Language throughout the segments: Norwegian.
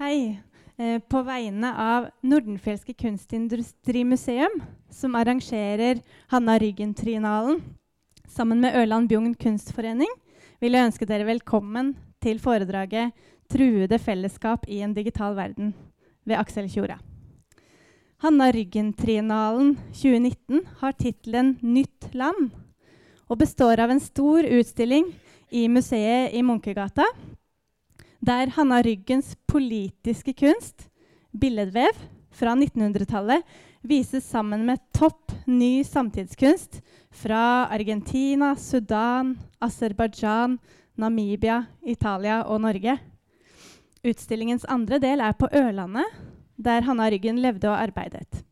Hei. Eh, på vegne av Nordenfjelske kunstindustrimuseum, som arrangerer Hanna Ryggen-trinalen sammen med Ørland Bjugn kunstforening, vil jeg ønske dere velkommen til foredraget 'Truede fellesskap i en digital verden' ved Aksel Tjora. Hanna Ryggen-trinalen 2019 har tittelen 'Nytt land' og består av en stor utstilling i museet i Munkegata der Hanna Ryggens politiske kunst, billedvev fra 1900-tallet, vises sammen med topp ny samtidskunst fra Argentina, Sudan, Aserbajdsjan, Namibia, Italia og Norge. Utstillingens andre del er på Ørlandet, der Hanna Ryggen levde og arbeidet.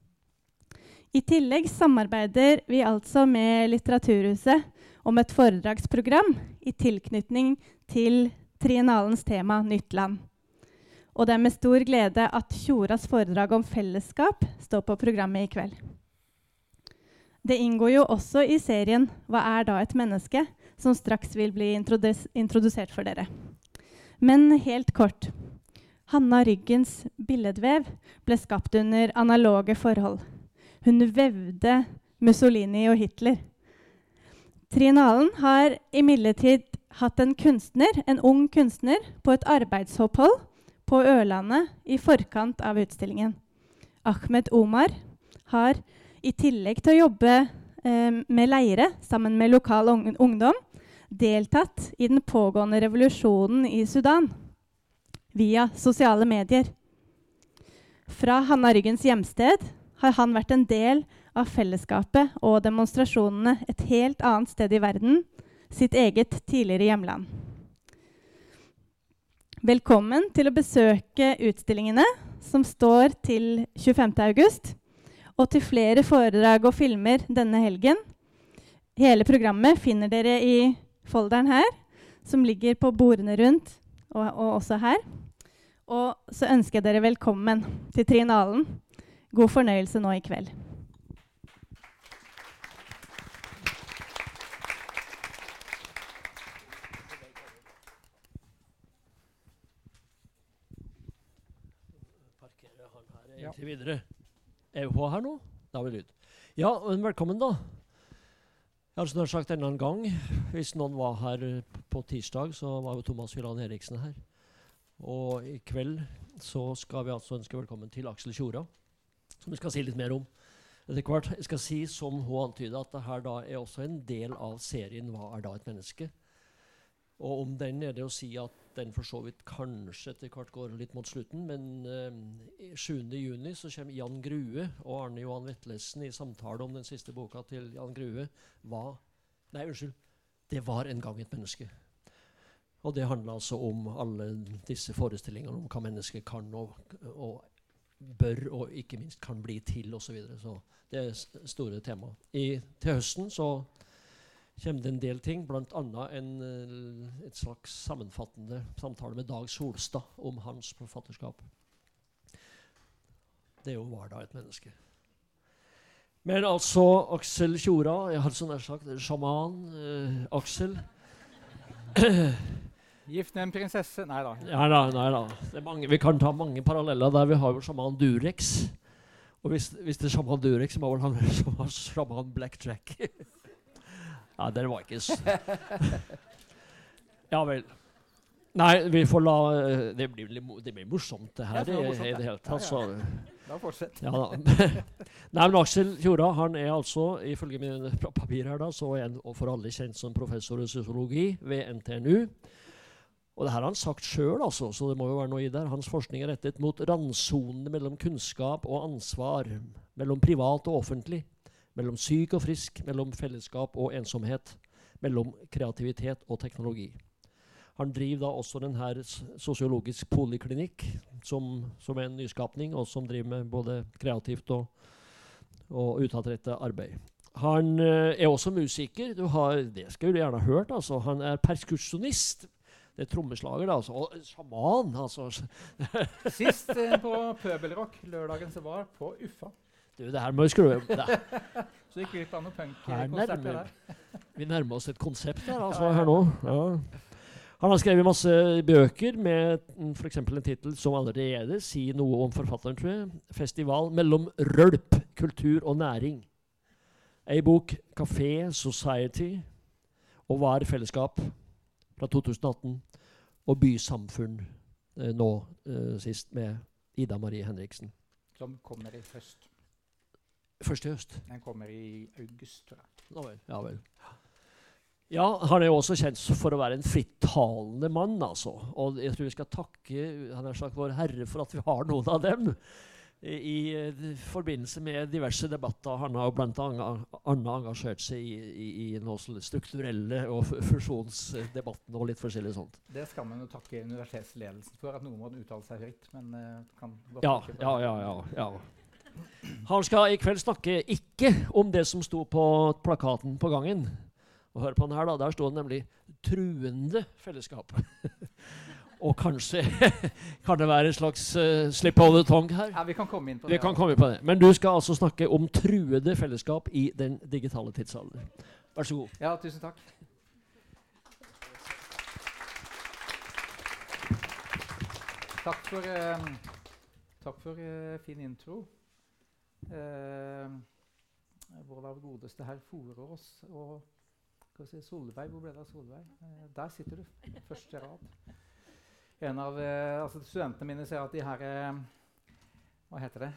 I tillegg samarbeider vi altså med Litteraturhuset om et foredragsprogram i tilknytning til triennalens tema Nytt land. Og det er med stor glede at Tjoras foredrag om fellesskap står på programmet i kveld. Det inngår jo også i serien 'Hva er da et menneske?', som straks vil bli introdus introdusert for dere. Men helt kort. Hanna Ryggens billedvev ble skapt under analoge forhold. Hun vevde Mussolini og Hitler. Triennalen har imidlertid hatt en kunstner, en ung kunstner på et arbeidsopphold på Ørlandet i forkant av utstillingen. Ahmed Omar har i tillegg til å jobbe eh, med leire sammen med lokal ungdom deltatt i den pågående revolusjonen i Sudan via sosiale medier. Fra Hanna Ryggens hjemsted har han vært en del av fellesskapet og demonstrasjonene et helt annet sted i verden sitt eget tidligere hjemland. Velkommen til å besøke utstillingene som står til 25.8, og til flere foredrag og filmer denne helgen. Hele programmet finner dere i folderen her, som ligger på bordene rundt, og, og også her. Og så ønsker jeg dere velkommen til Trinalen. God fornøyelse nå i kveld. Egentlig videre. Er vi på her nå? Da har vi lyd. Ja, velkommen, da. Jeg har snart sagt enda en gang, hvis noen var her på tirsdag, så var jo Thomas Hylland Eriksen her. Og i kveld så skal vi altså ønske velkommen til Aksel Tjora, som vi skal si litt mer om etter hvert. Jeg skal si, som hun antyda, at dette da er også en del av serien 'Hva er da et menneske?' Og om den er det å si at den for så vidt kanskje etter hvert går litt mot slutten. Men eh, 7.6 så kommer Jan Grue og Arne Johan Vetlesen i samtale om den siste boka til Jan Grue. Hva Nei, unnskyld. Det var en gang et menneske. Og det handler altså om alle disse forestillingene om hva mennesket kan og, og bør og ikke minst kan bli til osv. Så, videre. så det er store tema. I, til høsten så kommer det en del ting, bl.a. en et slags sammenfattende samtale med Dag Solstad om hans forfatterskap. Det jo var da et menneske. Men altså Aksel Tjora Jeg har så nær sagt sjaman eh, Aksel. Gift med en prinsesse Nei da. Ja, da, nei da. Mange, vi kan ta mange paralleller der. Vi har jo sjaman Durex. Og hvis, hvis det er sjaman Durex, så må vel han være sjaman Black Jack. Ja, det var ikke Ja vel. Nei, vi får la eh, Det blir, det blir morsomt, det her. Det, det, i det hele tatt. Ja, ja. Da fortsett. Ja, da. Nei, men Aksel Fjorda han er altså, ifølge mine papirer her, da, så er han for alle kjent som professor i sosiologi ved NTNU. Og det her har han sagt sjøl, altså, så det må jo være noe i det. Hans forskning er rettet mot randsonene mellom kunnskap og ansvar, mellom privat og offentlig mellom syk og frisk, mellom fellesskap og ensomhet, mellom kreativitet og teknologi. Han driver da også denne sosiologisk poliklinikk, som, som, er en nyskapning, og som driver med både kreativt og, og utadrettet arbeid. Han uh, er også musiker. Du har, det skulle du gjerne ha hørt. Altså. Han er perskursjonist. Det er trommeslager, da. Altså. Og sjaman, altså. Sist uh, på Pøbelrock lørdagen som var, på Uffa. Du, det her må vi skru om. Så gikk glipp av noen punkkonserter der. vi nærmer oss et konsept her, altså, her nå. Ja. Han har skrevet masse bøker med f.eks. en tittel som allerede sier noe om forfatteren, tror jeg. 'Festival mellom rølp, kultur og næring'. Ei bok 'Kafé Society' og 'Hva er fellesskap?' fra 2018. Og 'Bysamfunn' eh, nå eh, sist med Ida Marie Henriksen. Som kommer i høst. Først i høst. Den kommer i august, tror jeg. Ja vel. Ja, vel. Ja, han er jo også kjent for å være en frittalende mann, altså. Og jeg tror vi skal takke han har sagt, Vår Herre for at vi har noen av dem. I, i eh, forbindelse med diverse debatter. Han har bl.a. engasjert seg i, i, i noe strukturelle og fusjonsdebatten og litt forskjellig sånt. Det skal man jo takke universitetsledelsen for, at noen må uttale seg høyt. Men uh, kan godt ja, ja, ja, ja, ja. Han skal i kveld snakke ikke om det som sto på plakaten på gangen. Og hør på den her, da. Der sto det nemlig 'truende fellesskap'. Og kanskje kan det være en slags uh, slip of the tongue her. Ja, Vi kan komme inn på Vi det. kan komme inn på det. Men du skal altså snakke om truede fellesskap i den digitale tidsalder. Vær så god. Ja, tusen takk. Takk for, uh, takk for uh, fin intro. Eh, vår godeste herr Forås og si, Solveig. Hvor ble det av Solveig? Eh, der sitter du. Første rad. En av eh, altså Studentene mine sier at de her eh, Hva heter det?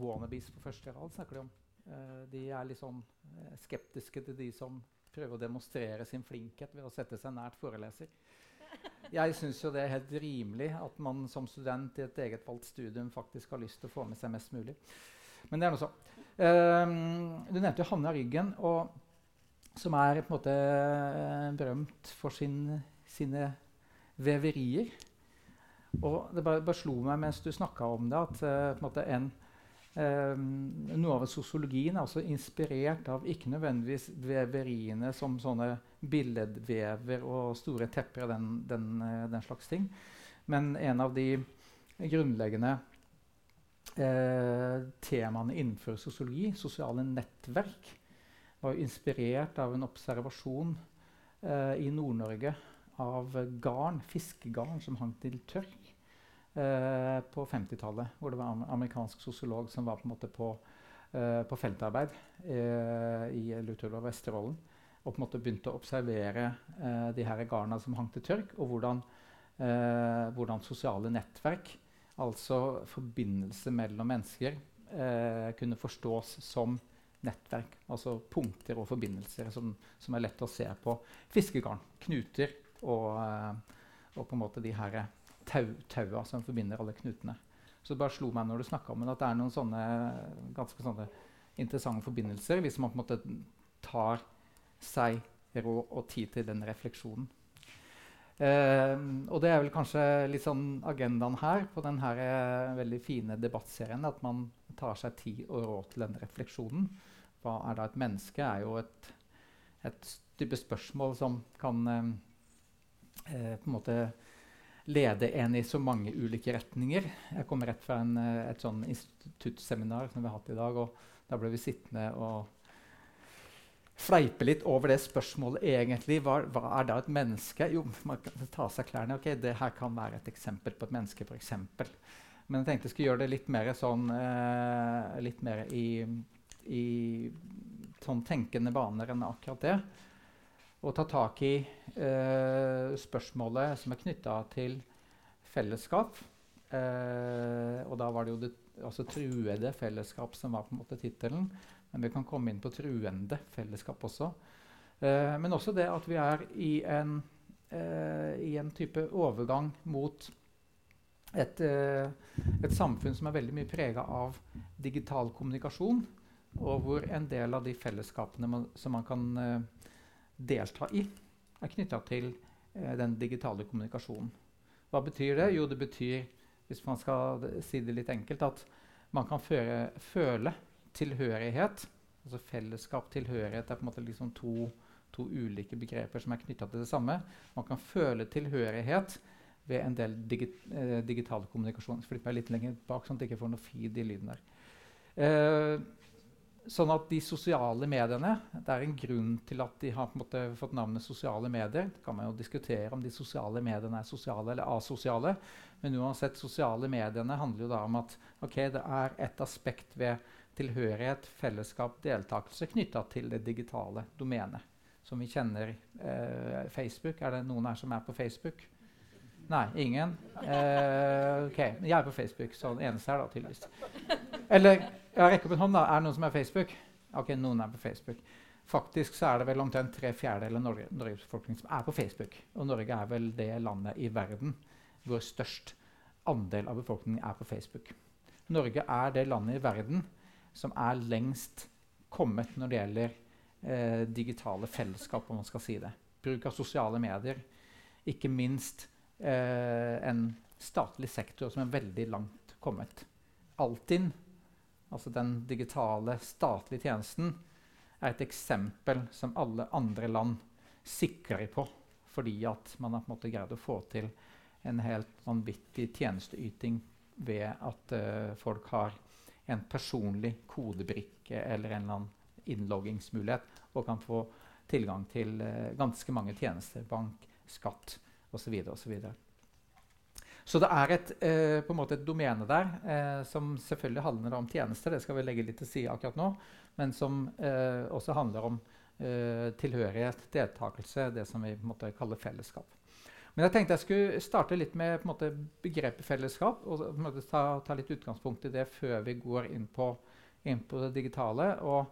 Wannabes på første rad snakker de om. Eh, de er litt sånn eh, skeptiske til de som prøver å demonstrere sin flinkhet ved å sette seg nært foreleser. Jeg syns jo det er helt rimelig at man som student i et eget valgt studium faktisk har lyst til å få med seg mest mulig. Men det er noe så. Um, du nevnte jo Hanna Ryggen, og, som er på en måte eh, berømt for sin, sine veverier. Og det bare, bare slo meg mens du snakka om det, at uh, på en måte en, um, noe av sosiologien er også inspirert av ikke nødvendigvis veveriene som sånne billedvever og store tepper og den, den, eh, den slags ting. Men en av de grunnleggende temaene innenfor sosiologi, sosiale nettverk, var inspirert av en observasjon eh, i Nord-Norge av garn, fiskegarn som hang til tørk eh, på 50-tallet. Hvor det var en amerikansk sosiolog som var på, på, eh, på feltarbeid eh, i Luthul og Vesterålen. Og på en måte begynte å observere eh, de her garna som hang til tørk, og hvordan, eh, hvordan sosiale nettverk, altså forbindelse mellom mennesker, eh, kunne forstås som nettverk. Altså punkter og forbindelser som, som er lett å se på fiskegarn, knuter og, eh, og på en måte de her tau, taua som forbinder alle knutene. Så det bare slo meg når du snakka om det, at det er noen sånne ganske sånne interessante forbindelser hvis man på en måte tar seg råd og tid til den refleksjonen. Eh, og det er vel kanskje litt sånn agendaen her på denne eh, veldig fine debattserien. At man tar seg tid og råd til den refleksjonen. Hva er da et menneske? er jo et, et type spørsmål som kan eh, eh, på en måte lede en i så mange ulike retninger. Jeg kom rett fra en, eh, et sånn instituttseminar som vi har hatt i dag. og Da ble vi sittende og fleipe litt over det spørsmålet egentlig. Hva, hva, er da et menneske? Jo, man kan ta av seg klærne. ok, Det her kan være et eksempel på et menneske. Eksempel. Men jeg tenkte jeg skulle gjøre det litt mer sånn eh, litt mer i, i sånn tenkende baner enn akkurat det. Og ta tak i eh, spørsmålet som er knytta til fellesskap. Eh, og da var det jo det altså truede fellesskap som var på en måte tittelen. Men vi kan komme inn på truende fellesskap også. Eh, men også det at vi er i en, eh, i en type overgang mot et, eh, et, samfunn som er veldig mye prega av digital kommunikasjon, og hvor en del av de fellesskapene man, som man kan eh, delta i, er knytta til eh, den digitale kommunikasjonen. Hva betyr det? Jo, det betyr, hvis man skal si det litt enkelt, at man kan føre, føle tilhørighet. Altså fellesskap, tilhørighet er på en måte liksom to, to ulike begreper som er knytta til det samme. Man kan føle tilhørighet ved en del digi eh, digital kommunikasjon. Flytt meg litt lenger bak, sånn at jeg ikke får noe feed i lyden der. Eh, sånn at de sosiale mediene Det er en grunn til at de har måte, fått navnet sosiale medier. Det kan man jo diskutere om de sosiale mediene er sosiale eller asosiale. Men uansett, sosiale mediene handler jo da om at okay, det er et aspekt ved tilhørighet, fellesskap, deltakelse knytta til det digitale domenet. Som vi kjenner eh, Facebook. Er det noen her som er på Facebook? Nei, ingen? Eh, ok, Jeg er på Facebook, så den eneste her, da, tydeligvis. Eller jeg rekker opp en hånd, da. Er det noen som er på Facebook? Ok, noen er på Facebook. Faktisk så er det vel omtrent tre fjerdedeler av Norge, Norges befolkning som er på Facebook. Og Norge er vel det landet i verden hvor størst andel av befolkningen er på Facebook. Norge er det landet i verden som er lengst kommet når det gjelder eh, digitale fellesskap, om man skal si det. Bruk av sosiale medier. Ikke minst eh, en statlig sektor som er veldig langt kommet. Altinn altså den digitale, statlige tjenesten, er et eksempel som alle andre land sikrer på, fordi at man har på en måte greid å få til en helt vanvittig tjenesteyting ved at uh, folk har en personlig kodebrikke eller en eller annen innloggingsmulighet og kan få tilgang til eh, ganske mange tjenester. Bank, skatt osv. osv. Så det er et, eh, på en måte et domene der eh, som selvfølgelig handler om tjenester, det skal vi legge litt til side akkurat nå, men som eh, også handler om eh, tilhørighet, deltakelse, det som vi på en måte kaller fellesskap. Men jeg tenkte jeg skulle starte litt med måte, begrepet fellesskap. og måte, ta, ta, litt utgangspunkt i det før vi går inn på, inn på det digitale. Og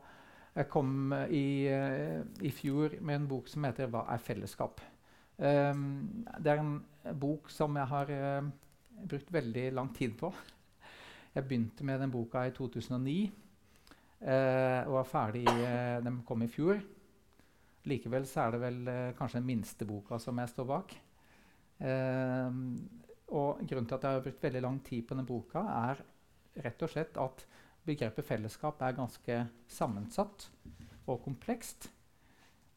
jeg kom i, eh, i fjor med en bok som heter 'Hva er fellesskap?' Um, det er en bok som jeg har uh, brukt veldig lang tid på. Jeg begynte med den boka i 2009 uh, eh, og var ferdig uh, Den kom i fjor. Likevel så er det vel kanskje den minste boka som jeg står bak. Ehm, og grunnen til at jeg har brukt veldig lang tid på denne boka, er rett og slett at begrepet fellesskap er ganske sammensatt og komplekst.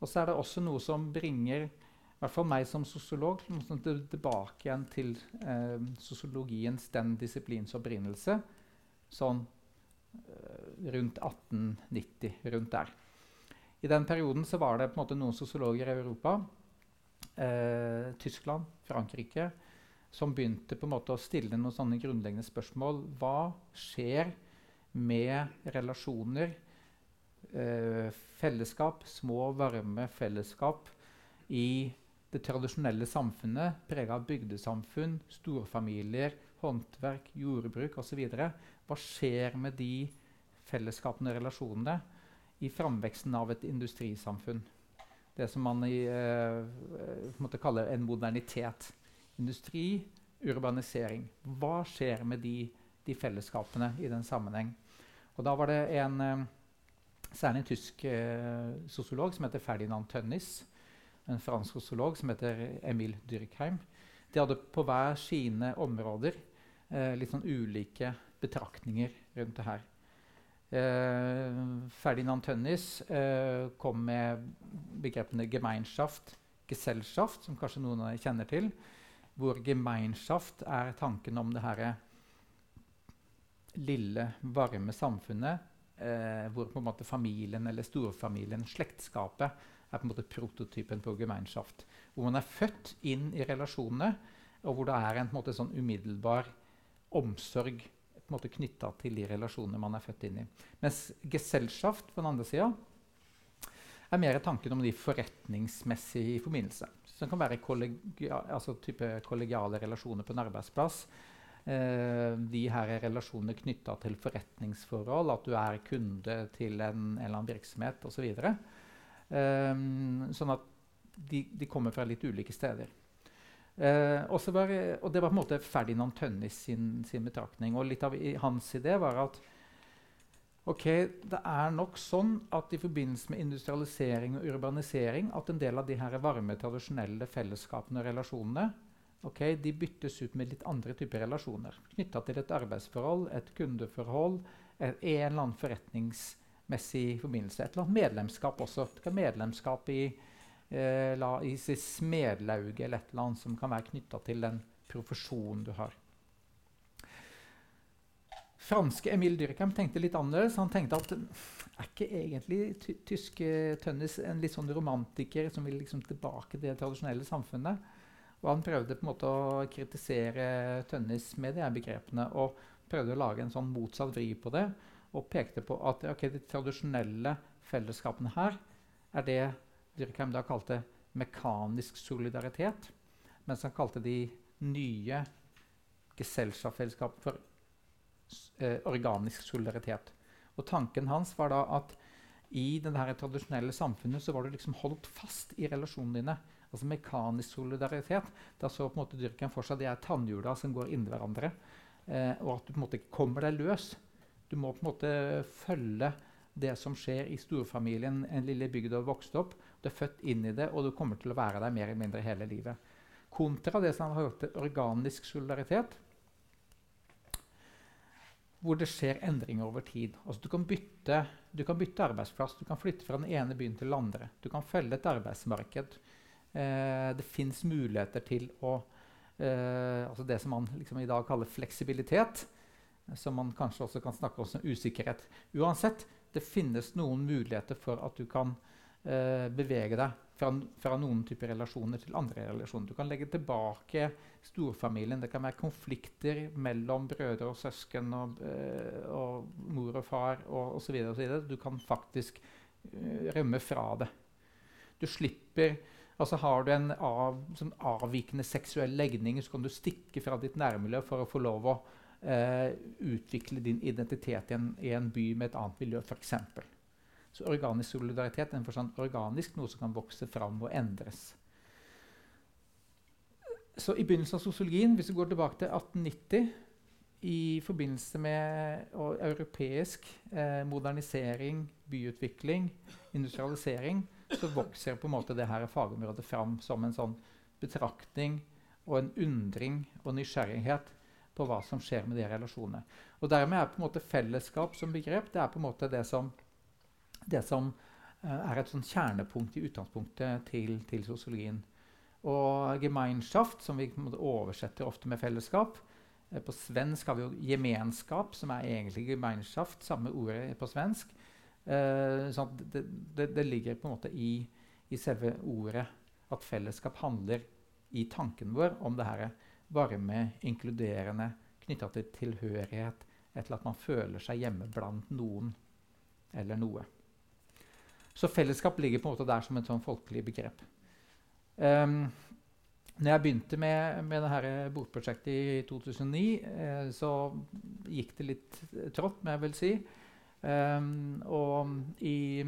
Og så er det også noe som bringer i hvert fall meg som sosiolog, tilbake igjen til eh, sosiologiens den disiplins opprinnelse, sånn eh, rundt 1890, rundt der. I den perioden var det på en måte noen sosiologer i Europa, eh, Tyskland, Frankrike, som begynte på en måte å stille noen sånne grunnleggende spørsmål. Hva skjer med relasjoner, eh, fellesskap, små, varme fellesskap i det tradisjonelle samfunnet, prega av bygdesamfunn, storfamilier, håndverk, jordbruk osv. Hva skjer med de fellesskapene og relasjonene i framveksten av et industrisamfunn? Det som man i, eh, kaller en modernitet. Industri, urbanisering. Hva skjer med de, de fellesskapene i den sammenheng? Og da var det en, eh, særlig tysk eh, sosiolog som heter Ferdinand Tønnis, en fransk sosiolog som heter Emil Dyrkheim. De hadde på hver sine områder eh, litt sånn ulike betraktninger rundt det her. Eh, Ferdinand Tønnis eh, kom med begrepene Gemeinschaft, Gesellschaft, som kanskje noen av dere kjenner til. Hvor Gemeinschaft er tanken om det her lille, varme samfunnet. Eh, hvor på en måte familien eller storfamilien, slektskapet, er på en måte prototypen på Gemeinschaft. Hvor man er født inn i relasjonene, og hvor det er en, en måte, sånn umiddelbar omsorg knytta til de relasjonene man er født inn i. Mens Gesellschaft på den andre sida er mer tanken om de forretningsmessige i forbindelse. Så det kan være kollegia, altså kollegiale relasjoner på en arbeidsplass. Eh, de her er relasjoner knytta til forretningsforhold, at du er kunde til en, en eller annen virksomhet osv. Um, sånn at de, de, kommer fra litt ulike steder. Uh, var, og det var på en måte Ferdinand Tønnis sin, sin betraktning. Og litt av hans idé var at ok, det er nok sånn at i forbindelse med industrialisering og urbanisering at en del av de her varme, tradisjonelle fellesskapene og relasjonene ok, de byttes ut med litt andre typer relasjoner. Knytta til et arbeidsforhold, et kundeforhold, en eller annen forretningsmessig forbindelse. Et eller annet medlemskap også. Det kan medlemskap i, eh, la, i smedlauget eller et eller annet som kan være knytta til den profesjonen du har. Franske Emil Dyrkheim tenkte litt annerledes. Han tenkte at er ikke egentlig ty tyske Tønnes en litt sånn romantiker som vil liksom tilbake til det tradisjonelle samfunnet? Og han prøvde på en måte å kritisere Tønnes med de begrepene. Og prøvde å lage en sånn motsatt vri på det. Og pekte på at okay, de tradisjonelle fellesskapene her er det Dyrkheim da kalte mekanisk solidaritet. Mens han kalte de nye Gesellschaftfellesskapene for eh, organisk solidaritet. Og tanken hans var da at i det tradisjonelle samfunnet så var du liksom holdt fast i relasjonene dine. Altså mekanisk solidaritet. Da så på en måte Dyrken for seg det er tannhjula som går inni hverandre. Eh, og at du på en måte ikke kommer deg løs. Du må på en måte følge det som skjer i storfamilien, en lille bygd du har vokst opp. Du er født inn i det, og du kommer til å være der mer eller mindre hele livet. Kontra det som har hørt til organisk solidaritet, hvor det skjer endringer over tid. Altså, du, kan bytte, du, kan bytte, arbeidsplass, du kan flytte fra den ene byen til den andre. Du kan følge et arbeidsmarked. Eh, det fins muligheter til å eh, altså Det som man liksom i dag kaller fleksibilitet, som man kanskje også kan snakke om som usikkerhet. Uansett, det finnes noen muligheter for at du kan eh, bevege deg fra, fra, noen typer relasjoner til andre relasjoner. Du kan legge tilbake storfamilien. Det kan være konflikter mellom brødre og søsken og, eh, og mor og far og osv. Du kan faktisk eh, rømme fra det. Du slipper Altså Har du en av, sånn avvikende seksuell legning, så kan du stikke fra ditt nærmiljø for å få lov å øh, utvikle din identitet i en, i en by med et annet miljø, f.eks. Så organisk solidaritet er en forstand organisk, noe som kan vokse fram og endres. Så I begynnelsen av sosiologien, hvis vi går tilbake til 1890, i forbindelse med europeisk eh, modernisering, byutvikling, industrialisering, så vokser på en måte det her fagområdet fram som en sånn betraktning og en undring og nysgjerrighet på hva som skjer med de relasjonene. Og Dermed er på en måte fellesskap som begrep det er på en måte det som det som uh, er et sånn kjernepunkt i utgangspunktet til, til sosiologien. Og Gemeinschaft, som vi oversetter ofte med fellesskap uh, På svensk har vi jo gemenskap, som er egentlig Gemeinschaft, samme ordet på svensk. Uh, sånn det, det, det, ligger på en måte i, i, selve ordet at fellesskap handler i tanken vår om det her varme, inkluderende, knytta til tilhørighet, til at man føler seg hjemme blant noen eller noe. Så fellesskap ligger på en måte der som et sånn folkelig begrep. Um, når jeg begynte med, med dette bokprosjektet i 2009, eh, så gikk det litt trått, må jeg vel si. Um, og i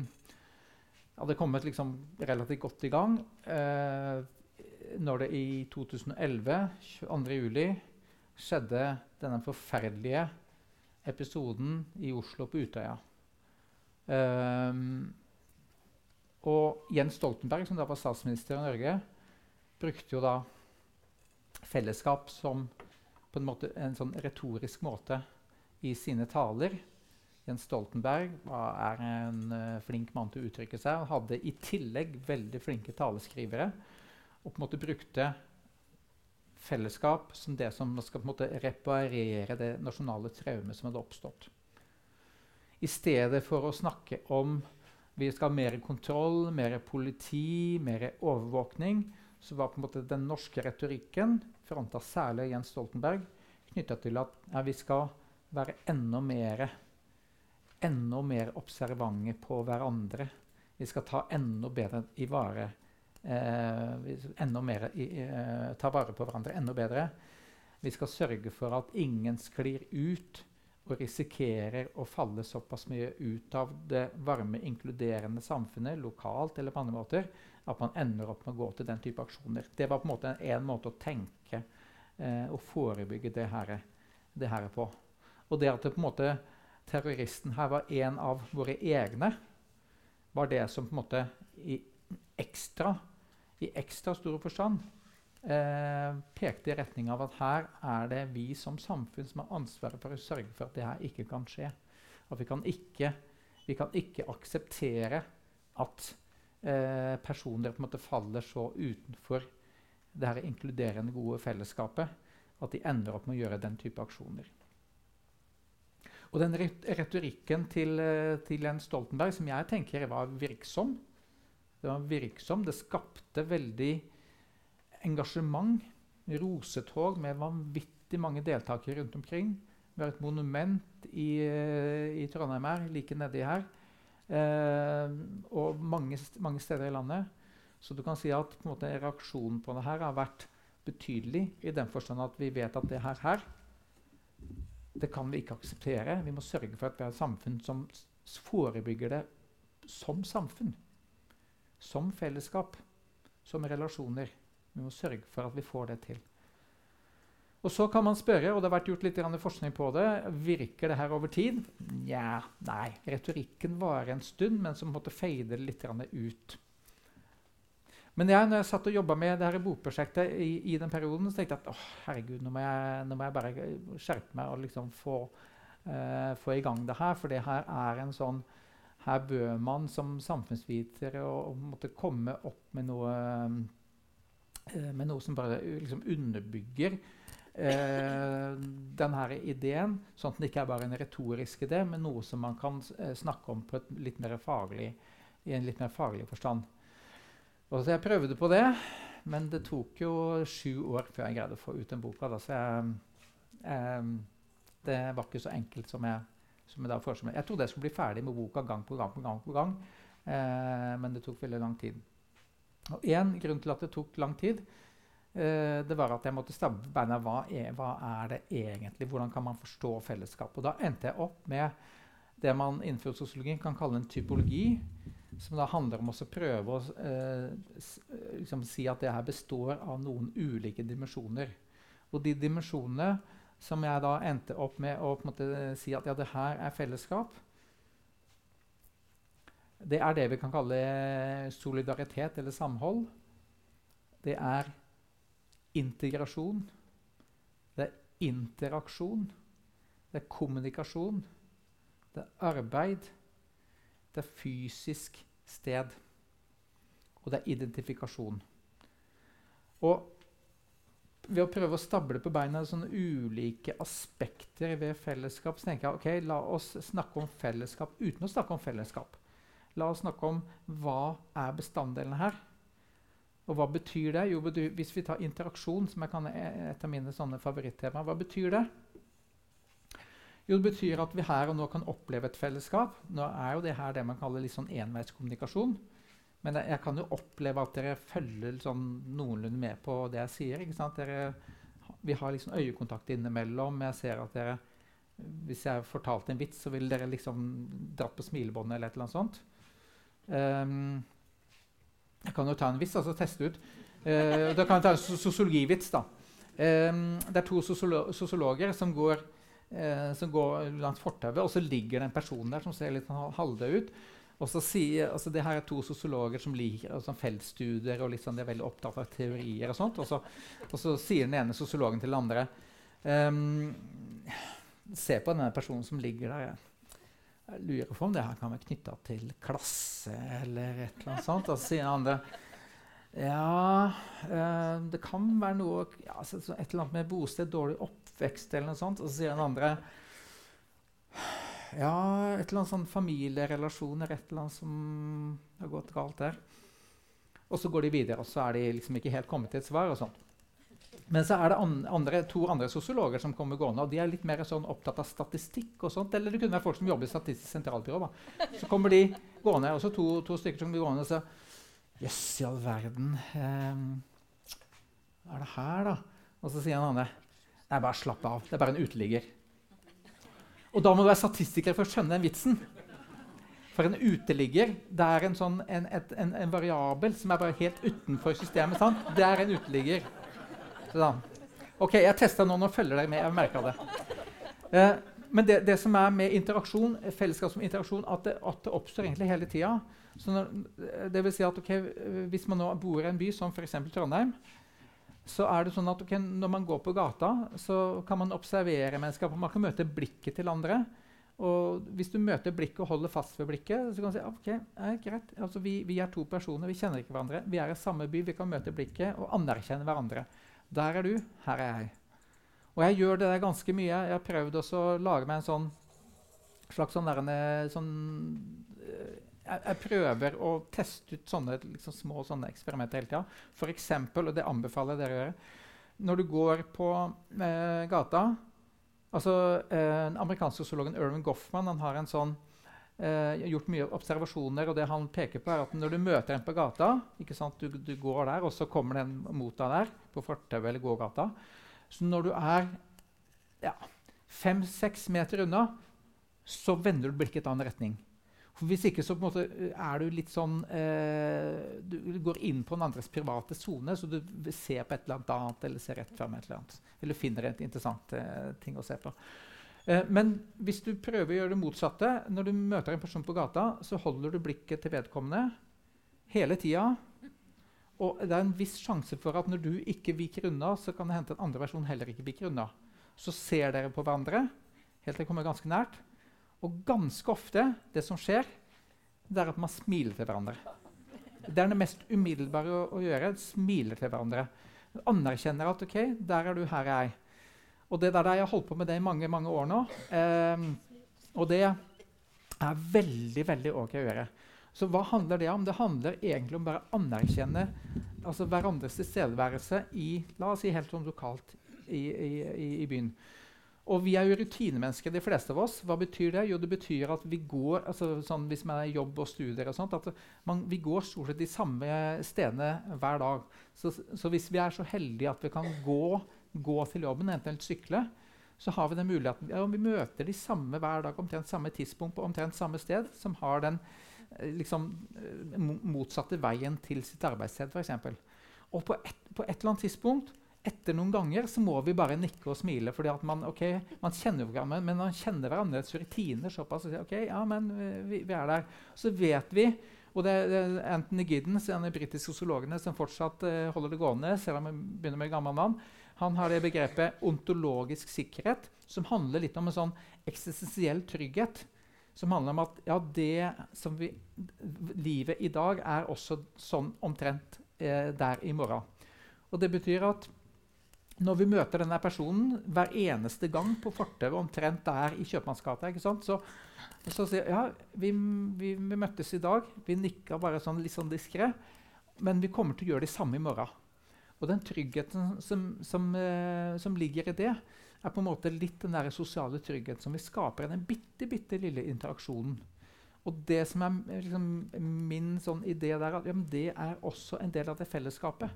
hadde kommet liksom relativt godt i gang eh, når det i 2011, 22.07, skjedde denne forferdelige episoden i Oslo på Utøya. Um, og Jens Stoltenberg, som da var statsminister i Norge, brukte jo da fellesskap som på en, måte, en sånn retorisk måte i sine taler. Jens Stoltenberg var, er en uh, flink mann til å uttrykke seg. Han hadde i tillegg veldig flinke taleskrivere. Og på en måte brukte fellesskap som det som skal på en måte reparere det nasjonale traumet som hadde oppstått. I stedet for å snakke om vi skal ha mer kontroll, mer politi, mer overvåkning. Så var på en måte den norske retorikken, fronta særlig Jens Stoltenberg, knytta til at ja, vi skal være enda mer, enda mer observante på hverandre. Vi skal ta enda bedre i vare enda mer eh, ta vare på hverandre enda bedre. Vi skal sørge for at ingen sklir ut og risikerer å falle såpass mye ut av det varme, inkluderende samfunnet lokalt eller på andre måter, at man ender opp med å gå til den type aksjoner. Det var på en måte en, måte å tenke eh, og forebygge det her, det her, på. Og det at det på en måte terroristen her var en av våre egne, var det som på en måte i ekstra, i ekstra stor forstand eh, pekte i retning av at her er det vi som samfunn som har ansvaret for å sørge for at det her ikke kan skje. At vi kan ikke, vi kan ikke akseptere at eh, personer på en måte faller så utenfor det her inkluderende, gode fellesskapet at de ender opp med å gjøre den type aksjoner. Og den retorikken til, eh, til Jens Stoltenberg som jeg tenker var virksom Det var virksom, det skapte veldig engasjement. Rosetog med vanvittig mange deltakere rundt omkring. Vi har et monument i, eh, i Trondheim her, like nedi her. Eh, og mange, mange, steder i landet. Så du kan si at på måte, reaksjonen på det her har vært betydelig, i den forstand at vi vet at det her, her det kan vi ikke akseptere. Vi må sørge for at vi har et samfunn som forebygger det som samfunn. Som fellesskap. Som relasjoner. Vi må sørge for at vi får det til. Og så kan man spørre, og det har vært gjort litt forskning på det, virker det her over tid? Nja, nei. Retorikken varer en stund, men så måtte feide det litt ut. Men jeg, når jeg satt og jobba med det her bokprosjektet i, i, den perioden, så tenkte jeg at oh, herregud, nå må, jeg, nå må, jeg, bare skjerpe meg og liksom få, uh, få, i gang det her. For det her er en sånn Her bør man som samfunnsvitere og, og måtte komme opp med noe, uh, med noe som bare liksom underbygger eh, denne ideen, sånn at det ikke er bare en retorisk idé, men noe som man kan snakke om litt faglig, i en litt mer faglig forstand. Og så jeg prøvde på det, men det tok jo sju år før jeg greide å få ut den boka. Da, så jeg, eh, det var ikke så enkelt som jeg, som jeg da foreslo. Jeg trodde jeg skulle bli ferdig med boka gang på gang, på gang, på gang eh, men det tok veldig lang tid. Og én grunn til at det tok lang tid, eh, det var at jeg måtte stabbe beina. Hva er, hva er det egentlig? Hvordan kan man forstå fellesskap? Og da endte jeg opp med det man innenfor sosiologi kan kalle en typologi som da handler om å prøve å eh, liksom si at det her består av noen ulike dimensjoner. Og de dimensjonene som jeg da endte opp med å måte, si at ja, det her er fellesskap, det er det vi kan kalle solidaritet eller samhold. Det er integrasjon. Det er interaksjon. Det er kommunikasjon. Det er arbeid. Det er fysisk sted. Og det er identifikasjon. Og ved å prøve å stable på beina sånne ulike aspekter ved fellesskap, så tenker jeg ok, la oss snakke om fellesskap uten å snakke om fellesskap. La oss snakke om hva er bestanddelene her. Og hva betyr det? Jo, hvis vi tar interaksjon, som er et av mine favorittemaer, hva betyr det? Jo, det betyr at vi her og nå kan oppleve et fellesskap. Nå er jo det her det man kaller litt sånn enveiskommunikasjon. Men jeg, kan jo oppleve at dere følger sånn noenlunde med på det jeg sier. ikke sant? Dere, vi har liksom øyekontakt innimellom. Jeg ser at dere Hvis jeg fortalte en vits, så ville dere liksom dratt på smilebåndet eller et eller annet sånt. Um, jeg kan jo ta en vits, altså teste ut. Uh, da kan jeg ta en sosiologivits. da. Um, det er to sosiologer som går uh, som går langs fortauet, og så ligger det en person der som ser litt sånn halvdød ut. Og så sier, altså det her er to sosiologer som liker altså feltstudier og liksom, de er veldig opptatt av teorier. Og sånt, og så, og så sier den ene sosiologen til den andre um, Se på denne personen som ligger der. Jeg lurer på om det her kan være knytta til klasse eller et eller annet sånt. Og så sier den andre ja, øh, det kan være noe ja, altså, Et eller annet med bosted, dårlig oppvekst eller noe sånt. Og så sier den andre Ja, et eller annet sånn familierelasjoner, et eller annet som har gått galt der. Og så går de videre, og så er de liksom ikke helt kommet til et svar. og sånt. Men så er det andre, to andre sosiologer som kommer gående, og de er litt mer sånn opptatt av statistikk. og sånt, Eller det kunne være folk som jobber i Statistisk sentralbyrå. Da. Så kommer de gående, og så to, to stykker som blir gående, og så Jøss, i all verden. Eh, hva er det her, da? Og så sier han andre Nei, bare slapp av. Det er bare en uteligger. Og da må du være statistiker for å skjønne den vitsen. For en uteligger det er en, sånn, en, en, en variabel som er bare helt utenfor systemet. Sant? Det er en uteligger. Sånn. Ok, jeg testa nå. Nå følger dere med. Jeg merka det. Eh, men det, det, som er med interaksjon, fellesskap som interaksjon, at det, at det oppstår egentlig hele tida. det vil si at okay, Hvis man nå bor i en by som f.eks. Trondheim, så er det sånn at okay, når man går på gata, så kan man observere mennesker. Man kan møte blikket til andre. Og hvis du møter blikket og holder fast ved blikket, så kan du si ok, er greit. Altså, vi, vi, er to personer, vi kjenner ikke hverandre. Vi er i samme by, vi kan møte blikket og anerkjenne hverandre. Der er du, her er jeg. Og jeg gjør det der ganske mye. Jeg har prøvd også å lage meg en sånn slags sånn, der, sånn eh, jeg, jeg, prøver å teste ut sånne liksom, små sånne eksperimenter hele tida. F.eks., og det anbefaler jeg dere å gjøre Når du går på eh, gata altså eh, Den amerikanske sosiologen Irvin Goffman han har sånn eh, gjort mye observasjoner, og det han peker på, er at når du møter en på gata du, du, går der, og så kommer den mot deg der på fortauet eller gågata Så når du er ja, fem-seks meter unna, så vender du blikket i en annen retning. Hvis ikke så måte, er du litt sånn eh, Du går inn på en andres private sone, så du ser på et eller annet eller ser rett frem et eller annet. Eller finner en interessant eh, ting å se på. Eh, men hvis du prøver å gjøre det motsatte Når du møter en person på gata, så holder du blikket til vedkommende hele tida. Og det er en viss sjanse for at når du ikke viker unna, så kan det hende at en andre person heller ikke viker unna. Så ser dere på hverandre helt til dere kommer ganske nært. Og ganske ofte det som skjer, det er at man smiler til hverandre. Det er det mest umiddelbare å, å gjøre. Smiler til hverandre. Anerkjenner at OK, der er du, her er jeg. Og det der, jeg har holdt på med det i mange mange år nå. Eh, og det er veldig veldig OK å gjøre. Så hva handler det om? Det handler egentlig om bare å anerkjenne altså hverandres tilstedeværelse i la oss si helt sånn lokalt i, i, i byen. Og vi er jo rutinemennesker, de fleste av oss. Hva betyr det? Jo, det betyr at vi går altså sånn, Hvis man er i jobb og studier og sånt, at man, vi går stort sett de samme stedene hver dag. Så, så, hvis vi er så heldige at vi kan gå, gå til jobben, eventuelt sykle, så har vi den muligheten. Ja, vi møter de samme hver dag, omtrent samme tidspunkt på omtrent samme sted, som har den eh, liksom, eh, motsatte veien til sitt arbeidssted, f.eks. Og på et, på et eller annet tidspunkt etter noen ganger så må vi bare nikke og smile. fordi at man, okay, man kjenner hverandre, men man kjenner hverandres rutiner såpass. og sier, ok, ja, men vi, vi, er der. Så vet vi og det, er Anthony Giddens, en av de britiske sosiologene som fortsatt uh, holder det gående, selv om han begynner med gammel mann, han har det begrepet ontologisk sikkerhet, som handler litt om en sånn eksistensiell trygghet. Som handler om at ja, det som vi, livet i dag er også sånn omtrent eh, der i morgen. Og det betyr at når vi møter denne personen hver eneste gang på fortauet omtrent der i Kjøpmannsgata så, så sier ja, vi, vi, vi, møttes i dag. Vi nikka bare sånn, litt sånn diskré. Men vi kommer til å gjøre det samme i morgen. Og den tryggheten som, som, eh, som, ligger i det, er på en måte litt den der sosiale tryggheten som vi skaper i den bitte, bitte lille interaksjonen. Og det som er liksom, min sånn idé der, ja, det er også en del av det fellesskapet.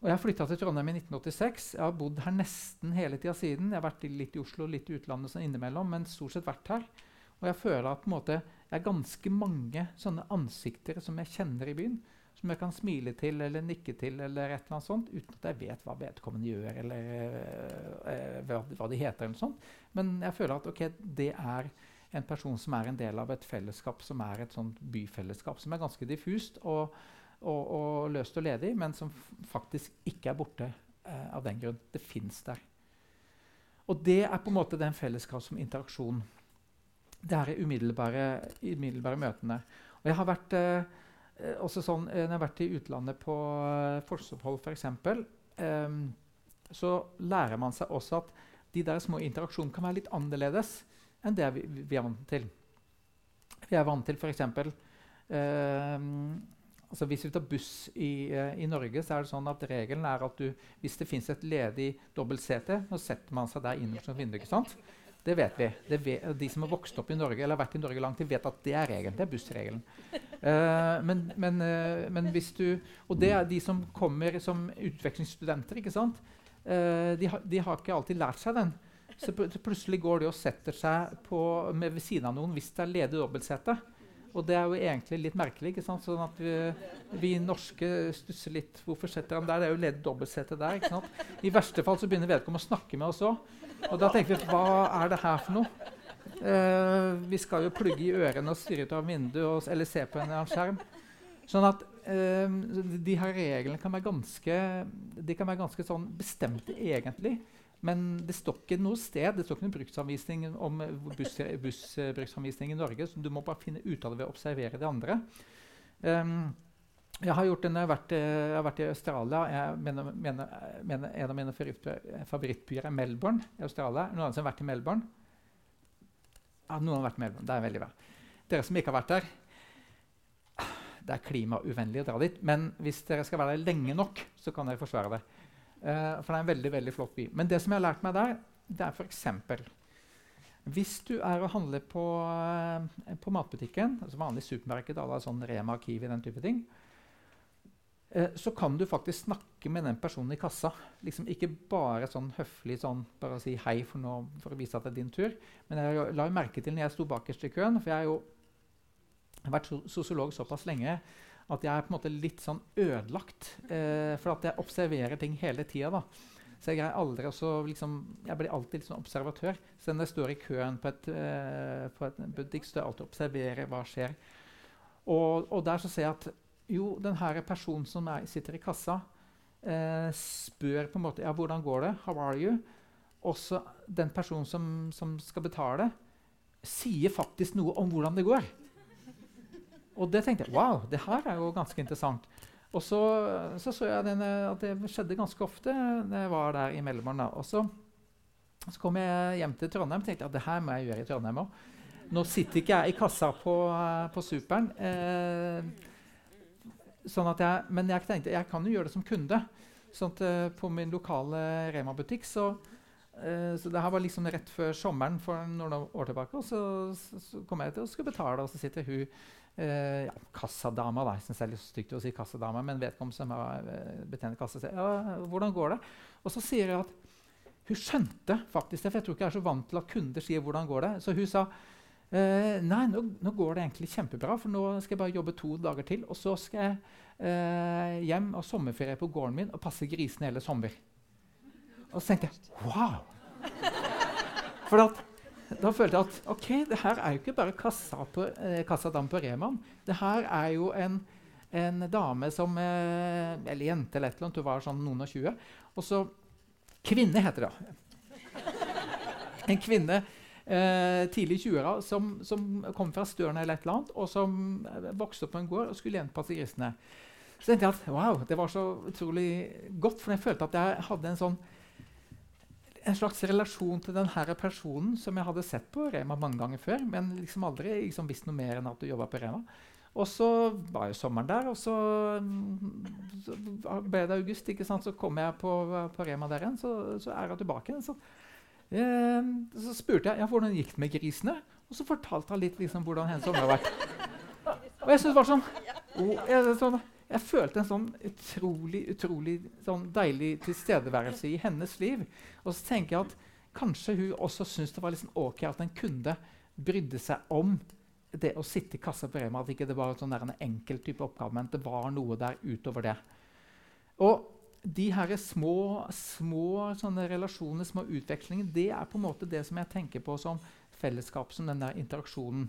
Og jeg flytta til Trondheim i 1986. Jeg har bodd her nesten hele tida siden. Jeg har vært litt i Oslo litt i utlandet sånn innimellom, men stort sett vært her. Og jeg føler at måte, det er ganske mange sånne ansikter som jeg kjenner i byen. Som jeg kan smile til eller nikke til, eller et eller annet sånt, uten at jeg vet hva vedkommende gjør. eller øh, hva, hva, de heter. eller sånt. Men jeg føler at okay, det er en person som er en del av et fellesskap som er et sånt byfellesskap, som er ganske diffust. og og, og løst og ledig, men som faktisk ikke er borte eh, av den grunn. Det fins der. Og det er på en måte den fellesskap som interaksjon. Det er de umiddelbare, umiddelbare møtene. Og jeg har vært eh, også sånn, eh, Når jeg har vært i utlandet på eh, forskningsopphold f.eks., for eh, så lærer man seg også at de der små interaksjonene kan være litt annerledes enn det vi, vi er vant til. Vi er vant til f.eks. Eh, Altså hvis vi tar buss i, uh, i, Norge, så er det sånn at regelen er at du, hvis det fins et ledig dobbeltsete, så setter man seg der innerst ved vinduet. ikke sant? Det vet vi. Det vet, de som har vokst opp i Norge eller vært i Norge lang tid, vet at det er regelen. Det er bussregelen. Uh, men, men, uh, men, hvis du, Og det er de som kommer som utvekslingsstudenter. ikke sant? De, ha, de, har ikke alltid lært seg den. Så plutselig går de og setter seg på, med ved siden av noen hvis det er ledig dobbeltsete. Og det er jo egentlig litt merkelig. ikke sant? Sånn at vi, vi norske stusser litt. Hvorfor setter han der? Det er jo ledig dobbeltsete der. ikke sant? I verste fall så begynner vedkommende å snakke med oss òg. Og da tenker vi hva er det her for noe? Uh, vi skal jo plugge i ørene og styre ut av vinduet eller se på en skjerm. Sånn at uh, de her reglene kan være ganske, de kan være ganske sånn bestemte egentlig. Men det står ikke noe sted det står ikke noen bruksanvisning om bussbruksanvisning buss, i Norge. så Du må bare finne ut av det ved å observere de andre. Um, jeg har, gjort en, jeg, har vært, jeg har vært i Australia. Jeg mener, mener, mener En av mine favorittbyer er Melbourne. i Australia. Noen som har vært i Melbourne? Ja, noen har vært i Melbourne. Det er veldig bra. Dere som ikke har vært der Det er klimauvennlig å dra dit. Men hvis dere skal være der lenge nok, så kan dere forsvare det. Uh, for det er en veldig veldig flott by. Men det som jeg har lært meg der, det er f.eks. Hvis du er og handler på, uh, på matbutikken, altså vanlig supermarked, da, sånn Rema, Kiwi, den type ting, uh, så kan du faktisk snakke med den personen i kassa. Liksom ikke bare sånn høflig sånn, bare si hei for, noe, for, å vise at det er din tur. Men jeg la merke til når jeg sto bakerst i køen, for jeg, har jo, vært sosiolog såpass lenge at jeg er på en måte litt sånn ødelagt. Eh, for at jeg observerer ting hele tida. Så jeg, også, liksom, jeg blir alltid liksom observatør. Så når jeg står i køen på, et, eh, et butikk, så jeg alltid observerer hva skjer. Og, og, der så ser jeg at jo, denne personen som er, sitter i kassa, eh, spør på en måte ja, hvordan går det. How are you? Også den personen som, som skal betale, sier faktisk noe om hvordan det går. Og det tenkte jeg wow, det her er jo ganske interessant. Og så så, så jeg denne, at det skjedde ganske ofte når jeg var der i Melbourne. Og så, så, kom jeg hjem til Trondheim og tenkte at det her må jeg gjøre i Trondheim òg. Nå sitter ikke jeg i kassa på, på Superen. Eh, sånn men jeg tenkte jeg kan jo gjøre det som kunde. Sånn at eh, På min lokale Rema-butikk så, eh, så det her var liksom rett før sommeren for noen år tilbake. Og så, så, så kom jeg til å skulle betale, og så sitter hun eh, ja, kassadama. Da. Jeg syns det er litt stygt å si kassadama, men vedkommende som har betjent betjener kassa, sier ja, hvordan går det? Og så sier hun at hun skjønte faktisk det, for jeg tror ikke jeg er så vant til at kunder sier hvordan går det. Så hun sa Uh, nei, nå, nå, går det egentlig kjempebra, for nå skal jeg bare jobbe to dager til. Og så skal jeg uh, hjem og sommerferie på gården min og passe grisene hele sommer. Og så tenkte jeg wow! For at da følte jeg at ok, det her er jo ikke bare kassa på, eh, kassadam på Reman. Det her er jo en, en dame som eh, Eller jente eller et eller annet. Hun var sånn noen og tjue. Og så Kvinne heter det. En kvinne eh, tidlig i 20-åra som, som, kom fra Støren eller et eller annet, og som eh, vokste opp på en gård og skulle gjenpasse grisene. Så tenkte jeg at wow, det var så utrolig godt, for jeg følte at jeg hadde en sånn en slags relasjon til denne personen som jeg hadde sett på Rema mange ganger før, men liksom aldri liksom visst noe mer enn at du jobba på Rema. Og så var jo sommeren der, og så, så ble det august. ikke sant? Så kom jeg på, på Rema der igjen, så, så er hun tilbake. Så, eh, så spurte jeg ja, hvordan gikk det med grisene, og så fortalte hun litt liksom, hvordan hennes sommer har vært. Og jeg synes det var sånn, oh, jeg, sånn jeg følte en sånn utrolig, utrolig sånn deilig tilstedeværelse i hennes liv. Og så tenker jeg at kanskje hun også syntes det var liksom ok at en kunde brydde seg om det å sitte i kassa på Rema. At ikke det var sånn en enkel type oppgave, men det var noe der utover det. Og de her små, små relasjonene, små utvekslinger, det er på en måte det som jeg tenker på som fellesskap, som den der interaksjonen.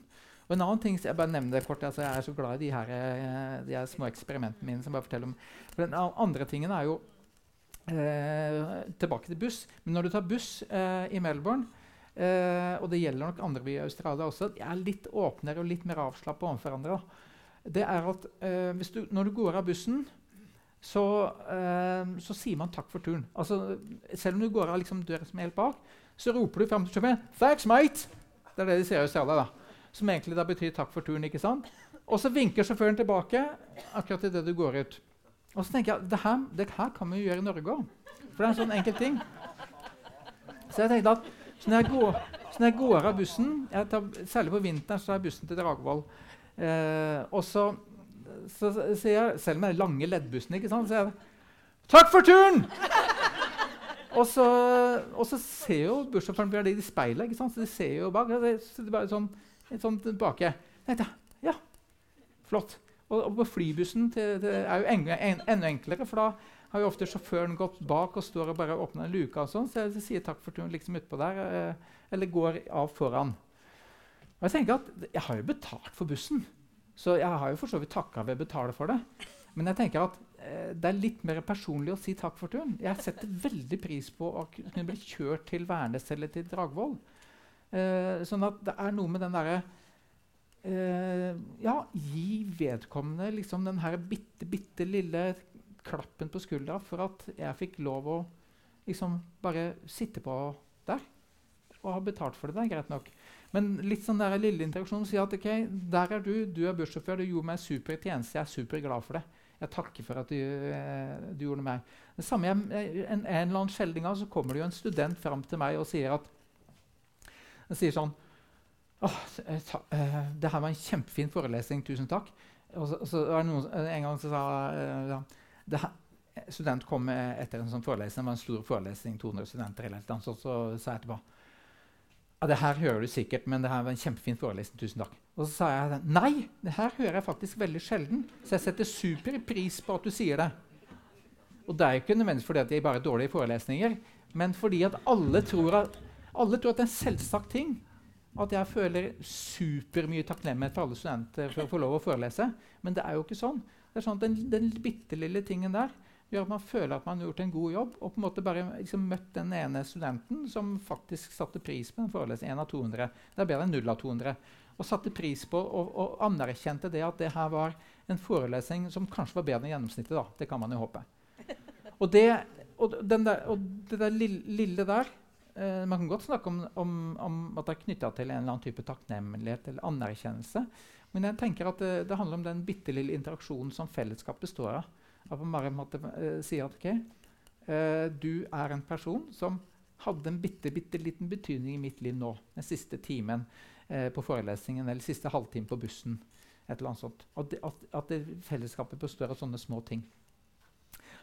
Og en annen ting, jeg bare nevner det kort, altså jeg er så glad i de her, eh, de her små eksperimentene mine. som bare forteller om. For den andre tingen er jo eh, tilbake til buss. Men når du tar buss eh, i Melbourne, eh, og det gjelder nok andre byer i Australia også, de er litt åpnere og litt mer avslappa overfor hverandre. Det er at eh, du, Når du går av bussen, så, eh, så, sier man takk for turen. Altså, selv om du går av liksom døra som er helt bak, så roper du fram til sjåføren 'Thanks, mate!' Det er det de sier i Australia. da som egentlig da betyr 'takk for turen'. ikke sant? Og så vinker sjåføren tilbake akkurat idet du går ut. Og så tenker jeg det her, det her kan vi jo gjøre i Norge òg. For det er en sånn enkel ting. Så jeg tenkte at så når, jeg går, når jeg går av bussen tar, Særlig på vinteren så tar jeg bussen til Dragvoll. Eh, og så, sier jeg, selv med den lange leddbussen, ikke sant, så sier jeg 'Takk for turen!' og, så, og så ser jo bussjåføren det i speilet, ikke sant? så de ser jo bak. Så det bare sånn litt sånt tilbake. tenkte ja, flott. Og, og på flybussen til, til, er jo enda, en, enda enklere, for da har jo ofte sjåføren gått bak og står og bare åpner en luke. og sånn, Så jeg, sier takk for turen liksom utpå der, eh, eller går av foran. Og jeg tenker at jeg har jo betalt for bussen, så jeg har jo for så vidt takka ved å betale for det. Men jeg tenker at eh, det er litt mer personlig å si takk for turen. Jeg setter veldig pris på å kunne bli kjørt til Værnes eller til Dragvoll. Eh, sånn at det er noe med den derre eh, Ja, gi vedkommende liksom den her bitte, bitte lille klappen på skuldra for at jeg fikk lov å liksom bare sitte på der. og ha betalt for det. Det er greit nok. Men litt sånn der lille interaksjon sier at ok, der er du, du er bussjåfør, du gjorde meg en super tjeneste, jeg er superglad for det. Jeg takker for at du, eh, du gjorde meg. Det samme, jeg, en, en, eller annen sjelden gang så kommer det jo en student fram til meg og sier at han sier sånn Åh, ta, uh, det her var en kjempefin forelesning. Tusen takk. Og så, så var det noen, En gang som sa det her, Student kom etter en sånn forelesning. Det var en stor forelesning. 200 studenter eller annet, så, så sa jeg etterpå ja, det her hører du sikkert, men det her var en kjempefin forelesning. tusen takk. Og så sa jeg nei, det her hører jeg faktisk veldig sjelden. Så jeg setter super pris på at du sier det. Og det er jo ikke nødvendigvis fordi at de er bare dårlige forelesninger, men fordi at alle tror at, alle tror at det er en selvsagt ting. At jeg føler supermye takknemlighet for alle studenter for å få lov å forelese. Men det er jo ikke sånn. Det er sånn at Den, den bitte lille tingen der gjør at man føler at man har gjort en god jobb, og på en måte bare liksom møtt den ene studenten som faktisk satte pris på en forelesning. en av 200. Det er bedre enn null av 200. Og satte pris på og, og, anerkjente det at det her var en forelesning som kanskje var bedre enn gjennomsnittet. da. Det kan man jo håpe. Og det, og der, og det der lille, der eh, Man kan godt snakke om, om, om at det er knytta til en eller annen type takknemlighet eller anerkjennelse. Men jeg tenker at det, det handler om den bitte lille interaksjonen som fellesskap består av. At man bare måtte uh, si at okay, uh, du er en person som hadde en bitte, bitte liten betydning i mitt liv nå. Den siste timen uh, på forelesningen eller siste halvtime på bussen. et eller annet sånt. At, at, at fellesskapet består av sånne små ting.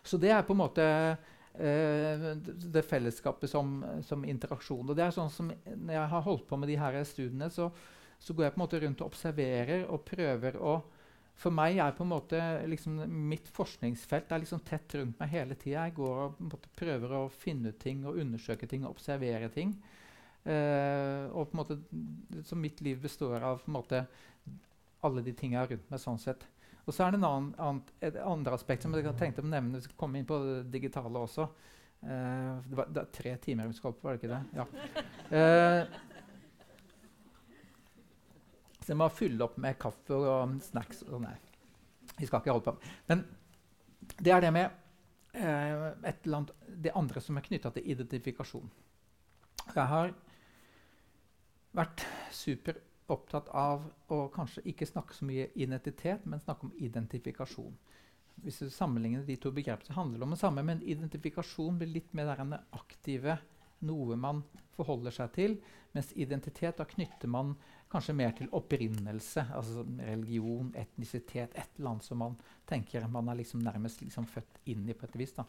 Så det er på en måte det fellesskapet som, som, interaksjon. Og det er sånn som Når jeg har holdt på med de her studiene, så, så går jeg på en måte rundt og observerer og prøver å for meg er på en måte liksom, mitt forskningsfelt er liksom tett rundt meg hele tida. Jeg går og prøver å finne ut ting og undersøke ting og observere ting. Uh, og på en måte, så mitt liv består av på en måte, alle de tinga rundt meg. sånn sett. Og så er det en annen, annen, et andre aspekt som jeg tenkte å nevne. Vi skal komme inn på det digitale også. Uh, det, var, det var tre timer vi skal opp, var det ikke det? Ja. Uh, så jeg må fylle opp med kaffe og snacks. og nei. Vi skal ikke holde på. Men det er det med uh, et eller annet, det andre som er knytta til identifikasjon. Jeg har vært super opptatt av å kanskje ikke snakke så mye identitet, men snakke om identifikasjon. Hvis du sammenligner de to begrepene, handler det om det samme, men identifikasjon blir litt mer der aktive, noe man forholder seg til, mens identitet, da knytter man kanskje mer til opprinnelse, altså religion, etnisitet, et eller annet som man tenker man er liksom nærmest liksom født inn i på et vis. Da.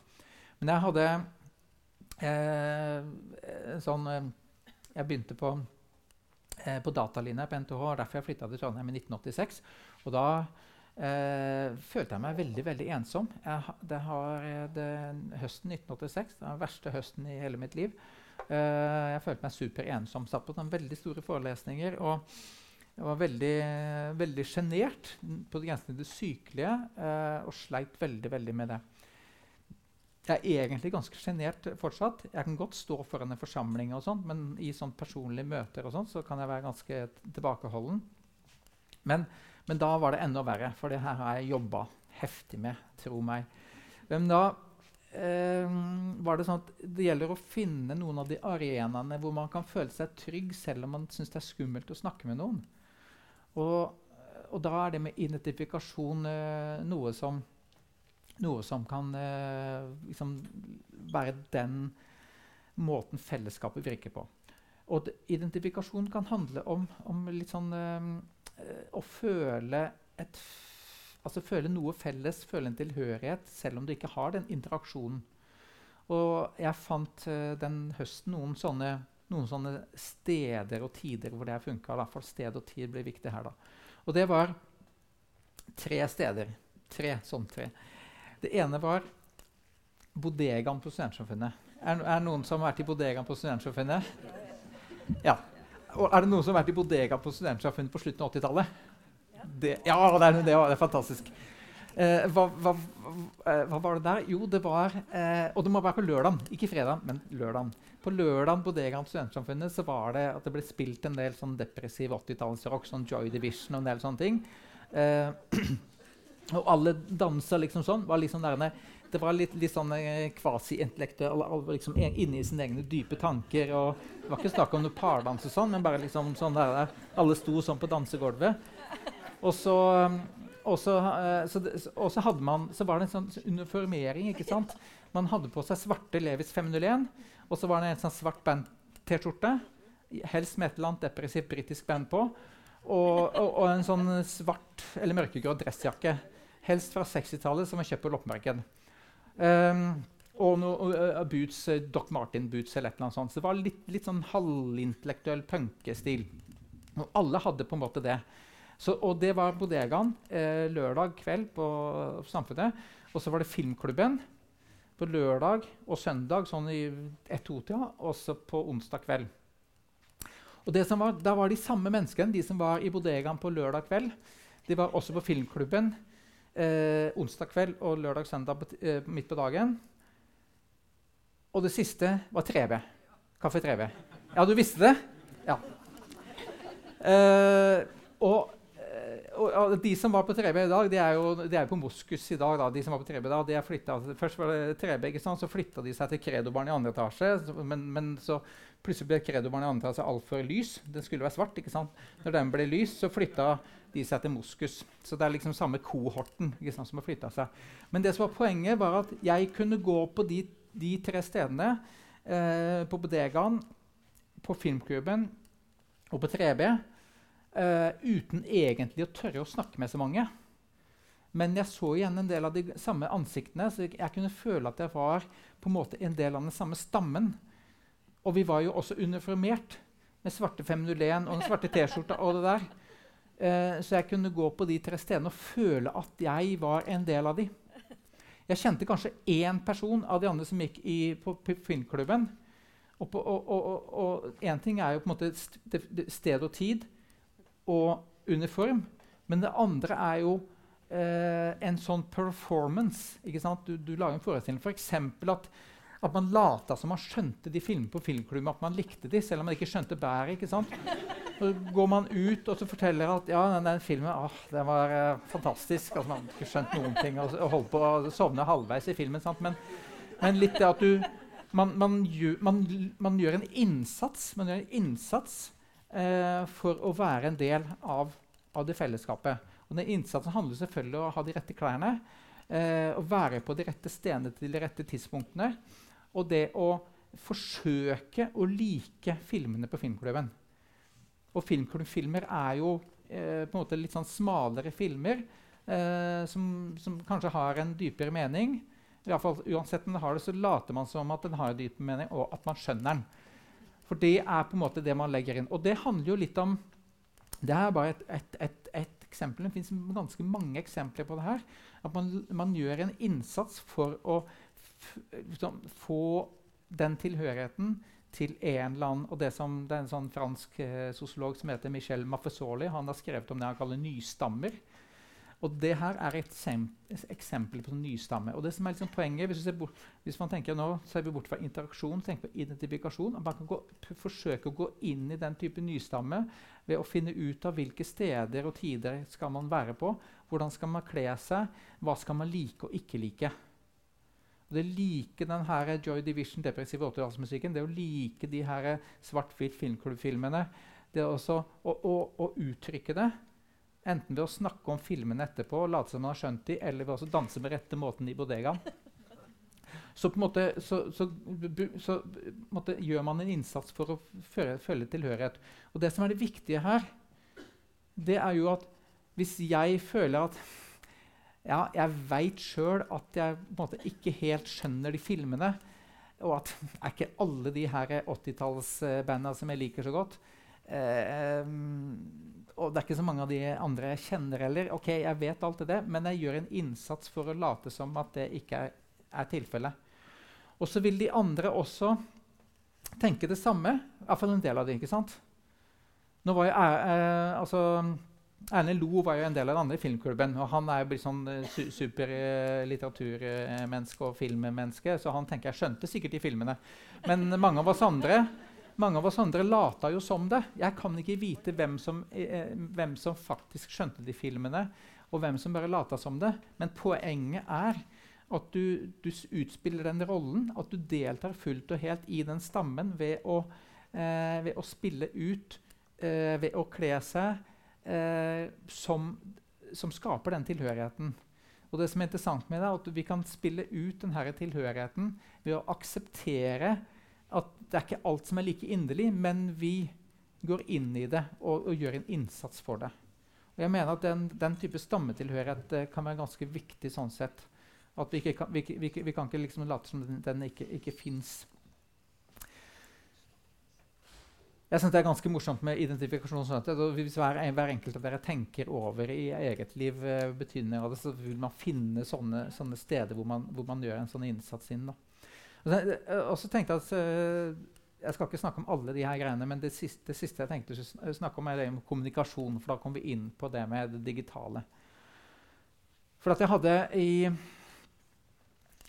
Men jeg hadde eh, sånn eh, Jeg begynte på, eh, på datalinja på NTH, derfor jeg flytta til Trondheim i 1986. Og da eh, følte jeg meg veldig veldig ensom. Jeg, det har eh, det, høsten 1986, den verste høsten i hele mitt liv. eh, jeg følte meg super ensom. Satt på sånne veldig store forelesninger. Og jeg var veldig, veldig sjenert på grensen til det sykelige uh, og sleit veldig, veldig med det. Jeg er egentlig ganske sjenert fortsatt. Jeg kan godt stå foran en forsamling, og sånt, men i sånn personlige møter og sånt, så kan jeg være ganske tilbakeholden. Men, men da var det enda verre, for det her har jeg jobba heftig med. tro meg. Men da eh, var det sånn at det gjelder å finne noen av de arenaene hvor man kan føle seg trygg selv om man syns det er skummelt å snakke med noen. Og, og da er det med identifikasjon eh, noe, som, noe som kan eh, liksom være den måten fellesskapet virker på. Og identifikasjon kan handle om, om litt sånn eh, å føle et Altså føle noe felles, føle en tilhørighet, selv om du ikke har den interaksjonen. Og jeg fant uh, den høsten noen sånne, noen sånne, steder og tider hvor det har funka. I hvert fall sted og tid blir viktig her. da. Og det var tre steder. Tre sånne tre. Det ene var bodegaen på Studentsamfunnet. Er, det noen som har vært i bodegaen på Studentsamfunnet? Ja. Og er det noen som har vært i bodegaen på Studentsamfunnet på slutten av 80-tallet? det, ja, det er, det, er, fantastisk. Eh, hva, hva, eh, hva, var det der? Jo, det var eh, Og det må være på lørdag, ikke fredag, men lørdag. På lørdag på Degan Studentsamfunnet så var det at det ble spilt en del sånn depressiv 80-tallsrock, sånn Joy Division og en del sånne ting. Eh, og alle dansa liksom sånn. var liksom der, Det var litt, litt sånn eh, kvasi-intellektuell, liksom inne i sine egne dype tanker. og Det var ikke snakk om noe pardans, og sånn, men bare liksom sånn der. Alle sto sånn på dansegulvet. Og så, og så, eh, så, så, hadde man, så var det en sånn uniformering. ikke sant? Man hadde på seg svarte Levis 501, og så var det en sånn svart band-T-skjorte. Helst med et eller annet depressivt britisk band på. Og, og, og, en sånn svart eller mørkegrå dressjakke. Helst fra 60-tallet, som var kjøpt på loppemarked. Um, og noe uh, boots, uh, Doc Martin-boots eller et eller annet sånt. Så det var litt, litt sånn halvintellektuell punkestil. Og alle hadde på en måte det. Så, og det var bodegaen eh, lørdag kveld på Samfunnet. Og så var det Filmklubben på lørdag og søndag sånn i ett-to-tida. Og så på onsdag kveld. Og det som var, Da var de samme menneskene, de som var i bodegaen på lørdag kveld. De var også på Filmklubben eh, onsdag kveld og lørdag-søndag eh, midt på dagen. Og det siste var 3B. Kaffe 3B. Ja, du visste det? Ja. Eh, og, eh, og, de som var på 3B i dag, de er jo, de er på Moskus i dag. Da. De som var på 3B da, de er flyttet, Først var det 3B, ikke sant? så flytta de seg til Kredobaren i andre etasje. Men, men så Plutselig ble Kredobaren i andre etasje altfor lys. Den skulle være svart. ikke sant? Når den ble lys, så flytta de som heter Moskus. Så det er liksom samme kohorten sant, som har flytta seg. Men det som var poenget, var at jeg kunne gå på de, de tre stedene. Eh, på Bodegaen, på Filmklubben og på 3B. Eh, uten egentlig å tørre å snakke med så mange. Men jeg så igjen en del av de samme ansiktene, så jeg kunne føle at jeg var på en måte en del av den samme stammen. Og vi var jo også uniformert med svarte 501 og den svarte T-skjorta og det der. Eh, så jeg kunne gå på de tre stedene og føle at jeg var en del av de. Jeg kjente kanskje én person av de andre som gikk i, på, filmklubben. Og, én ting er jo på en måte sted og tid og uniform. Men det andre er jo eh, en sånn performance. Du, du, lager en forestilling. For at at man lata som man skjønte de filmene på filmklubben, at man likte de, selv om man ikke skjønte bæret. Så går man ut og så forteller at ja, den, den filmen ah, den var eh, fantastisk. altså Man har ikke skjønt noen ting og, og holdt på å sovne halvveis i filmen. Men, men litt det at du man, man, gjør, man, man, gjør, en innsats, man gjør en innsats eh, for å være en del av, av, det fellesskapet. Og den innsatsen handler selvfølgelig om å ha de rette klærne. Eh, å være på de rette stedene til de rette tidspunktene og det å forsøke å like filmene på filmklubben. Og filmklubbfilmer er jo eh, på en måte litt sånn smalere filmer eh, som, som, kanskje har en dypere mening. I fall, uansett om den har det, så later man som at den har en dyp mening, og at man skjønner den. For det er på en måte det man legger inn. Og det handler jo litt om Det er bare et, et, et, et eksempel. Det fins ganske mange eksempler på det her. At man, man gjør en innsats for å liksom, få den tilhørigheten til en eller annen og Det, som, det er en sånn fransk eh, sosiolog som heter Michel Maffesoli. Han har skrevet om det han kaller nystammer. Og det her er et eksempel på nystamme. Og det som er liksom poenget, hvis, bort, hvis, man tenker nå, ser vi bort fra interaksjon, tenker på identifikasjon. Man kan gå, forsøke å gå inn i den type nystamme ved å finne ut av hvilke steder og tider skal man være på. Hvordan skal man kle seg? Hva skal man like og ikke like? Og det like den her Joy Division, depressive 80-tallsmusikken, det å like de her svart-hvitt filmklubbfilmene Det å, å, å, uttrykke det, enten ved å snakke om filmene etterpå, og late som man har skjønt de, eller ved å danse med rette måten i bodegaen. Så på en måte, så, så, så måte, gjør man en innsats for å følge tilhørighet. Og det som er det viktige her, det er jo at hvis jeg føler at ja, jeg veit sjøl at jeg måte ikke helt skjønner de filmene. Og at er ikke alle de her 80-tallsbanda som jeg liker så godt. Eh, og det er ikke så mange av de andre jeg kjenner heller. Ok, jeg vet alt det, men jeg gjør en innsats for å late som at det ikke er, er tilfellet. Og så vil de andre også tenke det samme. Iallfall en del av det. ikke sant? Nå var jeg, eh, altså, Erlend Lo var jo en del av den andre filmklubben. og Han er jo blitt sånn uh, su superlitteraturmenneske og filmmenneske, så han tenker jeg skjønte sikkert de filmene. Men mange av oss andre mange av oss andre lata jo som det. Jeg kan ikke vite hvem som, eh, hvem som faktisk skjønte de filmene, og hvem som bare lata som det. Men poenget er At du, du utspiller den rollen. At du deltar fullt og helt i den stammen ved å, eh, ved å spille ut, eh, ved å kle seg eh, som, som, skaper den tilhørigheten. Og det som er interessant med det, er at Vi kan spille ut denne tilhørigheten ved å akseptere at det er ikke alt som er like inderlig, men vi går inn i det og, og gjør en innsats for det. Og jeg mener at Den, den type stammetilhørighet eh, kan være ganske viktig sånn sett. At vi, kan, vi, vi, vi kan ikke liksom late som den, den ikke, ikke fins. Jeg synes Det er ganske morsomt med identifikasjon. Sånn at hvis hver, hver, enkelt av dere tenker over i eget liv uh, betydningen av det, så vil man finne sånne, sånne steder hvor man, hvor man, gjør en sånn innsats inn. Da. Og så, uh, tenkte jeg at uh, jeg skal ikke snakke om alle de her greiene, men det siste, det siste jeg tenkte å snakke om, er det om kommunikasjon. For da kom vi inn på det med det digitale. For at jeg hadde i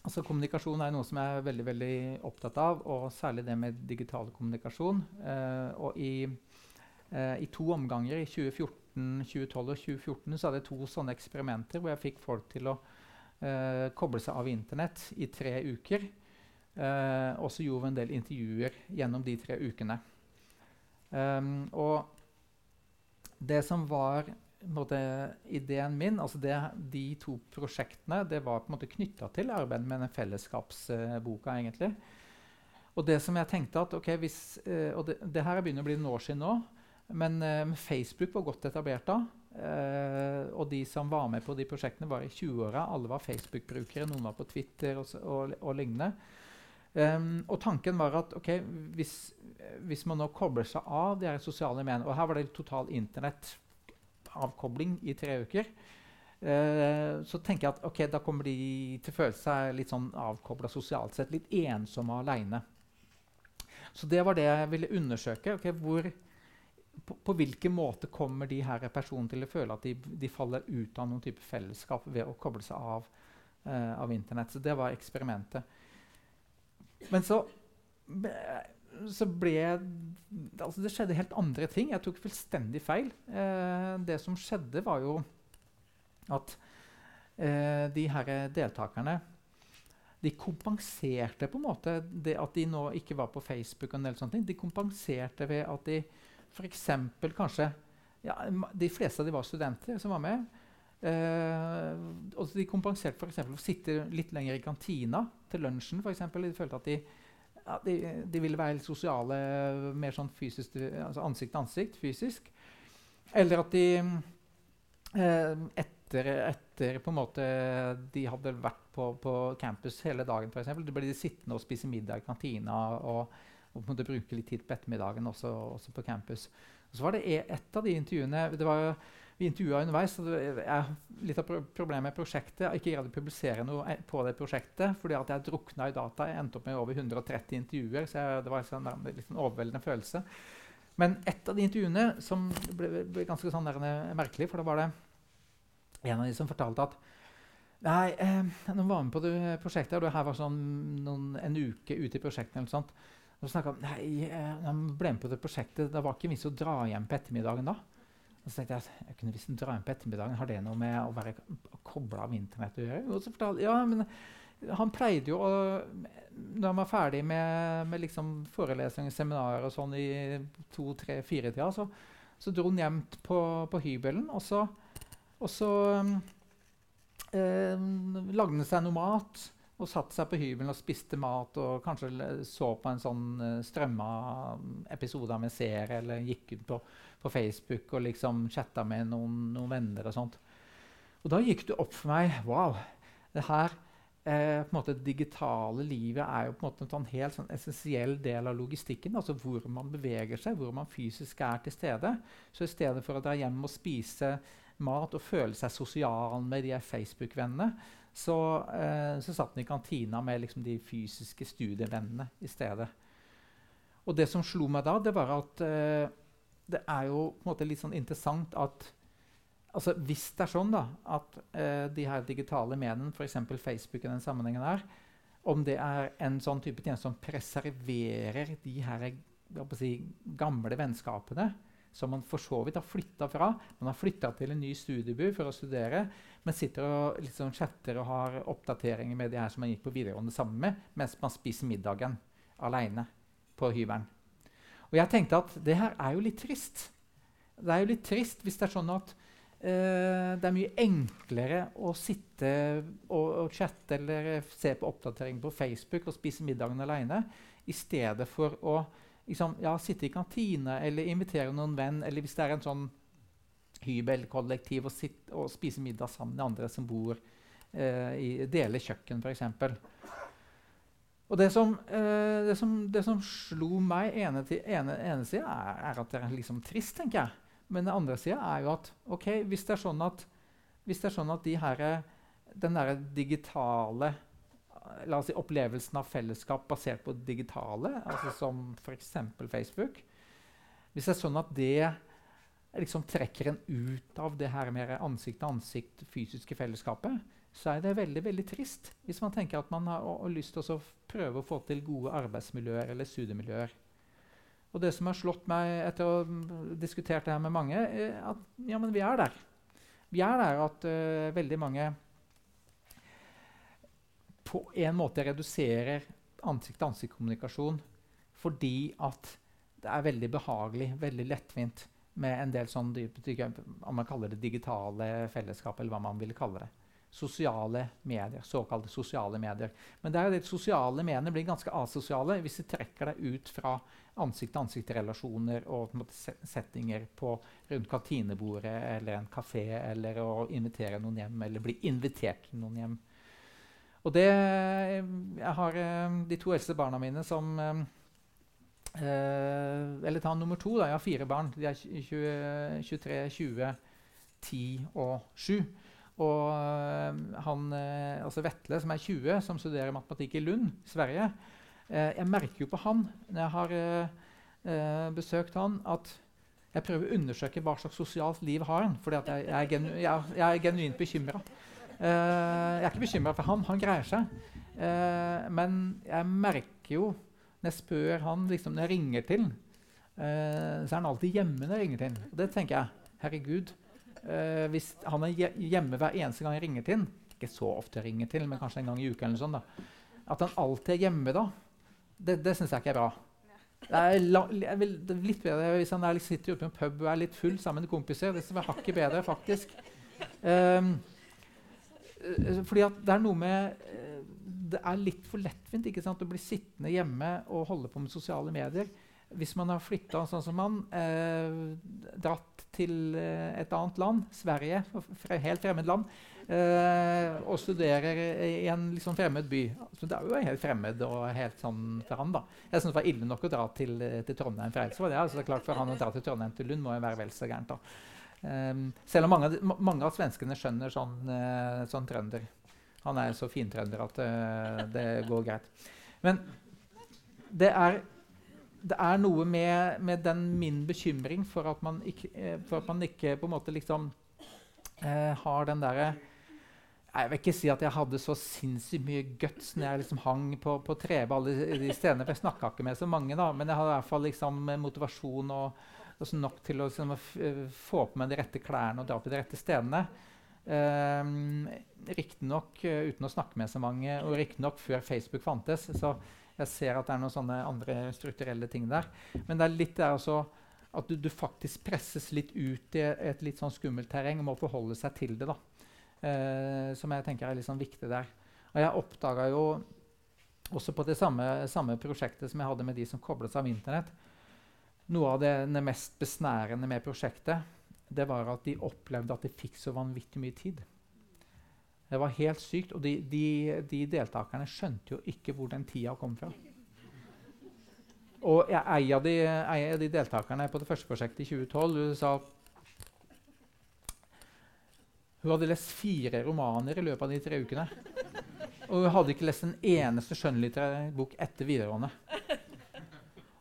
altså Kommunikasjon er noe som jeg er veldig veldig opptatt av, og særlig det med digital kommunikasjon. Eh, og i, eh, i, to omganger, i 2014, 2012 og 2014, så hadde jeg to sånne eksperimenter hvor jeg fikk folk til å eh, koble seg av Internett i tre uker. Uh, og så gjorde vi en del intervjuer gjennom de tre ukene. Um, og det som var måte, ideen min, altså det, de to prosjektene, det var på en måte knytta til arbeidet med den fellesskapsboka. Uh, egentlig. Og det som jeg tenkte at, ok, hvis, uh, og det, det, her begynner å bli noen år siden nå, men Facebook var godt etablert da. og de som var med på de prosjektene, var i 20-åra. Alle var Facebook-brukere, noen var på Twitter og, og, og lignende. Um, og tanken var at okay, hvis, hvis, man nå kobler seg av de her sosiale mediene Og her var det total internettavkobling i tre uker. Uh, så tenker jeg at okay, da kommer de til å føle seg litt sånn avkobla sosialt sett. Litt ensomme og aleine. Så det var det jeg ville undersøke. Okay, hvor, på, på, hvilken måte kommer de her personene til å føle at de, de faller ut av noen type fellesskap ved å koble seg av, uh, av Internett. Så det var eksperimentet. Men så, så ble altså Det skjedde helt andre ting. Jeg tok fullstendig feil. Eh, det som skjedde, var jo at eh, de her deltakerne de kompenserte på en måte det at de nå ikke var på Facebook. og en del sånne ting. De kompenserte ved at de f.eks. kanskje ja, De fleste av de var studenter som var med. Eh, og de kompenserte f.eks. for å sitte litt lenger i kantina til lunsjen. For eksempel. de følte at de, ja, de, de, ville være sosiale, mer sånn fysisk, altså ansikt til ansikt. fysisk. Eller at de eh, etter, etter, på en måte de hadde vært på, på campus hele dagen, de ble de sittende og spise middag i kantina og, og på bruke litt tid på ettermiddagen også, også på campus. Og så var det e, et av de intervjuene det var vi intervjua underveis. er Litt av problemet med prosjektet er ikke greid å publisere noe e, på det prosjektet fordi at jeg drukna i data. Jeg endte opp med over 130 intervjuer, så jeg, det var sånn en sånn, litt overveldende følelse. Men et av de intervjuene som ble, ble ganske sånn der, merkelig, for da var det en av de som fortalte at Nei, eh, når var med på det prosjektet, og det her var sånn noen, en uke ute i prosjektet, eller sånt, og snakka om Nei, jeg ble med på det prosjektet. Det var ikke vits å dra hjem på ettermiddagen da. Og så tenkte jeg at jeg kunne visst dra inn på ettermiddagen. Har det noe med å være kobla av Internett å gjøre? Og så fortalte, ja, men han pleide jo å Når han var ferdig med, med liksom forelesninger, seminarer og sånn i to, tre, fire-tida, så, så, dro han hjem på, på hybelen, og så, og så eh, lagde han seg noe mat og satte seg på hybelen og spiste mat og kanskje så på en sånn uh, strømma episode av en serie eller gikk ut på, på, Facebook og liksom chatta med noen, noen, venner og sånt. Og da gikk det opp for meg Wow! Det her eh, på en måte, digitale livet er jo på en måte en sånn helt sånn essensiell del av logistikken. altså Hvor man beveger seg, hvor man fysisk er til stede. Så i stedet for å dra hjem og spise mat og føle seg sosial med de Facebook-vennene, så, eh, så satt han i kantina med liksom, de fysiske studievennene i stedet. Og det som slo meg da, det var at eh, det er jo på en måte litt sånn interessant at altså Hvis det er sånn da, at eh, de her digitale mediene, f.eks. Facebook, i den sammenhengen her, om det er en sånn type tjeneste som preserverer de her si, gamle vennskapene, som man for så vidt har flytta fra. Man har flytta til en ny studieby for å studere, men sitter og liksom chatter og har oppdateringer med de her som man gikk på videregående sammen med, mens man spiser middagen aleine på hybelen. Og jeg tenkte at det her er jo litt trist. Det er jo litt trist hvis det er sånn at uh, det er mye enklere å sitte og, og, chatte eller se på oppdateringer på Facebook og spise middagen aleine i stedet for å liksom, ja, sitte i kantine eller invitere noen venn, eller hvis det er en sånn hybelkollektiv og, sitte, og spise middag sammen med andre som bor eh, i Dele kjøkken, f.eks. Og det som, eh, det, som, det som, slo meg ene, til, ene, ene sida, er, er, at det er liksom trist, tenker jeg. Men den andre sida er jo at ok, hvis det er sånn at, hvis det er sånn at de her, den derre digitale la oss si, opplevelsen av fellesskap basert på det digitale, altså som f.eks. Facebook Hvis det er sånn at det liksom trekker en ut av det her mer ansikt-til-ansikt fysiske fellesskapet, så er det veldig veldig trist hvis man tenker at man har, har lyst til å prøve å få til gode arbeidsmiljøer eller studiemiljøer. Og det som har slått meg etter å ha diskutert det her med mange, er at ja, men vi er der. Vi er der at uh, veldig mange på en måte reduserer ansikt-til-ansikt-kommunikasjon fordi at det er veldig behagelig, veldig lettvint med en del sånn om man kaller det digitale fellesskap, eller hva man vil kalle det. Sosiale medier, såkalte sosiale medier. Men det er jo det sosiale mediene blir ganske asosiale hvis de trekker deg ut fra ansikt-til-ansikt-relasjoner og settinger på rundt kantinebordet eller en kafé, eller å invitere noen hjem, eller bli invitert til noen hjem. Og det Jeg har eh, de to eldste barna mine som eh, Eller ta nummer to. Da. Jeg har fire barn. De er 20, 23, 20, 10 og 7. Og eh, han, altså Vetle, som er 20, som studerer matematikk i Lund, Sverige Jeg merker jo på han når jeg har besøkt han, at jeg prøver å undersøke hva slags sosialt liv har han, fordi jeg, jeg, jeg er genuint bekymra. Uh, jeg er ikke bekymra for han, han greier seg. Uh, men jeg merker jo når jeg spør han liksom, når jeg ringer til uh, så er han alltid hjemme når jeg ringer til. Og det tenker jeg. Herregud. hvis han er hjemme hver eneste gang jeg ringer til ikke så ofte jeg ringer til, men kanskje en gang i uka eller sånn, da, At han alltid er hjemme da, det, det syns jeg ikke er bra. Det er, vil, det er litt bedre hvis han er, sitter ute på en pub og er litt full sammen med kompiser. Det er hakket bedre, faktisk. Um, Eh, fordi det er noe med eh, Det er litt for lettvint ikke sant, å bli sittende hjemme og holde på med sosiale medier. Hvis man har flytta sånn som man, eh, dratt til eh, et annet land, Sverige, helt fremmed land, eh, og studerer i en liksom fremmed by så Det er jo helt fremmed og helt sånn for han. da. Jeg syns det var ille nok å dra til, til Trondheim for Eidsvoll. Ja, det er klart For han å dra til Trondheim til Lund må jo være vel så gærent. da. Um, selv om mange, mange, av svenskene skjønner sånn, uh, sånn trønder. Han er så fintrønder at uh, det går greit. Men det er, det er noe med, med, den min bekymring for at man ikke, uh, for at man ikke på en måte liksom har den derre jeg vil ikke si at jeg hadde så sinnssykt mye guts når jeg liksom hang på, på de stedene. Jeg snakka ikke med så mange, da, men jeg hadde i hvert fall liksom motivasjon og, altså nok til å liksom, få på meg de rette klærne og dra på de rette stedene. Um, Riktignok uh, uten å snakke med så mange, og riktignok før Facebook fantes. Så jeg ser at det er noen sånne andre strukturelle ting der. Men det er litt der også at du, du faktisk presses litt ut i et litt sånn skummelt terreng og må forholde seg til det. da. Uh, som jeg tenker er litt sånn viktig der. Og jeg oppdaga jo også på det samme, samme prosjektet som jeg hadde med de som koblet seg av Internett, noe av det, det mest besnærende med prosjektet det var at de opplevde at de fikk så vanvittig mye tid. Det var helt sykt. Og de, de, de deltakerne skjønte jo ikke hvor den tida kom fra. Og en av de, de deltakerne på det første prosjektet i 2012 hun sa hun hadde lest fire romaner i løpet av de tre ukene. Og hun hadde ikke lest en eneste skjønnlitterær bok etter videregående.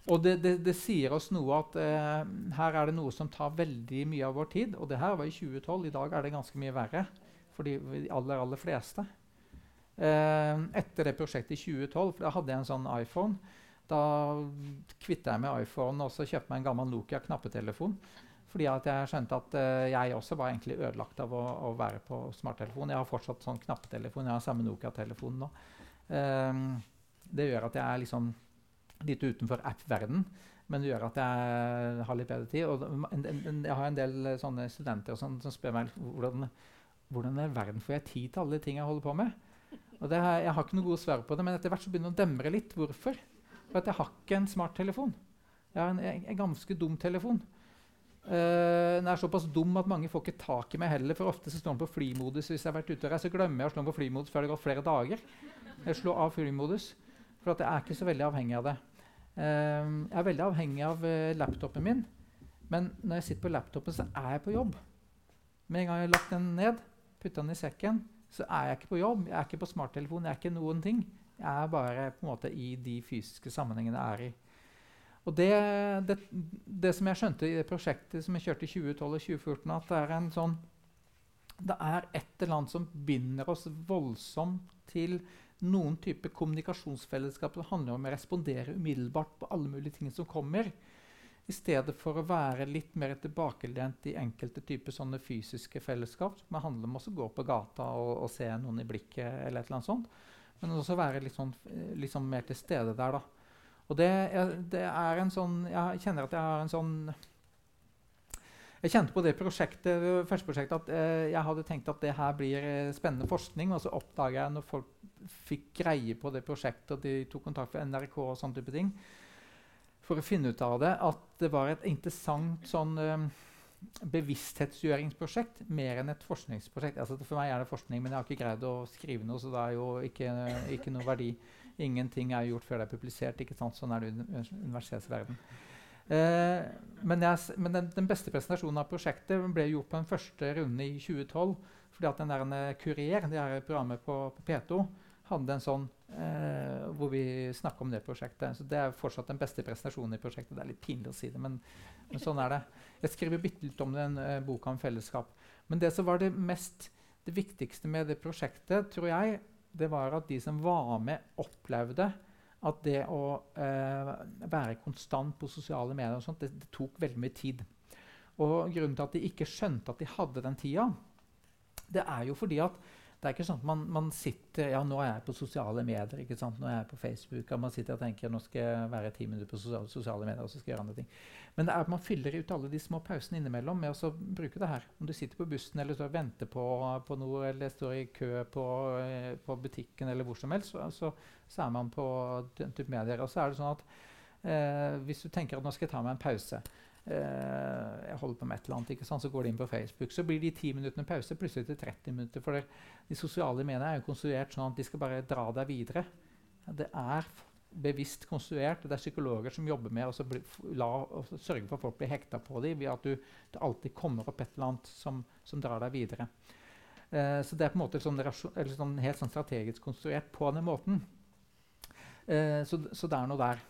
Og det, det, det, sier oss noe at eh, her er det noe som tar veldig mye av vår tid. Og det her var i 2012. I dag er det ganske mye verre for de aller, aller fleste. Eh, etter det prosjektet i 2012 for da hadde jeg en sånn iPhone. Da kvitta jeg med iPhone og så kjøpte meg en gammel Nokia knappetelefon. Fordi jeg skjønte at uh, jeg også var egentlig ødelagt av å, å, være på smarttelefon. Jeg har fortsatt sånn knappetelefon. Jeg har samme Nokia-telefon nå. Um, det gjør at jeg er liksom litt utenfor app-verden. Men det gjør at jeg har litt bedre tid. Og jeg har en del sånne studenter sånn, som spør meg hvordan, hvordan i verden får jeg tid til alle de tingene jeg holder på med. Og det, jeg har ikke noe gode svar på det, men etter hvert så begynner det å demre litt. Hvorfor? For at jeg har ikke en smarttelefon. Jeg har en, en ganske dum telefon. Uh, den er såpass dum at mange får ikke tak i meg heller. For ofte så står den på flymodus. Hvis jeg har vært ute og reist, så glemmer jeg å slå den på flymodus før det har gått flere dager. Jeg slår av flymodus, for jeg er ikke så veldig avhengig av det. Uh, jeg er veldig avhengig av uh, laptopen min, men når jeg sitter på laptopen, så er jeg på jobb. Med en gang jeg har lagt den ned, putta den i sekken, så er jeg ikke på jobb. Jeg er ikke på smarttelefon, jeg er ikke noen ting. Jeg er bare på en måte i de fysiske sammenhengene jeg er i. Og det, det, det, som jeg skjønte i det prosjektet som jeg kjørte i 2012 og 2014, at det er en sånn det er et eller annet som binder oss voldsomt til noen type kommunikasjonsfellesskap som handler om å respondere umiddelbart på alle mulige ting som kommer, i stedet for å være litt mer tilbakelent i enkelte typer sånne fysiske fellesskap. som handler om å gå på gata og, og, se noen i blikket, eller et eller annet sånt. Men også være litt, sånn, sånn mer til stede der. da. Og det, det, er en sånn Jeg kjenner at jeg har en sånn jeg kjente på det prosjektet, første prosjektet at eh, jeg hadde tenkt at det her blir eh, spennende forskning. Og så oppdaga jeg når folk fikk greie på det prosjektet, og de tok kontakt med NRK og sånne type ting, for å finne ut av det, at det var et interessant sånn eh, bevissthetsgjøringsprosjekt mer enn et forskningsprosjekt. Altså, for meg er det forskning, men jeg har ikke greid å skrive noe, så det er jo ikke, ikke noe verdi. Ingenting er gjort før det er publisert. ikke sant? Sånn er det i universitetsverden. Eh, men, jeg, men den, den, beste presentasjonen av prosjektet ble gjort på den første runde i 2012. fordi at den der Kurier, det her programmet på, på P2, hadde en sånn eh, hvor vi snakka om det prosjektet. Så det er fortsatt den beste presentasjonen i prosjektet. Det er litt pinlig å si det, men, men sånn er det. Jeg skriver bitte litt om den eh, boka om fellesskap. Men det som var det mest det viktigste med det prosjektet, tror jeg, det var at de som var med, opplevde at det å eh, være konstant på sosiale medier og sånt, det, det, tok veldig mye tid. Og grunnen til at de ikke skjønte at de hadde den tida, det er jo fordi at det er ikke sånn at man, man, sitter Ja, nå er jeg på sosiale medier. ikke sant? Nå er jeg på Facebook. og Man sitter og tenker nå skal jeg være ti minutter på sosiale, sosiale medier. og så skal jeg gjøre andre ting. Men det er at man fyller ut alle de små pausene innimellom med å bruke det her. Om du sitter på bussen eller står og venter på, på, noe, eller står i kø på, eh, på butikken eller hvor som helst, så, så, så er man på den type medier. Og så er det sånn at eh, hvis du tenker at nå skal jeg ta meg en pause eh, jeg holder på med et eller annet, ikke sant? så går de inn på Facebook. Så blir de ti minuttene pause plutselig til 30 minutter. For de sosiale mediene er jo konstruert sånn at de skal bare dra deg videre. Det er bevisst konstruert. Det er psykologer som jobber med å sørge for at folk blir hekta på dem ved at du, det alltid kommer opp et eller annet som, som drar deg videre. Eh, så det er på en måte sånn, sånn, helt sånn strategisk konstruert på den måten. Eh, så, så det er noe der.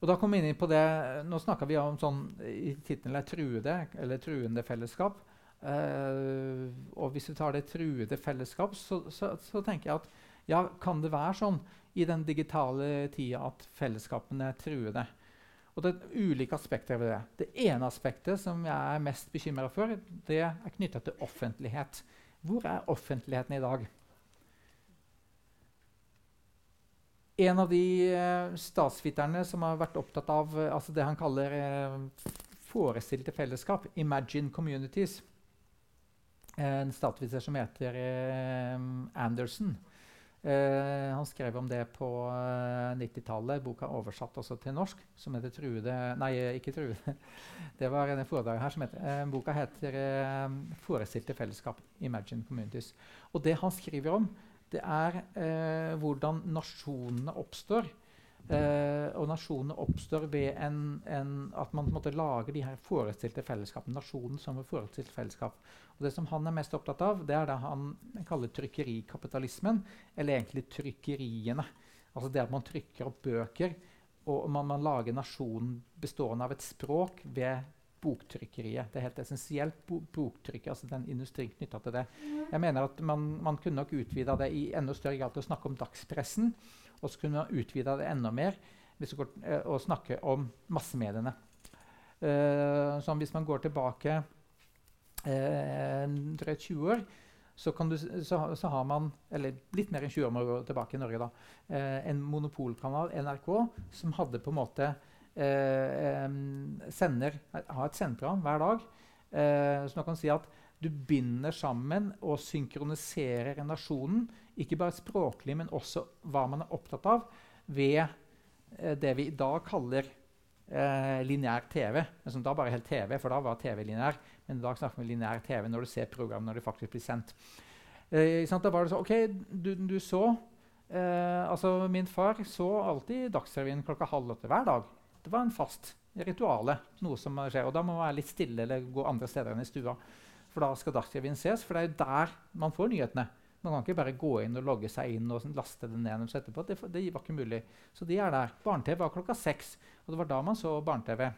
Og da kom vi inn på det, Nå snakka vi om sånn, i tittelen 'truede' eller 'truende fellesskap'. Eh, og hvis vi tar det truede fellesskap, så, så, så, tenker jeg at ja, kan det være sånn i den digitale tida at fellesskapene er truede? Og det er ulike aspekter ved det. Det ene aspektet som jeg er mest bekymra for, det er knytta til offentlighet. Hvor er offentligheten i dag? En av de eh, statsviterne som har vært opptatt av eh, altså det han kaller eh, forestilte fellesskap, 'imagine communities', en statsviter som heter eh, Anderson. Eh, han skrev om det på 90-tallet. Eh, Boka er oversatt også til norsk, som heter 'Truede' Nei, ikke 'Truede'. Det var en foredrag her som heter Boka heter 'Forestilte fellesskap', 'Imagine Communities'. Og det han skriver om, det er hvordan nasjonene oppstår. Eh, og nasjonene oppstår ved en, en, at man måte, lager de her forestilte fellesskapene. Nasjonen som et forestilt fellesskap. Og Det som han er mest opptatt av, det er det han kaller trykkerikapitalismen. Eller egentlig trykkeriene. Altså det at man trykker opp bøker, og man, man lager nasjonen bestående av et språk ved boktrykkeriet. Det er helt essensielt bo boktrykket, altså den industrien knytta til det. Jeg mener at man, man kunne nok utvida det i enda større grad til å snakke om dagspressen. Og så kunne man utvida det enda mer går, eh, og snakker om massemediene. Uh, så hvis man går tilbake uh, drøyt 20 år, så, du, så, så, har man Eller litt mer enn 20 år må gå tilbake i Norge, da. Uh, en monopolkanal, NRK, som hadde på en måte sender, har et sendeprogram hver dag. så man kan si at du binder sammen og synkroniserer nasjonen, ikke bare språklig, men også hva man er opptatt av, ved Eh, det vi i dag kaller eh, lineær TV. Men da bare helt TV, for da var TV lineær. Men i dag snakker vi lineær TV når du ser programmet når det faktisk blir sendt. Eh, da var det så, ok, du, du så eh, altså Min far så alltid Dagsrevyen klokka halv åtte hver dag. Det var en fast rituale. noe som skjer, og Da må man være litt stille eller gå andre steder enn i stua. For da skal Dagsrevyen ses, for det er jo der man får nyhetene. Man kan ikke bare gå inn og logge seg inn og sånn, laste det ned. etterpå. Det, det, var ikke mulig. Så de er der. Barne-TV var klokka seks. Og det var da man så barne-TV.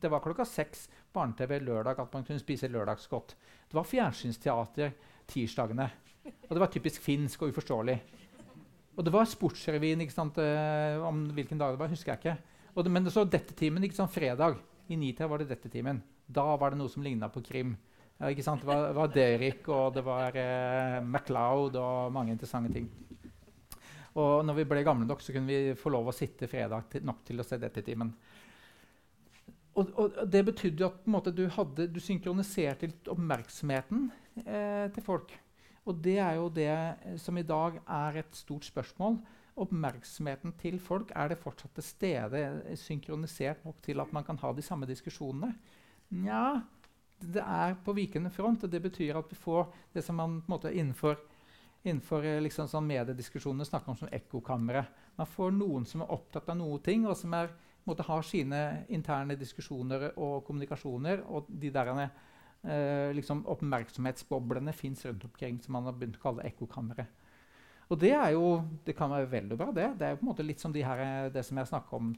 Det var klokka seks barne-TV lørdag at man kunne spise lørdagsgodt. Det var fjernsynsteater tirsdagene. Og det var typisk finsk og uforståelig. Og det var Sportsrevyen uh, om hvilken dag det var. husker jeg ikke. Det, men så Dette-timen ikke sant, fredag. I nitida var det Dette-timen. Da var det noe som ligna på krim. Ja, ikke sant? Det var, var Derek og det var eh, MacLeod og mange interessante ting. Og når vi ble gamle nok, så kunne vi få lov å sitte fredag til, nok til å se dette i timen. Og, og, det betydde at måte, du, hadde, du, synkroniserte oppmerksomheten eh, til folk. Og det er jo det som i dag er et stort spørsmål. Oppmerksomheten til folk, er det fortsatt til stede synkronisert nok til at man kan ha de samme diskusjonene? Nja, det er på vikende front. og Det betyr at vi får det som man på en måte innenfor, innenfor eh, liksom sånn mediediskusjonene snakker om som ekkokamre. Man får noen som er opptatt av noe ting, og som er, måte, har sine interne diskusjoner og kommunikasjoner. Og de der, eh, liksom oppmerksomhetsboblene fins rundt omkring, som man har begynt å kalle ekkokamre. Og det, er jo, det kan være veldig bra. Det Det er jo på en måte litt som de her, det som jeg snakka om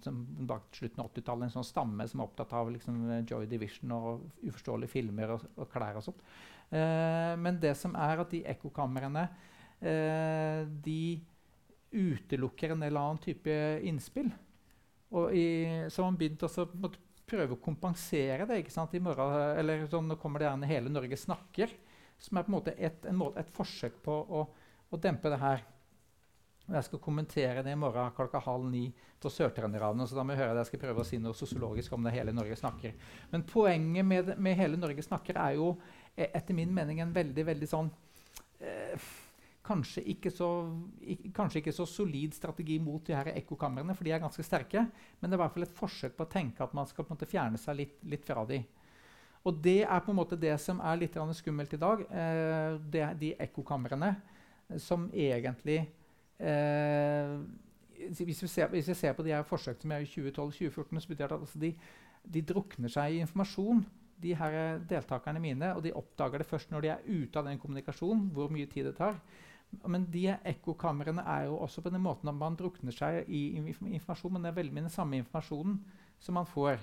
bak slutten av 80-tallet. En sånn stamme som er opptatt av liksom, Joy Division og uforståelige filmer og, og klær og sånt. Eh, men det som er at de ekkokamrene eh, de utelukker en eller annen type innspill. Og i, så man begynt å prøve å kompensere det. ikke sant? I morgen, eller sånn, Nå kommer det gjerne 'Hele Norge snakker', som er på en måte et, en måte, et forsøk på å og dempe det her. Jeg skal kommentere det i morgen klokka halv ni på Sørtrønderradioen. Så da må jeg høre at jeg skal prøve å si noe sosiologisk om det hele Norge snakker. Men poenget med, med Hele Norge snakker er jo eh, etter min mening en veldig, veldig sånn eh, kanskje, ikke så, kanskje, ikke så, solid strategi mot de her ekkokamrene, for de er ganske sterke. Men det er i hvert fall et forsøk på å tenke at man skal på en måte, fjerne seg litt, litt, fra de. Og det er på en måte det som er litt skummelt i dag. Eh, det, de ekkokamrene som egentlig eh, hvis, vi ser, hvis, vi ser, på de her forsøkene som er i 2012-2014, så betyr det at altså de, de, drukner seg i informasjon, de her deltakerne mine. Og de oppdager det først når de er ute av den kommunikasjonen, hvor mye tid det tar. Men de ekkokamrene er jo også på den måten at man drukner seg i informasjon, men det er veldig mye den samme informasjonen som man får.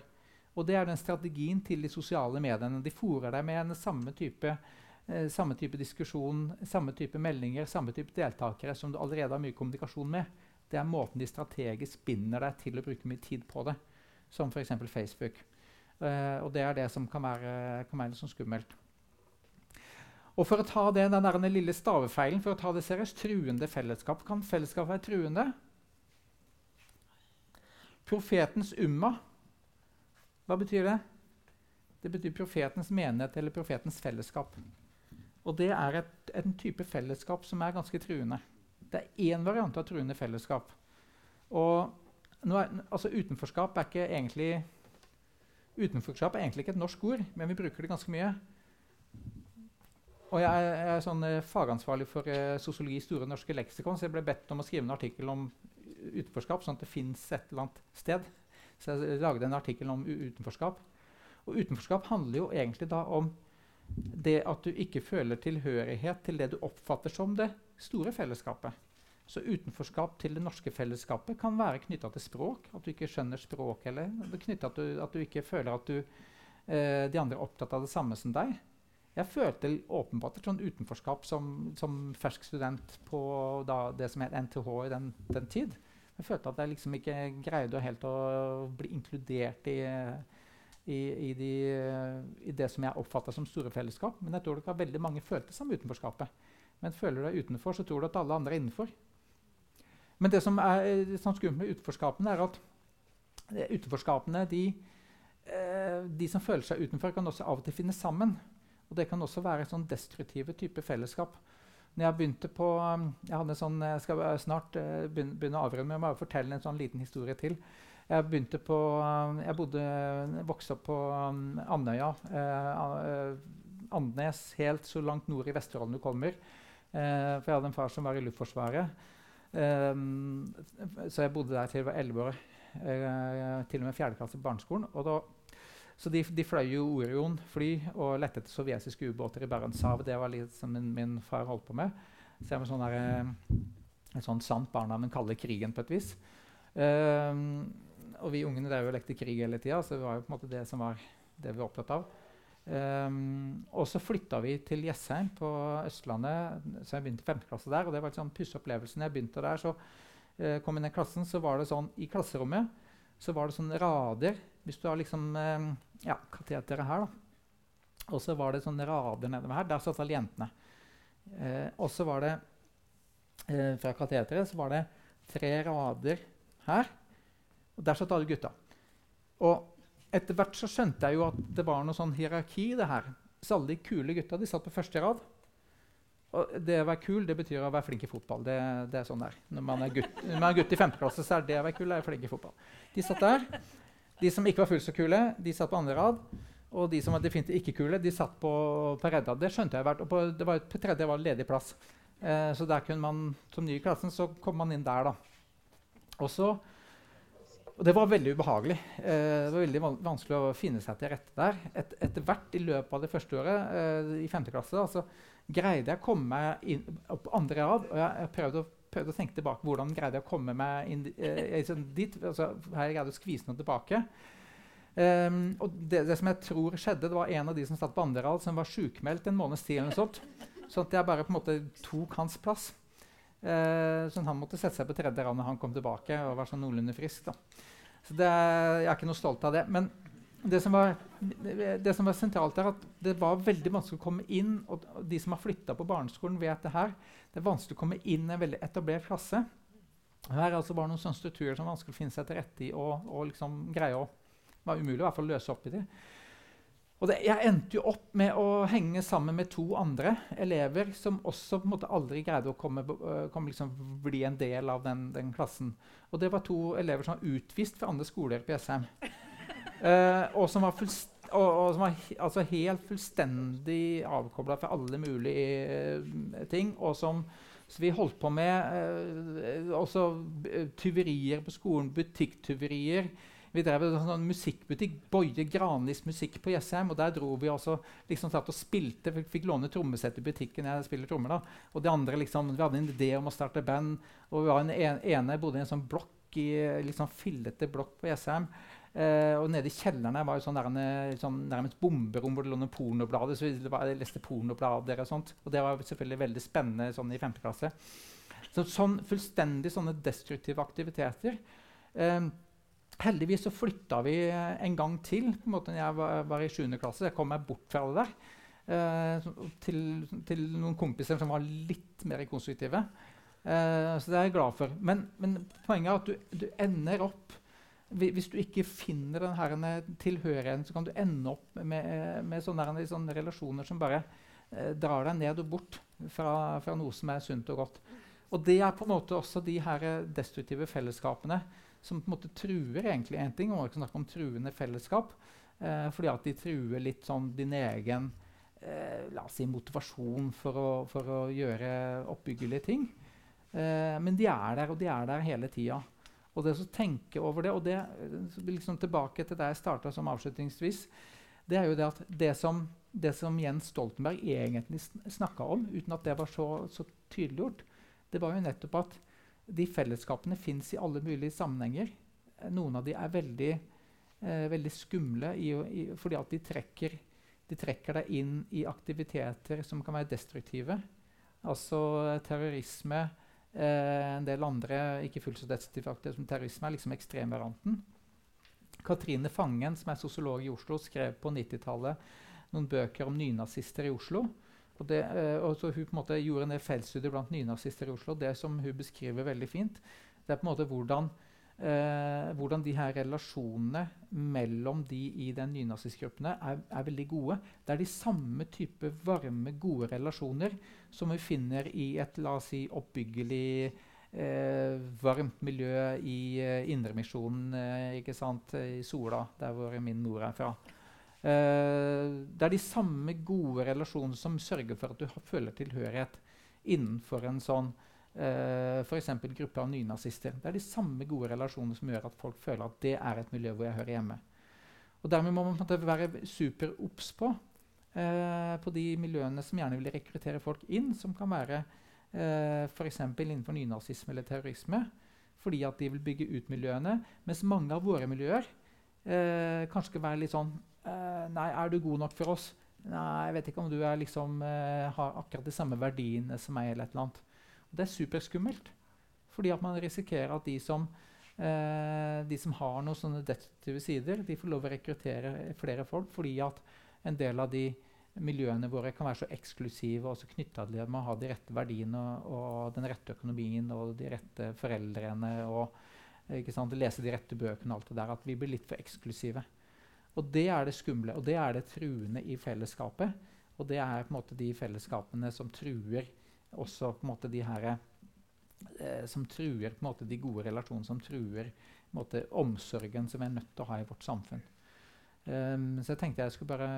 Og det er den strategien til de sosiale mediene. De fòrer deg med den samme type eh, samme type diskusjon, samme type meldinger, samme type deltakere som du allerede har mye kommunikasjon med. Det er måten de strategisk binder deg til å bruke mye tid på det, som f.eks. Facebook. Eh, og det er det som kan være, kan være litt sånn skummelt. Og for å ta det, den der, lille stavefeilen, for å ta det seriøst, truende fellesskap. Kan fellesskap være truende? Profetens umma, hva betyr det? Det betyr profetens menighet eller profetens fellesskap. Og det er et, en type fellesskap som er ganske truende. Det er én variant av truende fellesskap. Og er, altså utenforskap er egentlig Utenforskap er egentlig ikke et norsk ord, men vi bruker det ganske mye. Og jeg er, jeg er sånn, uh, fagansvarlig for eh, sosiologi i Store norske leksikon, så jeg ble bedt om å skrive en artikkel om utenforskap, sånn at det fins et eller annet sted. Så jeg lagde en artikkel om utenforskap. Og utenforskap handler jo egentlig da om det at du ikke føler tilhørighet til det du oppfatter som det store fellesskapet. Så utenforskap til det norske fellesskapet kan være knytta til språk. At du ikke skjønner språk, eller knytta til at du ikke føler at du, eh, de andre er opptatt av det samme som deg. Jeg følte åpenbart et sånn utenforskap som, som fersk student på da, det som het NTH i den, den tid. Jeg følte at jeg liksom ikke greide helt å bli inkludert i, i, i, de, i det som jeg oppfatta som store fellesskap. Men jeg tror nok at veldig mange følte samme utenforskapet. Men føler du deg utenfor, så tror du at alle andre er innenfor. Men det som er sånn skummelt med utenforskapene, er at utenforskapene de, eh, de som føler seg utenfor, kan også av og til finne sammen. Og det kan også være sånn destruktive typer fellesskap. Når jeg begynte på, jeg sånn, jeg skal snart begynne å avrunde, men jeg må fortelle en sånn liten historie til. Jeg begynte på, um, jeg bodde, vokste opp på um, Andøya. Eh, Andenes, helt så langt nord i Vesterålen du kommer. Eh, for jeg hadde en far som var i Luftforsvaret. Um, så jeg bodde der til jeg var elleve år. til og med fjerde klasse på barneskolen. Da så de, de fløy jo Orion-fly og lette etter sovjetiske ubåter i Barentshavet. Det var litt som min, min, far holdt på med. Så jeg var sånn der, eh, et sånt sant barn av den kalde krigen på et vis. Um, og vi ungene drev og lekte krig hele tida, så det var jo på en måte det som var det vi var opptatt av. Um, og så flytta vi til Jessheim på Østlandet, så jeg begynte i 5. klasse der. og det var en sånn pussig opplevelse. Når jeg begynte der, så uh, kom inn i klassen, så var det sånn i klasserommet så var det sånne rader Hvis du har liksom eh, ja, kateteret her, da. Og så var det sånne rader nedover her. Der satt alle jentene. Uh, og så var det uh, fra kateteret så var det tre rader her. Og der satt alle gutta. Og etter hvert så skjønte jeg jo at det var noe sånn hierarki i det her. Så alle de kule gutta de satt på første rad. Og det å være kul det betyr å være flink i fotball. Det, det er sånn der. Når man er gutt, når man er gutt i 5. klasse, så er det å være kul å være flink i fotball. De satt der. De som ikke var fullt så kule, de satt på andre rad. Og de som var definitivt ikke kule, de satt på, på redda. Det skjønte jeg. Og på, det var, på tredje var det ledig plass. Eh, så der kunne man, som ny i klassen så kom man inn der. da. Og så, og det var veldig ubehagelig. Eh, det var veldig vanskelig å finne seg til rette der. Et, etter hvert i løpet av det første året eh, i 5. klasse altså, greide jeg å komme meg inn på andre rad. Og jeg, jeg prøvde, å, prøvde, å, tenke tilbake hvordan greide jeg å komme meg inn eh, sånn dit. Altså, her greide å skvise noe tilbake. Um, og det, det, som jeg tror skjedde, det var en av de som satt på andre rad, som var sjukmeldt en måneds tid. eller sånt, Sånn at jeg bare på en måte tok hans plass. Uh, sånn han måtte sette seg på tredje rad når han kom tilbake og var sånn noenlunde frisk. da. Så det, jeg er ikke noe stolt av det. Men det som, var, det som var sentralt, er at det var veldig vanskelig å komme inn. og De som har flytta på barneskolen, vet det her. Det er vanskelig å komme inn i en veldig etablert klasse. Her altså var det noen sånne strukturer som var vanskelig å finne seg til rette i og, og liksom greie å var umulig i hvert fall å løse opp i det. Og det, jeg endte jo opp med å henge sammen med to andre elever som også på en måte aldri greide å komme, uh, komme liksom, bli en del av den, den, klassen. Og det var to elever som var utvist fra andre skoler på Jessheim. Uh, og som var, og, og som var altså helt fullstendig avkobla fra alle mulige uh, ting. Og som vi holdt på med uh, også tyverier på skolen, butikktyverier. Vi drev en sånn musikkbutikk, Boje Granlis musikk på Jessheim. og Der dro vi også, liksom satt og spilte. Fikk, fikk låne trommesett i butikken. jeg spiller trommer da, og det andre liksom, Vi hadde en idé om å starte band. og vi var en, ene bodde i en sånn blokk i liksom fillete blokk på Jessheim. Uh, og nede i kjelleren var jo sånn, der, sånn nærmest bomberom hvor det lå noen pornoblader. så jeg leste pornoblader Og sånt, og det var selvfølgelig veldig spennende sånn i 5. klasse. Så, sånn fullstendig sånne destruktive aktiviteter. Uh, heldigvis så flytta vi en gang til på en måte når jeg var, var i 7. klasse. Jeg kom meg bort fra det der. Eh, til, til, noen kompiser som var litt mer konstruktive. så det er jeg glad for. Men, men poenget er at du, du ender opp hvis du ikke finner denne tilhørigheten, så kan du ende opp med, med sånne, sånne, relasjoner som bare eh, drar deg ned og bort fra, fra, noe som er sunt og godt. Og det er på en måte også de her destruktive fellesskapene som på en måte truer egentlig en ting. Man må ikke snakke om truende fellesskap, eh, fordi at de truer litt sånn din egen eh, la oss si, motivasjon for å, for å gjøre oppbyggelige ting. Eh, men de er der, og de er der hele tida. Og det å tenke over det, og det liksom tilbake til der jeg starta som avslutningsvis, det er jo det at det som, det som Jens Stoltenberg egentlig snakka om, uten at det var så, så tydeliggjort, det var jo nettopp at de fellesskapene fins i alle mulige sammenhenger. Noen av de er veldig, eh, veldig skumle i, i, fordi at de trekker, de trekker deg inn i aktiviteter som kan være destruktive. Altså terrorisme, Eh, en del andre ikke fullt så destruktive aktiviteter som terrorisme er liksom ekstremvarianten. Katrine Fangen, som er sosiolog i Oslo, skrev på 90-tallet noen bøker om nynazister i Oslo. Og, det, eh, og så Hun på en måte gjorde en del feltstudier blant nynazister i Oslo. Det som hun beskriver veldig fint, det er på en måte hvordan eh, hvordan de her relasjonene mellom de i den nynazistgruppene er, er, veldig gode. Det er de samme type varme, gode relasjoner som vi finner i et la oss si, oppbyggelig eh, varmt miljø i eh, Indremisjonen eh, i Sola, der hvor min mor er fra. Eh, det er de samme gode relasjonene som sørger for at du føler tilhørighet innenfor en sånn uh, f.eks. gruppe av nynazister. Det er de samme gode relasjonene som gjør at folk føler at det er et miljø hvor jeg hører hjemme. Og Dermed må man være super obs på, uh, på de miljøene som gjerne vil rekruttere folk inn, som kan være uh, f.eks. innenfor nynazisme eller terrorisme, fordi at de vil bygge ut miljøene. Mens mange av våre miljøer uh, kanskje skal være litt sånn Nei, er du god nok for oss? Nei, jeg vet ikke om du liksom, har akkurat de samme verdiene som meg. eller et eller annet. Det er superskummelt. Fordi man risikerer at de som, uh, de som har noen sånne destruktive sider, de får lov å rekruttere flere folk fordi at en del av de miljøene våre kan være så eksklusive og så knytta til at man har de rette verdiene og, og, den rette økonomien og de rette foreldrene og lese de rette bøkene og alt det der. At vi blir litt for eksklusive. Og det er det skumle, og det er det truende i fellesskapet. Og det er på en måte de fellesskapene som truer også på en måte de her eh, som truer på en måte de gode relasjonene, som truer på en måte, omsorgen som vi er nødt til å ha i vårt samfunn. Um, så jeg tenkte jeg skulle bare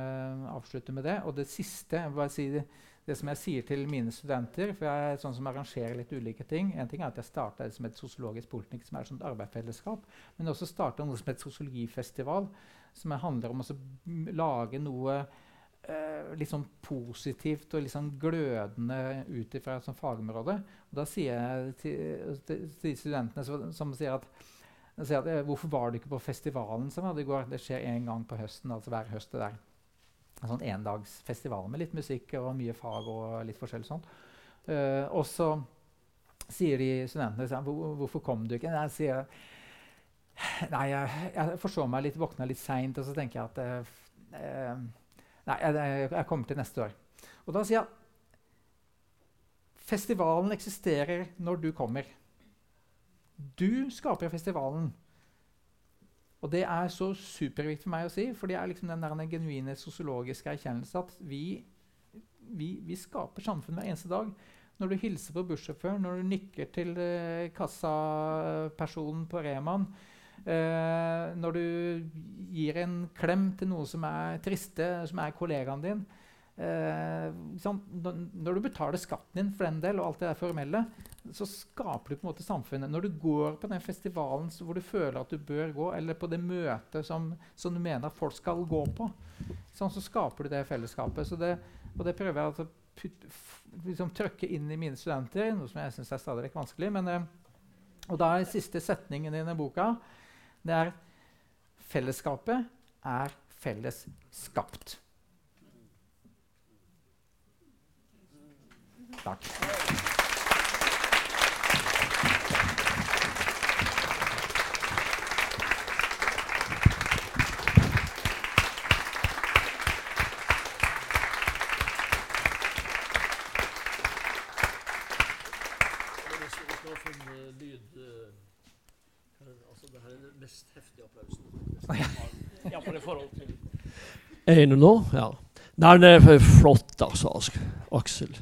avslutte med det. Og det siste bare si det, det, som jeg sier til mine studenter For jeg er sånn som arrangerer litt ulike ting. En ting er at jeg starta som et sosiologisk politikk, som er et arbeidsfellesskap. Men også starta noe som et sosiologifestival, som handler om å lage noe eh, litt sånn positivt og litt sånn glødende ut fra et sånt fagområde. Og da sier jeg til, til, til studentene som, som sier at, sier at, eh, 'Hvorfor var du ikke på festivalen som hadde i går?' Det skjer én gang på høsten. altså hver høst det der. En sånn endagsfestival med litt musikk og mye fag og litt forskjellig sånn. Uh, og så sier de studentene Hvor, 'Hvorfor kom du ikke?' Jeg sier Nei, jeg, jeg forså meg litt, våkna litt seint, og så tenker jeg at uh, uh, Nei, jeg, jeg kommer til neste år. Og da sier jeg Festivalen eksisterer når du kommer. Du skaper festivalen. Og det er så superviktig for meg å si, for det er liksom den, der, den genuine sosiologiske erkjennelse at vi, vi, vi, skaper samfunn hver eneste dag. Når du hilser på bussjåføren, når du nikker til eh, kassapersonen på Reman, når du gir en klem til noe som er triste, som er kollegaen din sånn, Når du betaler skatten din for den del, og alt det der formelle, så skaper du på en måte samfunnet. Når du går på den festivalen hvor du føler at du bør gå, eller på det møtet som, som du mener at folk skal gå på, sånn, så skaper du det fellesskapet. Det, og det prøver jeg å putt, liksom, trykke inn i mine studenter, noe som jeg syns er stadig vanskelig. Men, uh, og da er siste setningen i denne boka det er fellesskapet er felles skapt. Takk. Er inne nå? Ja. Nei, det er flott, altså, Aksel.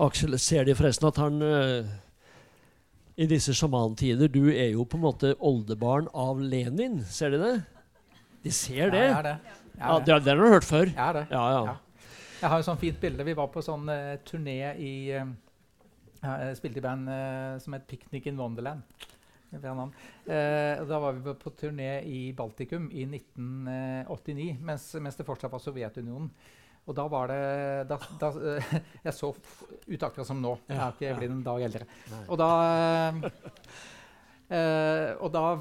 Aksel, ser de forresten at han uh, i disse sjamantider Du er jo på en måte oldebarn av Lenin. Ser de det? De ser det? Ja, det. Ja, det, det har du hørt før? Ja, det. Ja, ja. ja. Jeg har et sånt fint bilde. Vi var på sånn uh, turné i uh, Jeg spilte i band uh, som het Picnic in Wonderland. Eh, da var vi på turné i Baltikum i 1989, mens, mens, det fortsatt var Sovjetunionen. Og da var det da, da, eh, Jeg så ut akkurat som nå. Jeg har ikke blitt en dag eldre. Og da, Eh, og, da,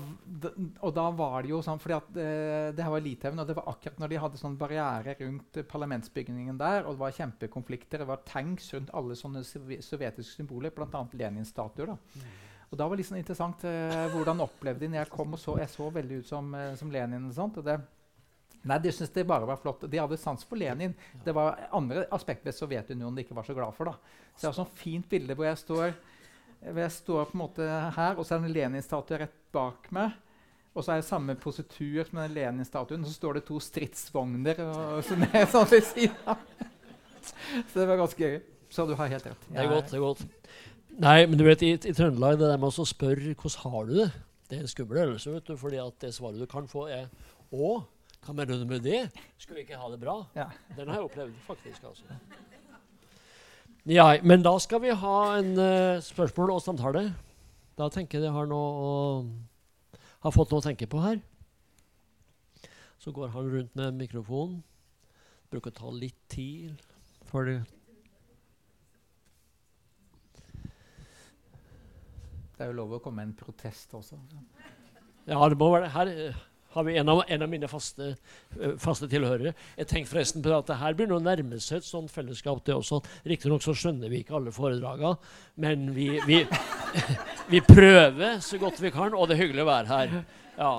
og da var det jo sånn fordi at eh, Det her var Litauen, og det var akkurat når de hadde sånn barriere rundt parlamentsbygningen der, og det var kjempekonflikter, det var tanks rundt alle sånne sovjetiske symboler, bl.a. Lenin-statuer. da. Og da var det liksom interessant eh, hvordan opplevde de når jeg kom og så Jeg så veldig ut som, eh, som Lenin. og sånt, og det, Nei, De syntes det bare var flott. De hadde sans for Lenin. Det var andre aspekter ved Sovjetunionen de ikke var så glad for. da. Så jeg har sånn fint bilde hvor jeg står hvor jeg står på en måte her, og så er det en Lenin-statue rett bak meg. Og så er det samme positur som den Lenin-statuen, og så står det to stridsvogner og, så ned, sånn ved siden av. Så det var ganske gøy. Så du har helt rett. Det er godt. det er godt. Nei, men du vet, i, i Trøndelag det der med å spørre hvordan har du det, det er en skummel øvelse. vet du, fordi at det svaret du kan få, er Å, hva mener du med det? Skulle vi ikke ha det bra? Ja. Den har jeg opplevd, faktisk. altså. Ja, men da skal vi ha en uh, spørsmål og samtale. Da tenker jeg jeg har noe å har fått noe å tenke på her. Så går han rundt med mikrofonen. Bruker å ta litt tid før det Det er jo lov å komme med en protest også. Ja, det må være det. Her eh, har vi en av, en av mine faste, eh, faste tilhørere. Jeg tenkte forresten på at det her begynner å nærme seg et sånt fellesskap. det også. Riktignok så skjønner vi ikke alle foredragene, men vi, vi, vi prøver så godt vi kan, og det er hyggelig å være her. Ja,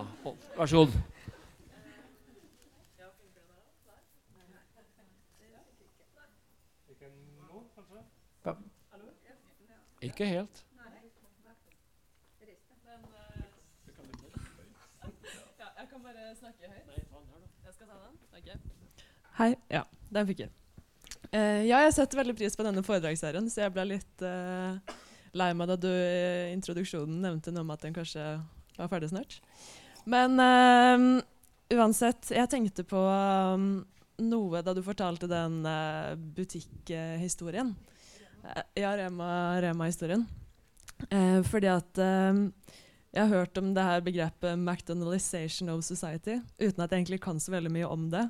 Vær så god. Ikke helt. Ja, jeg kan bare snakke høyt. Jeg skal ta den? Ok. Hei. Ja, den fikk jeg. Uh, ja, jeg setter veldig pris på denne foredragsserien, så jeg ble litt uh, lei meg da du i introduksjonen nevnte noe om at den kanskje var ferdig snart. Men uh, uansett, jeg tenkte på um, noe da du fortalte den uh, butikkhistorien. Eh, ja, Rema- Rema-historien. Eh, fordi at eh, jeg har hørt om det her begrepet 'McDonaldization of society', uten at jeg egentlig kan så veldig mye om det.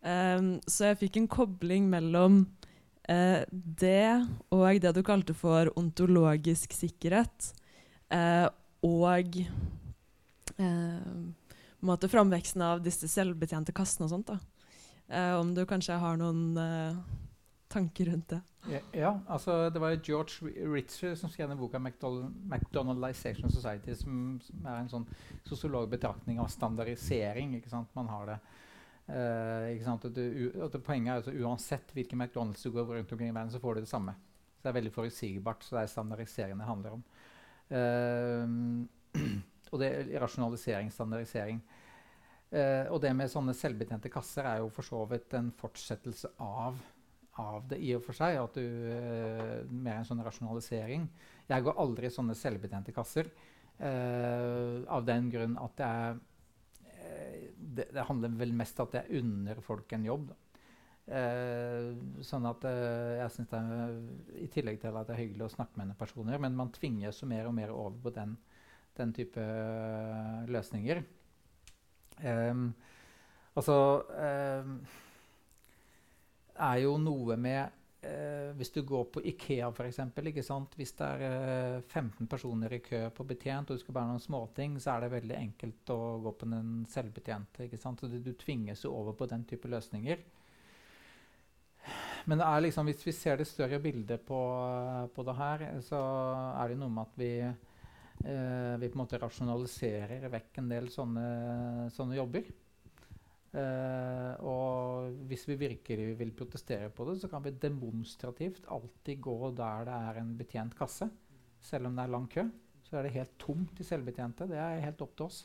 Um, så jeg fikk en kobling mellom uh, det og det du kalte for ontologisk sikkerhet, uh, og uh, framveksten av disse selvbetjente kassene og sånt. da. Uh, om du kanskje har noen tanker rundt det? Ja, ja, altså det var George Ri- Ritzer som skrev den boka 'Macdonaldization Society', som, som er en sånn sosiologbetraktning av standardisering. ikke sant? Man har det Uh, ikke sant? At du, at det Poenget er altså uansett hvilken McDonald's du går rundt omkring i verden, så får du det samme. Så det er veldig forutsigbart. Så det er standardisering det handler om. Uh, og det er rasjonalisering, standardisering. Uh, og det med sånne selvbetjente kasser er jo for så vidt en fortsettelse av av det i og for seg. At du, uh, mer en sånn rasjonalisering. Jeg går aldri i sånne selvbetjente kasser. uh, av den grunn at er eh, det, det handler vel mest om at jeg unner folk en jobb. Eh, sånn at eh, jeg synes det er I tillegg til at det er hyggelig å snakke med personer, men man tvinges mer og mer over på den, den type eh, løsninger. Um, altså em, er jo noe med eh, Hvis du går på Ikea, f.eks. Hvis det er eh, 15 personer i kø på betjent, og du skal bære noen småting, så er det veldig enkelt å gå på den selvbetjente. Så du, du tvinges jo over på den type løsninger. Men liksom, hvis vi ser det større bildet på, på det her, så er det noe med at vi eh, vi rasjonaliserer vekk en del sånne, sånne jobber. Eh, og hvis vi virkelig vil protestere på det, så kan vi demonstrativt alltid gå der det er en betjent kasse. Selv om det er lang kø, så er det helt tomt i selvbetjente. Det er helt opp til oss.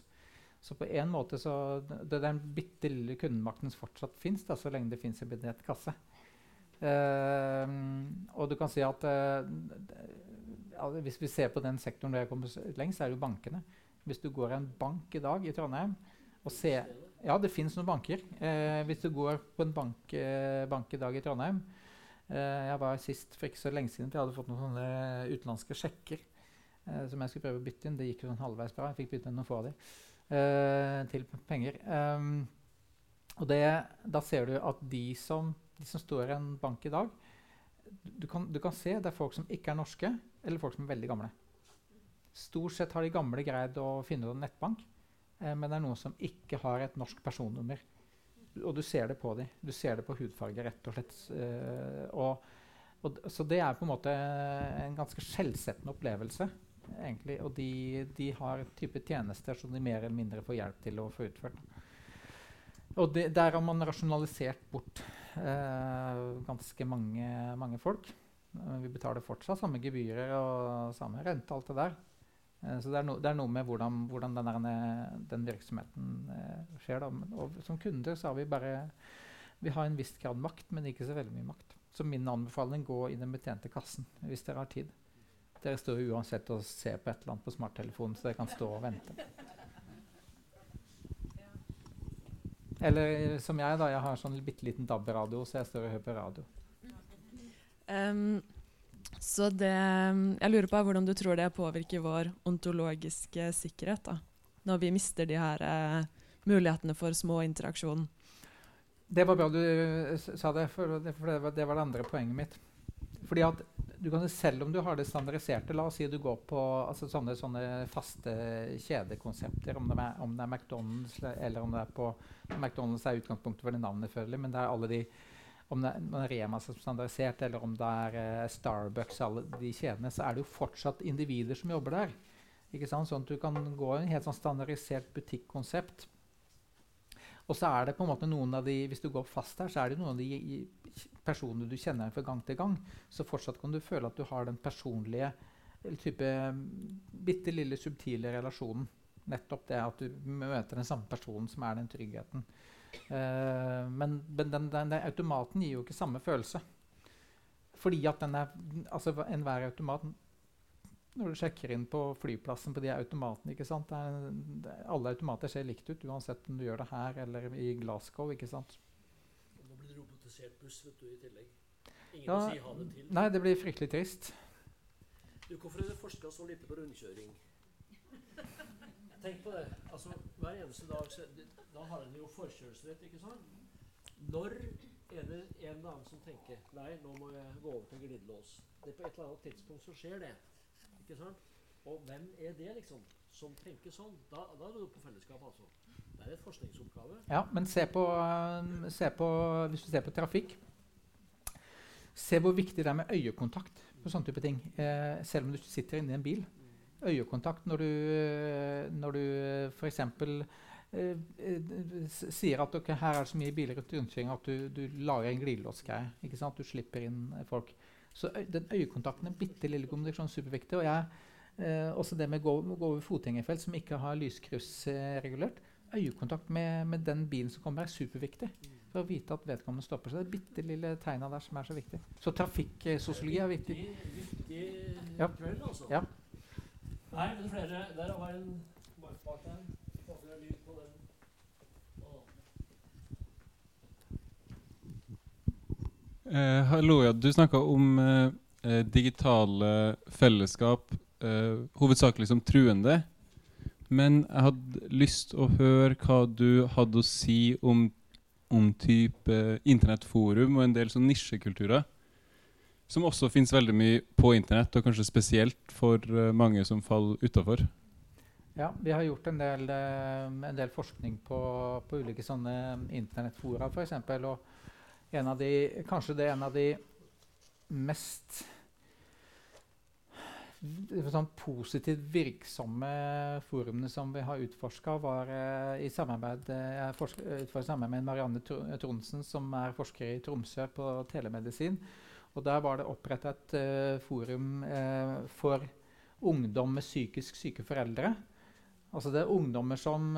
Så på en måte så Det er den bitte lille kundemakten som fortsatt fins, så lenge det fins en betjent kasse. Eh, og du kan si at eh, hvis vi ser på den sektoren der jeg kommer lengst, så er det jo bankene. Hvis du går i en bank i dag i Trondheim og ser Ja, det fins noen banker. Eh, hvis du går på en bank, eh, bank i dag i Trondheim eh, Jeg var sist for ikke så lenge siden, for jeg hadde fått noen sånne utenlandske sjekker eh, som jeg skulle prøve å bytte inn. Det gikk jo sånn halvveis bra. Jeg fikk bytte inn noen få av dem eh, til penger. Um, og det, da ser du at de som, de som står i en bank i dag du kan, du kan se det er folk som ikke er norske, eller folk som er veldig gamle. Stort sett har de gamle greid å finne ut av nettbank, eh, men det er noen som ikke har et norsk personnummer. Og du ser det på dem. Du ser det på hudfarge, rett og slett. Eh, og, og, så det er på en måte en ganske skjellsettende opplevelse. egentlig. Og de, de har type tjenester som de mer eller mindre får hjelp til å få utført. Og det, der har man rasjonalisert bort eh, ganske mange, mange folk. Eh, vi betaler fortsatt samme gebyrer og samme rente alt det der. Eh, så det er, no, det er, noe med hvordan, hvordan den, den, virksomheten eh, skjer. Som kunder så har vi bare Vi har en viss grad makt, men ikke så veldig mye makt. Så min anbefaling gå i den betjente kassen hvis dere har tid. Dere står uansett og ser på et eller annet på smarttelefonen, så dere kan stå og vente. Eller som jeg, da. Jeg har sånn bitte liten DAB-radio, så jeg står og hører på radio. Um, så det Jeg lurer på hvordan du tror det påvirker vår ontologiske sikkerhet, da, når vi mister de her uh, mulighetene for små interaksjon. Det var bra du sa det, for det, for det, var, det var det andre poenget mitt. Fordi at du kan, Selv om du har det standardiserte, la oss si du går på altså sånne, sånne, faste kjedekonsepter, om det, er, om det, er, McDonald's eller om det er på McDonald's er utgangspunktet for det navnet, føler men det er alle de om det er Rema som er standardisert, eller om det er uh, Starbucks, alle de kjedene, så er det jo fortsatt individer som jobber der. Ikke sant? Sånn at du kan gå i en helt sånn standardisert butikkonsept. Og så er det på en måte noen av de, Hvis du går fast her, så er det noen av de personene du kjenner fra gang til gang. Så fortsatt kan du føle at du har den personlige type bitte lille subtile relasjonen. Nettopp det at du møter den samme personen som er den tryggheten. Uh, men, men den, den, den, automaten gir jo ikke samme følelse. Fordi at den er Altså enhver automat Når du sjekker inn på flyplassen på de automatene ikke sant? Er, det, Alle automater ser likt ut, uansett om du gjør det her eller i Glasgow. ikke sant? Nå blir det robotisert buss vet du, i tillegg. Ingen ja, si ha det til. Nei, det blir fryktelig trist. Du, hvorfor er det forska så lite på rundkjøring? Tenk på det. altså Hver eneste dag så, Da har en jo forkjørsrett, ikke sant? Når er det en eller annen som tenker Nei, nå må jeg gå over til glidelås. Det er På et eller annet tidspunkt så skjer det. ikke sant? Og hvem er det, liksom, som tenker sånn? Da, da er du på fellesskap, altså. Det er et forskningsoppgave. Ja, men se på, uh, se på, hvis du ser på trafikk Se hvor viktig det er med øyekontakt på sånne type ting. Eh, selv om du sitter inni en bil. Øyekontakt når du, når du f.eks. Eh, eh sier at okay, her er det så mye biler rundt rundkjøring at du, du lager en glidelåsgreie. Du slipper inn folk. Så den øyekontakten er bitte lille kommunikasjon superviktig. Og jeg, eh, også det med å gå, gå over fotgjengerfelt som ikke har lyskryss eh, regulert øyekontakt med, med, den bilen som kommer, er superviktig. For å vite at vedkommende stopper. Så det er bitte lille tegna der som er så viktig. Så trafikksosiologi er viktig. Viktig, ja. kveld, altså. Ja. Nei, men flere Der var en bak der. Håper det lyd på den. Eh, hallo, ja. Du snakka om eh, eh, digitale fellesskap eh, hovedsakelig som truende. Men jeg hadde lyst å høre hva du hadde å si om, om type internettforum og en del sånn nisjekulturer. Som også finnes veldig mye på internett, og kanskje spesielt for uh, mange som faller utafor. Ja, vi har gjort en del, uh, en del forskning på, på, ulike sånne internettfora, f.eks. En av de, kanskje det er en av de mest sånn positivt virksomme forumene som vi har utforska, var uh, i samarbeid, uh, samarbeid, med Marianne Tronsen, som er forsker i Tromsø på telemedisin. Og Der var det oppretta et uh, forum for ungdom med psykisk syke foreldre. Altså Det er ungdommer som,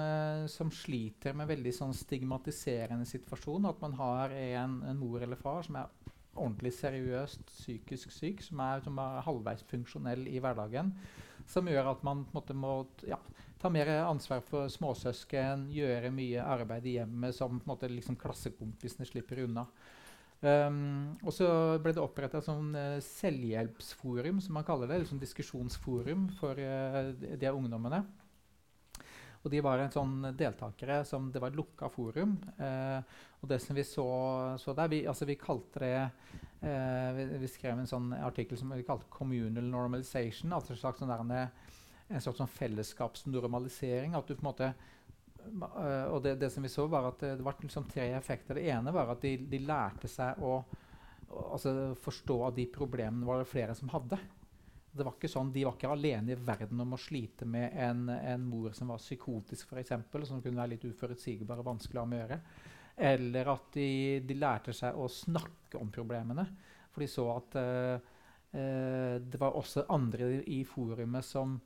som sliter med veldig sånn stigmatiserende situasjon. At man har en, en mor eller far som er ordentlig seriøst psykisk syk, som er, som er halvveis funksjonell i hverdagen. Som gjør at man måte, må ja, ta mer ansvar for småsøsken, gjøre mye arbeid i hjemmet som måte, liksom, klassekompisene slipper unna. Um, og så ble det oppretta et sånn uh, selvhjelpsforum, som man kaller det. Eller sånn diskusjonsforum for uh, de ungdommene. Og de var en sånn deltakere som Det var et lukka forum. Eh, og det som vi så, så der vi, altså vi kalte det eh, vi, vi, skrev en sånn artikkel som vi kalte 'communal normalization'. altså slags sånn der, en slags sånn fellesskapsnormalisering. at du på en måte uh, og det, det, som vi så var at det var liksom tre effekter. Det ene var at de, de lærte seg å, å altså forstå at de problemene var det flere som hadde. Det var ikke sånn, De var ikke alene i verden om å slite med en, en mor som var psykotisk, eksempel, som kunne være litt uforutsigbar og vanskelig å ha med å gjøre. Eller at de, de, lærte seg å snakke om problemene. For de så at uh, uh, det var også andre i forumet som,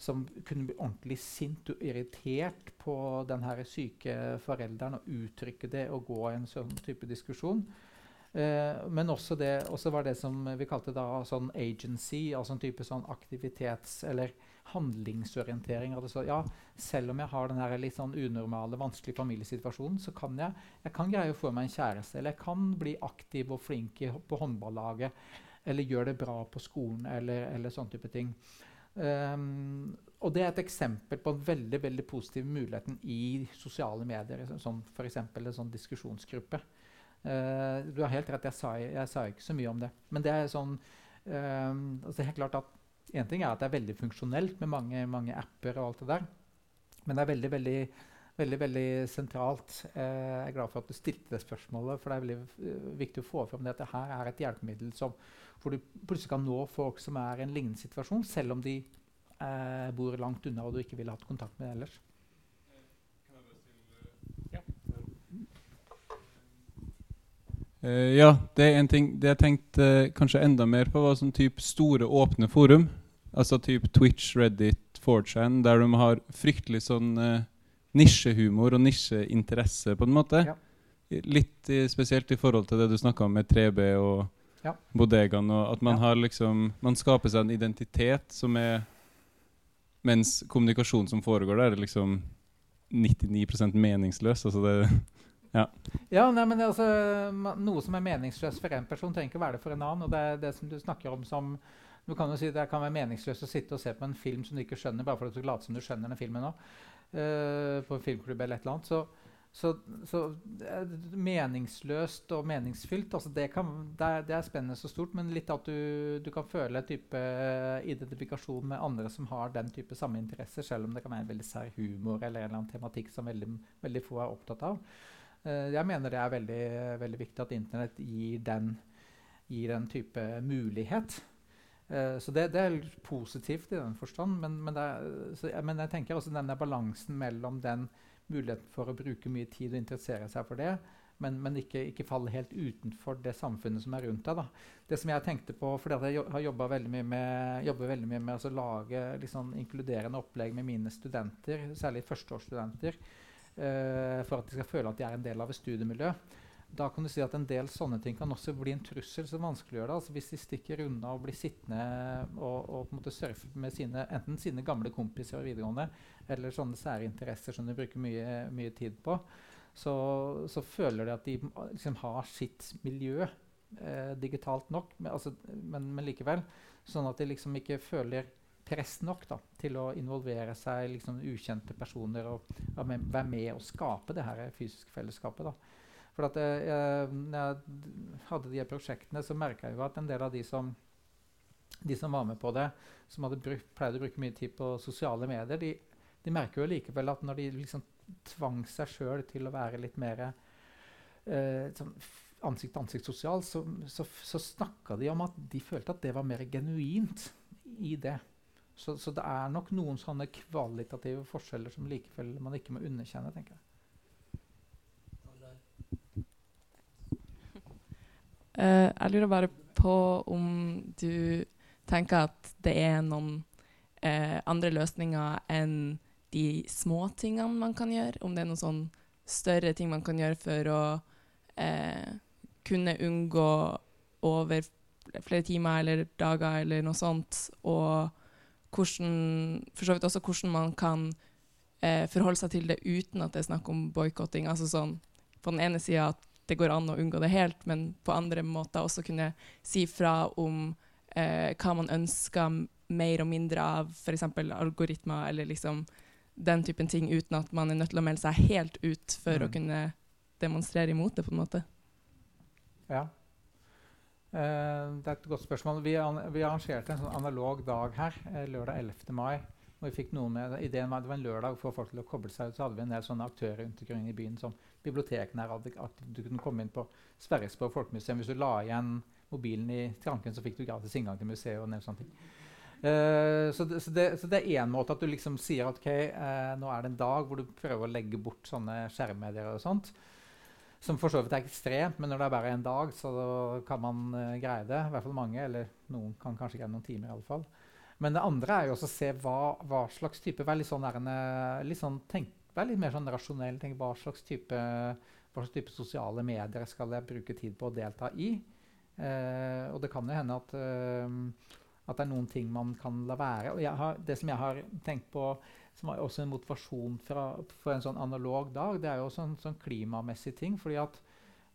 som kunne bli ordentlig sint og irritert på den syke forelderen og uttrykke det og gå i en sånn type diskusjon. Uh, men også, det, også var det som vi kalte da sånn agency, altså en type sånn aktivitets- eller handlingsorientering. Altså, ja, selv om jeg har den litt sånn unormale, vanskelige familiesituasjonen, så kan jeg, jeg kan greie å få meg en kjæreste, eller jeg kan bli aktiv og flink på håndballaget, eller gjøre det bra på skolen, eller, eller sånne type ting. Um, og det er et eksempel på den veldig veldig positive muligheten i sosiale medier, som f.eks. en sånn diskusjonsgruppe. Uh, du har helt rett, jeg sa, jeg sa, ikke så mye om det. Men det er sånn uh, altså helt klart at En ting er at det er veldig funksjonelt med mange, mange, apper og alt det der. Men det er veldig, veldig, veldig, veldig sentralt. Uh, jeg er glad for at du stilte det spørsmålet, for det er veldig viktig å få fram det at det her er et hjelpemiddel som, hvor du plutselig kan nå folk som er i en lignende situasjon, selv om de bor langt unna og du ikke ville hatt kontakt med ellers. Uh, ja, det er en ting Det jeg tenkte uh, kanskje enda mer på, var sånn type store, åpne forum. Altså type Twitch, Reddit, 4chan, der de har fryktelig sånn uh, nisjehumor og nisjeinteresse, på en måte. Ja. Litt i, spesielt i forhold til det du snakka om med 3B og ja. bodegaen. Og at man ja. har liksom Man skaper seg en identitet som er Mens kommunikasjonen som foregår der, er liksom 99% meningsløs. Altså det ja. ja nei, men altså, Noe som er meningsløst for én person, trenger ikke være det for en annen. og Det er det som du snakker om som du kan jo si Det kan være meningsløst å sitte og se på en film som du ikke skjønner, bare for at du later som du skjønner den filmen nå. Uh, på en filmklubb eller et eller annet. Så, så, så meningsløst og meningsfylt altså det, kan, det, er, det, er, spennende så stort, men litt at du, du kan føle en type identifikasjon med andre som har den type samme interesser, selv om det kan være en veldig sær humor eller en eller annen tematikk som veldig, veldig få er opptatt av. Eh, jeg mener det er veldig, veldig viktig at Internett gir den, gir den type mulighet. Uh, så det, det, er positivt i den forstand. Men, men, er, så, men, jeg tenker også denne balansen mellom den muligheten for å bruke mye tid og interessere seg for det, men, men ikke, ikke, falle helt utenfor det samfunnet som er rundt deg. Da. Det som jeg tenkte på, fordi Jeg har jobba veldig mye med, veldig mye med å lage liksom, inkluderende opplegg med mine studenter, særlig førsteårsstudenter. Uh, for at de skal føle at de er en del av et studiemiljø. Da kan du si at En del sånne ting kan også bli en trussel som vanskeliggjør det. Altså hvis de stikker unna og blir sittende og, og på en måte surfe med sine, enten sine gamle kompiser og videregående, eller sånne sære interesser som de bruker mye, mye tid på, så, så, føler de at de liksom har sitt miljø eh, digitalt nok, men, altså, men, men, likevel. Sånn at de liksom ikke føler press nok da, til å involvere seg liksom, ukjente personer og, og med, være med og skape det her fysiske fellesskapet. da. For at jeg, eh, når jeg hadde de prosjektene, så merka jeg jo at en del av de som, de som var med på det, som hadde brukt, pleide å bruke mye tid på sosiale medier, de, de merker jo likevel at når de liksom tvang seg sjøl til å være litt mer eh, sånn ansikt-til-ansikt sosial, så, så, så snakka de om at de følte at det var mer genuint i det. Så, så, det er nok noen sånne kvalitative forskjeller som likevel man ikke må underkjenne, tenker jeg. Uh, jeg lurer bare på om du tenker at det er noen uh, andre løsninger enn de små tingene man kan gjøre? Om det er noen sånn større ting man kan gjøre for å uh, kunne unngå over flere timer eller dager eller noe sånt, og hvordan, for så vidt også hvordan man kan eh, forholde seg til det uten at det er snakk om boikotting. Altså sånn, på den ene sida at det går an å unngå det helt, men på andre måter også kunne si fra om eh, hva man ønsker mer og mindre av, f.eks. algoritmer eller liksom den typen ting, uten at man er nødt til å melde seg helt ut for mm. å kunne demonstrere imot det, på en måte. Ja. Uh, det er et godt spørsmål. Vi, an vi arrangerte en sånn analog dag her uh, lørdag 11. mai Og vi fikk noen med, ideen var, Det var en lørdag for folk til å koble seg ut. Så hadde vi en del sånne aktører rundt omkring i byen som bibliotekene her hadde. At du kunne komme inn på Sverresborg folkemuseum. Hvis du la igjen mobilen i skranken, så fikk du gratis inngang til museet. og en sånne ting. Uh, så, det, så, det, så, det, er én måte at du liksom sier at okay, uh, nå er det en dag hvor du prøver å legge bort sånne skjermmedier og sånt. Som for så vidt er ekstremt, men når det er bare en dag, så kan man uh, greie det. I hvert fall mange, eller noen kan kanskje greie noen timer. I alle fall. Men det andre er jo også å se hva, hva slags type Vær litt sånn, der, litt, sånn tenk, vær litt mer sånn rasjonell. Tenk hva slags, type, hva slags type sosiale medier skal jeg bruke tid på å delta i? Uh, og det kan jo hende at, uh, at det er noen ting man kan la være. Og har, det som jeg har tenkt på som var også en motivasjon fra, for en sånn analog dag, det er jo også en sånn klimamessig ting. fordi at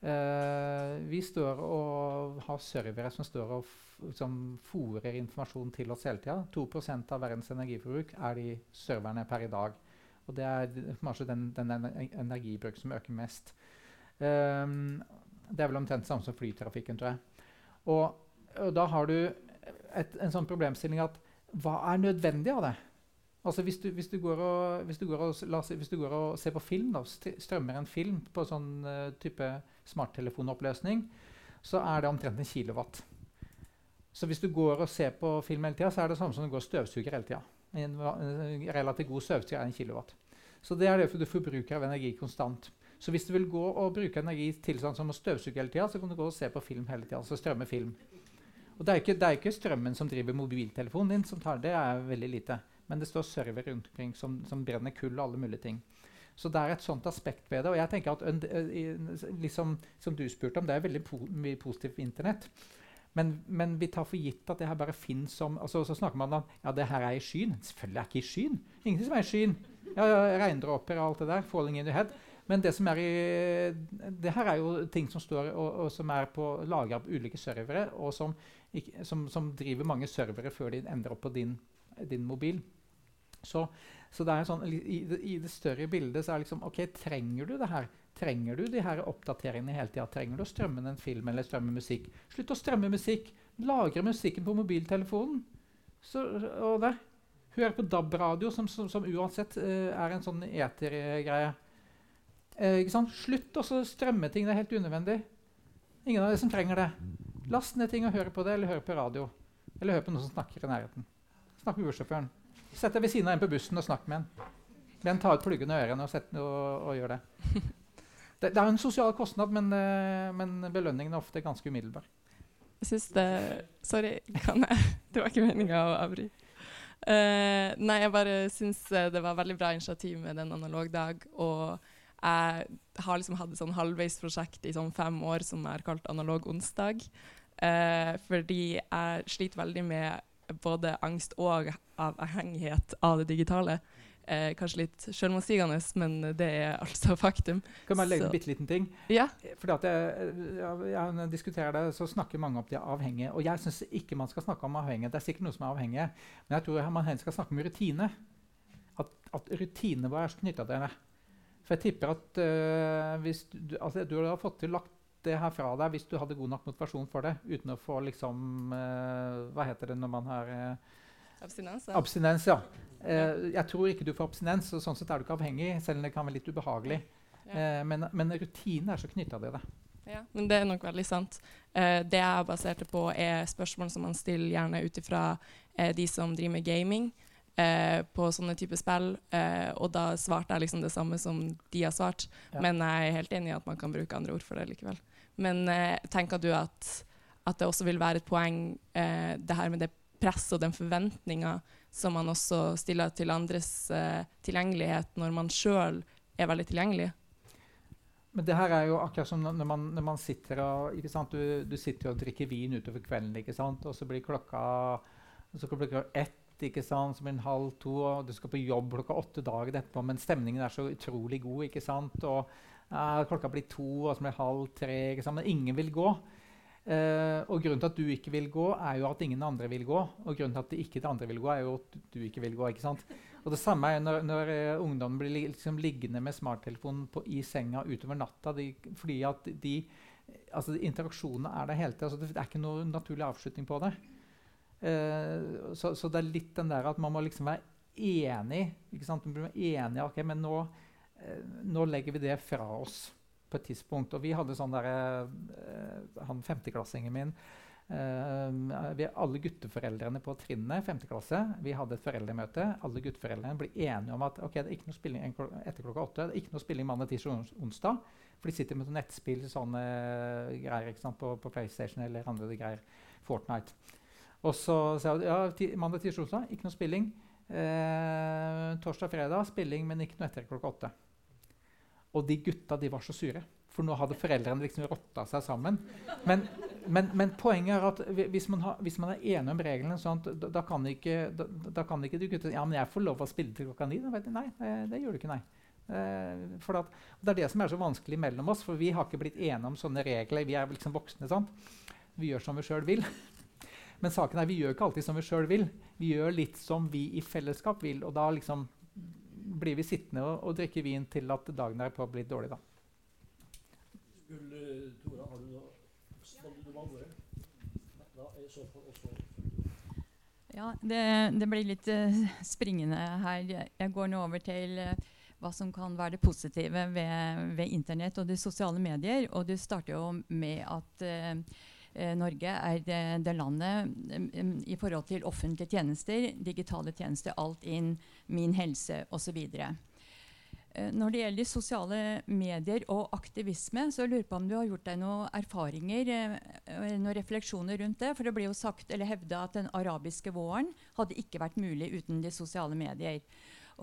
eh, vi står og har servere som står og som fòrer informasjon til oss hele tida. 2% av verdens energiforbruk er de serverne per i dag. Og det er kanskje den, den energibruk som øker mest. Um, det er vel omtrent samme som flytrafikken, tror jeg. Og, og da har du et, en sånn problemstilling at hva er nødvendig av det? Altså hvis du, hvis du, og, hvis du, og, hvis du går og, ser på film, da, strømmer en film på sånn uh, type smarttelefonoppløsning, så er det omtrent en kilowatt. Så hvis du går og ser på film hele tida, så er det samme som du går og støvsuger hele tida. En, en, relativt god støvsuger er en kilowatt. Så det er derfor du forbruker av energi konstant. Så hvis du vil gå og bruke energi tilsvarende som å støvsuge hele tida, så kan du gå og se på film hele tida. Altså strømme film. Og det er, ikke, det er ikke strømmen som driver mobiltelefonen din, som tar det, det, er veldig lite. Men det står server rundt omkring som, som brenner kull og alle mulige ting. Så det er et sånt aspekt ved det. Og jeg tenker at liksom, Som du spurte om, det er veldig po mye positivt Internett. Men, men, vi tar for gitt at det her bare fins som altså, Så snakker man om ja, det her er i skyen. Selvfølgelig er det ikke i skyen. Ingenting som er i skyen. Ja, ja, Regndråper og alt det der. Falling in your head. Men det som er i, det her er jo ting som står og, og som er på lagra på ulike servere, og som, som, som, driver mange servere før de ender opp på din, din mobil. Så, så det sånn, i, i, det større bildet så er det liksom OK, trenger du det her? Trenger du de her oppdateringene hele tida? Trenger du å strømme en film eller strømme musikk? Slutt å strømme musikk! Lagre musikken på mobiltelefonen. Så, og der. Hør på DAB-radio, som, som, som, uansett uh, er en sånn etergreie. Uh, Slutt å strømme ting. Det er helt unødvendig. Ingen av dere som trenger det. Last ned ting og hør på det, eller hør på radio. Eller hør på noen som snakker i nærheten. Snakk med bussjåføren. Sett deg ved siden av en på bussen og snakk med en. Men ta ut pluggene og ørene og, sett, og, og gjør det. det. det. er en sosial kostnad, men, eh, men, belønningen er ofte ganske umiddelbar. Jeg syns det Sorry, kan jeg? Det var ikke meninga å avbryte. Uh, nei, jeg bare syns eh, det var veldig bra initiativ med den analog dag. Og jeg har liksom hatt et sånn halvveisprosjekt i sånn fem år som er kalt Analog onsdag. Uh, fordi jeg sliter veldig med både angst og avhengighet av det digitale. Eh, kanskje litt selvmotsigende, men det er altså faktum. Kan jeg legge en bitte liten ting? Ja. Fordi at jeg, jeg, jeg, diskuterer det, så snakker mange om de avhengige. Og jeg syns ikke man skal snakke om avhengighet. Det er sikkert noe som er avhengige. Men jeg tror man skal snakke om rutine. At, at rutinene våre er knytta til det. For jeg tipper at uh, hvis du, altså, du har fått til lagt det her fra deg hvis du hadde god nok motivasjon for det, uten å få liksom uh, Hva heter det når man har uh, Abstinens, ja. Abstinens, ja. Uh, jeg tror ikke du får abstinens, og sånn sett er du ikke avhengig, selv om det kan være litt ubehagelig. Ja. men, men rutinen er så knytta til det. Ja, men det er nok veldig sant. det jeg baserte på, er spørsmål som man stiller gjerne ut ifra de som driver med gaming. Eh, på sånne typer spill. Eh, og da svarte jeg liksom det samme som de har svart. Ja. Men jeg er helt enig i at man kan bruke andre ord for det likevel. Men eh, tenker du at, at, det også vil være et poeng, eh, det her med det presset og den forventninga som man også stiller til andres eh, tilgjengelighet når man sjøl er veldig tilgjengelig? Men det her er jo akkurat som når man, når man sitter og du, du, sitter og drikker vin utover kvelden, og så blir klokka, så klokka ett ikke sant? blir den halv to, og du skal på jobb klokka åtte dager etterpå, men stemningen er så utrolig god. ikke sant? Og ja, klokka blir to, og så blir det halv tre. Men ingen vil gå. Uh, og grunnen til at du ikke vil gå, er jo at ingen andre vil gå. Og grunnen til at de ikke de andre vil gå, er jo at du ikke vil gå. ikke sant? Og det samme er når, når uh, ungdommen blir liksom liggende med smarttelefonen i senga utover natta. De, fordi at de, altså Interaksjonene er der hele tida. Altså det er ikke noe naturlig avslutning på det. Uh, så, så, det er litt den der at man må liksom være enig. ikke sant? Man blir enig, ok, men nå, eh, nå legger vi det fra oss på et tidspunkt. Og vi hadde sånn der, eh, Han femteklassingen min eh, vi, Alle gutteforeldrene på trinnet, femteklasse. vi hadde et foreldremøte. Alle gutteforeldrene ble enige om at ok, det er ikke noe spilling etter klokka åtte. Det er ikke noe spilling mandag, tirsdag og onsdag. For de sitter med nettspill sånne greier ikke sant, på, på PlayStation eller andre greier. Fortnite. Og så sa jeg ja, mandag, tirsdag, onsdag, ikke noe spilling. Eh, torsdag, fredag spilling, men ikke noe etter klokka åtte. Og de gutta de var så sure. For nå hadde foreldrene liksom rotta seg sammen. Men, men, men poenget er at hvis man, har, hvis man, er enig om reglene, sånn da, da, kan ikke, da, da, kan ikke de gutta Ja, men jeg får lov å spille til klokka ni. Nei, det, det gjør du ikke, nei. For at, det er det som er så vanskelig mellom oss, for vi har ikke blitt enige om sånne regler. Vi er liksom voksne. sant? Vi gjør som vi sjøl vil. Men saken er, vi gjør ikke alltid som vi sjøl vil. Vi gjør litt som vi i fellesskap vil. Og da liksom blir vi sittende og, og drikke vin til at dagen er på å bli dårlig, da. Tora, har du noe Ja, det, det, blir litt uh, springende her. Jeg går nå over til uh, hva som kan være det positive ved, ved Internett og de sosiale medier. Og du starter jo med at uh, Norge er det, det landet i forhold til offentlige tjenester, digitale tjenester, alt inn, min helse osv. Uh, når det gjelder sosiale medier og aktivisme, så lurer jeg på om du har gjort deg noen erfaringer, uh, noen refleksjoner rundt det. For det ble jo sagt eller hevda at den arabiske våren hadde ikke vært mulig uten de sosiale medier.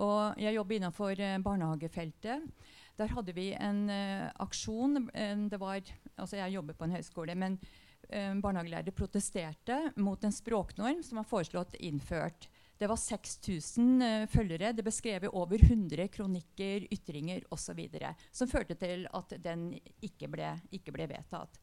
Og jeg jobber innenfor barnehagefeltet. Der hadde vi en uh, aksjon. Det var, altså jeg jobber på en høyskole. men um, Barnehagelærere protesterte mot en språknorm som var foreslått innført. Det var 6000 uh, følgere. Det beskrev over 100 kronikker, ytringer osv. Som førte til at den ikke ble, ikke ble vedtatt.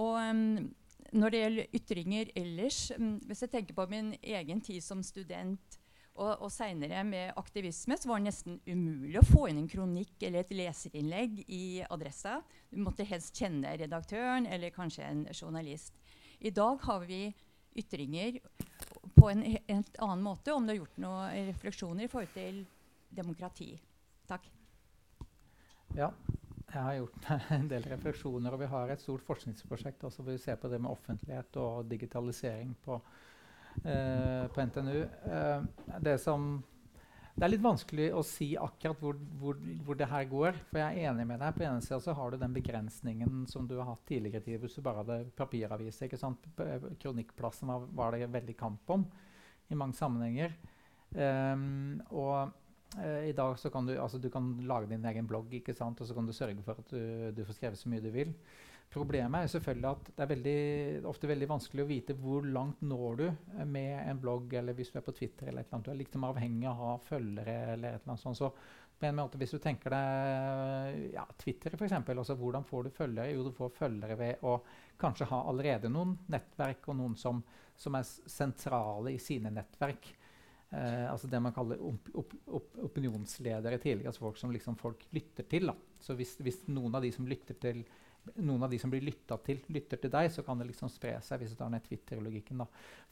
Og um, når det gjelder ytringer ellers um, Hvis jeg tenker på min egen tid som student og, og seinere med aktivisme så var det nesten umulig å få inn en kronikk eller et leserinnlegg i Adressa. Du måtte helst kjenne redaktøren eller kanskje en journalist. I dag har vi ytringer på en helt annen måte, om du har gjort noen refleksjoner i forhold til demokrati. Takk. Ja, jeg har gjort en del refleksjoner, og vi har et stort forskningsprosjekt også hvor vi ser på det med offentlighet og digitalisering på Eh, på NTNU. Eh, det, som, det, er litt vanskelig å si akkurat hvor, hvor, hvor, det her går. For jeg er enig med deg. På ene sida har du den begrensningen som du har hatt tidligere tid hvis du bare hadde papiraviser. ikke sant? Kronikkplassen var, var, det veldig kamp om i mange sammenhenger. Um, og uh, i dag så kan du, altså, du kan lage din egen blogg, ikke sant? og så kan du sørge for at du, du får skrevet så mye du vil. Problemet er selvfølgelig at det er veldig, ofte veldig vanskelig å vite hvor langt når du med en blogg, eller hvis du er på Twitter. eller et eller annet. Du er liksom avhengig av å ha følgere. eller et eller annet sånt. Så på en måte, Hvis du tenker deg ja, Twitter, f.eks. Altså, hvordan får du følgere? Jo, du får følgere ved å kanskje ha allerede noen nettverk, og noen som, som er sentrale i sine nettverk. Eh, altså det man kaller op op op opinionsledere tidligere. altså Folk som liksom folk lytter til. Da. Så hvis, hvis noen av de som lytter til noen av de som blir lytta til, lytter til deg, så kan det liksom spre seg. hvis du tar ned Twitter-logikken.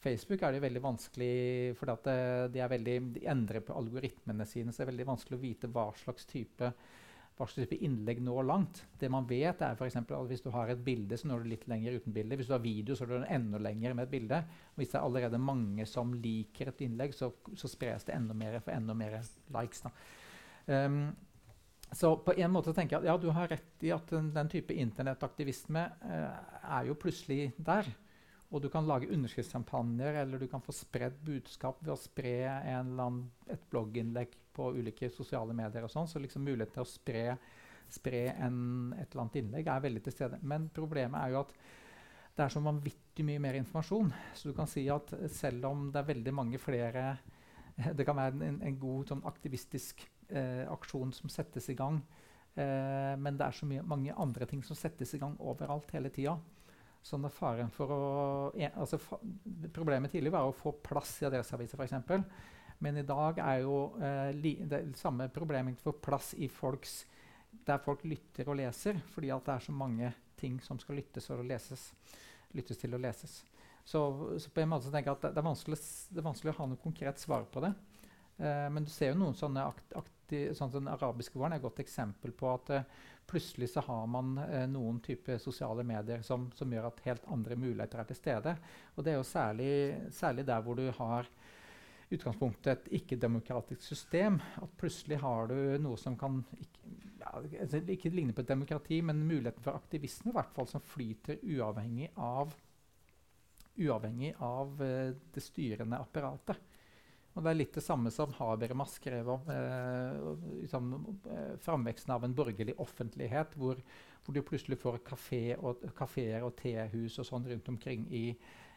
Facebook er det veldig vanskelig, for de, veldig, de, endrer på algoritmene sine. Så det er veldig vanskelig å vite hva slags type, hva slags type innlegg når langt. Det man vet, er for at hvis du har et bilde, så når du litt lenger uten bilde. Hvis du har video, så når du enda lenger med et bilde. Og hvis det er allerede mange som liker et innlegg, så, så spres det enda mer for enda mer likes. Um, så på en måte tenker jeg at ja, du har rett i at den, den type internettaktivisme eh, er jo plutselig der. Og du kan lage underskriftskampanjer eller du kan få spredd budskap ved å spre annen, et blogginnlegg på ulike sosiale medier. og sånn, Så liksom muligheten til å spre, spre en, et eller annet innlegg er veldig til stede. Men problemet er jo at det er så vanvittig mye mer informasjon. Så du kan si at selv om det er veldig mange flere Det kan være en, en god sånn aktivistisk eh, aksjon som settes i gang. Eh, men det er så mye, mange andre ting som settes i gang overalt hele tida. Sånn at faren for å, altså, fa, Problemet tidlig var å få plass i Adresseavisa f.eks. Men i dag er jo eh, det samme problemet for plass i folks der folk lytter og leser, fordi at det er så mange ting som skal lyttes og leses. lyttes til og leses. Så, så, på en måte tenker jeg at det, det, er det, er vanskelig, å ha noe konkret svar på det. Eh, men du ser jo noen sånne akt, akti, sånn Den arabiske våren er et godt eksempel på at uh, plutselig så har man uh, noen type sosiale medier som, som, gjør at helt andre muligheter er til stede. Og det er jo særlig, særlig der hvor du har utgangspunktet et ikke-demokratisk system. At plutselig har du noe som kan ikke, ja, altså, ikke ligne på et demokrati, men muligheten for aktivisme i hvert fall, som flyter uavhengig av, uavhengig av det styrende apparatet. Og Det er litt det samme som Habermas skrev om eh, liksom, framveksten av en borgerlig offentlighet, hvor, hvor du plutselig får kafeer og, kaféer og tehus og sånn rundt omkring i,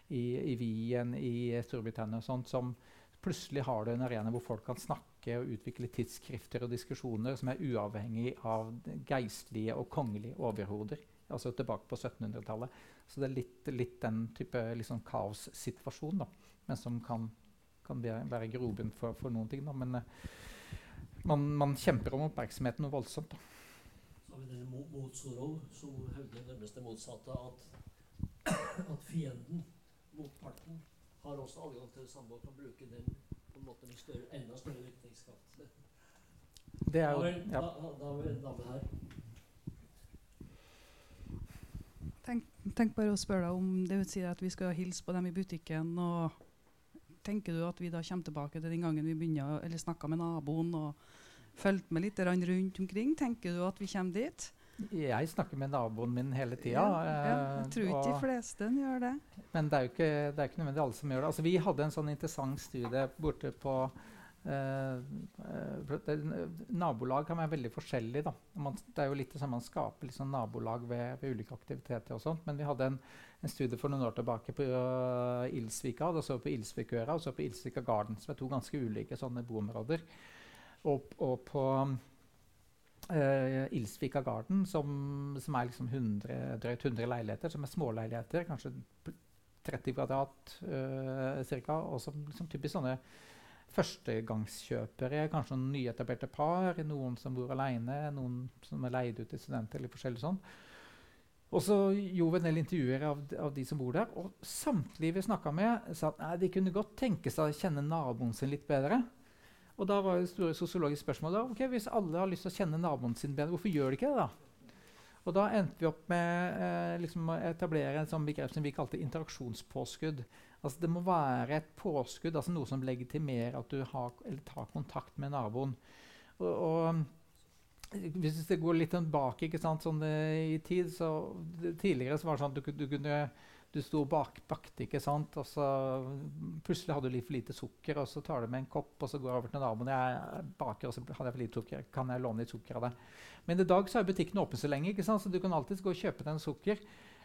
i, i Wien, i Storbritannia og sånt, som plutselig har du en arena hvor folk kan snakke og utvikle tidsskrifter og diskusjoner som er uavhengig av geistlige og kongelige overhoder. Altså tilbake på 1700-tallet. Så det er litt, litt den type liksom, kaossituasjon, men som kan kan være grobunn for, for, noen ting. Da. Men uh, man, man, kjemper om oppmerksomheten noe voldsomt. Da. Så har vi denne mot Motsoro, som hevder nærmest det motsatte. At, at fienden, motparten, har også adgang til det samme og kan bruke den på en måte med større, enda større virkningskraft. Det er jo, ja. Da, da har vi en dame her. Tenk, tenk, bare å spørre deg om det vil si at vi skal hilse på dem i butikken og tenker du at vi da kommer tilbake til den gangen vi begynner, eller snakka med naboen og fulgte med litt rundt omkring? Tenker du at vi kommer dit? Jeg snakker med naboen min hele tida. Ja, ja, jeg tror ikke de fleste gjør det. Men det er jo ikke, det er ikke nødvendig alle som gjør det. Altså, vi hadde en sånn interessant studie borte på nabolag kan være veldig forskjellig. Man, det er jo litt det samme Man skaper liksom nabolag ved, ved, ulike aktiviteter. og sånt, Men vi hadde en, en studie for noen år tilbake på uh, Ilsvika. Da så vi på Ilsvikøra og så på Ilsvika Garden, som er to ganske ulike sånne boområder. Og, og på uh, Ilsvika Garden, som, som er liksom 100, drøyt 100 leiligheter, som er småleiligheter, kanskje 30 kvadrat uh, ca., og som liksom typisk sånne førstegangskjøpere, kanskje noen nyetablerte par, noen som bor alene, noen som er leid ut til studenter. eller forskjellig sånn. Og så gjorde vi en del intervjuer av, av, de som bor der. Og samtlige vi snakka med, sa at nei, de kunne godt tenke seg å kjenne naboen sin litt bedre. Og da var det store sosiologiske spørsmål da, ok, hvis alle har lyst til å kjenne naboen sin bedre, hvorfor gjør de ikke det? da? Og da endte vi opp med eh, liksom å etablere et sånt begrep som vi kalte interaksjonspåskudd. Altså Det må være et påskudd, altså noe som legitimerer at du har, tar kontakt med naboen. Og, og hvis det går litt tilbake ikke sant, sånn i tid så Tidligere så var det sånn at du, du kunne du sto og bak, bakte, ikke sant? og så plutselig hadde du litt for lite sukker, og så tar du med en kopp og så går du over til naboen. jeg baker, og så hadde jeg for lite sukker. Kan jeg låne litt sukker av deg? Men i dag så er butikken åpen så lenge, ikke sant? så du kan alltid gå og kjøpe deg en sukker.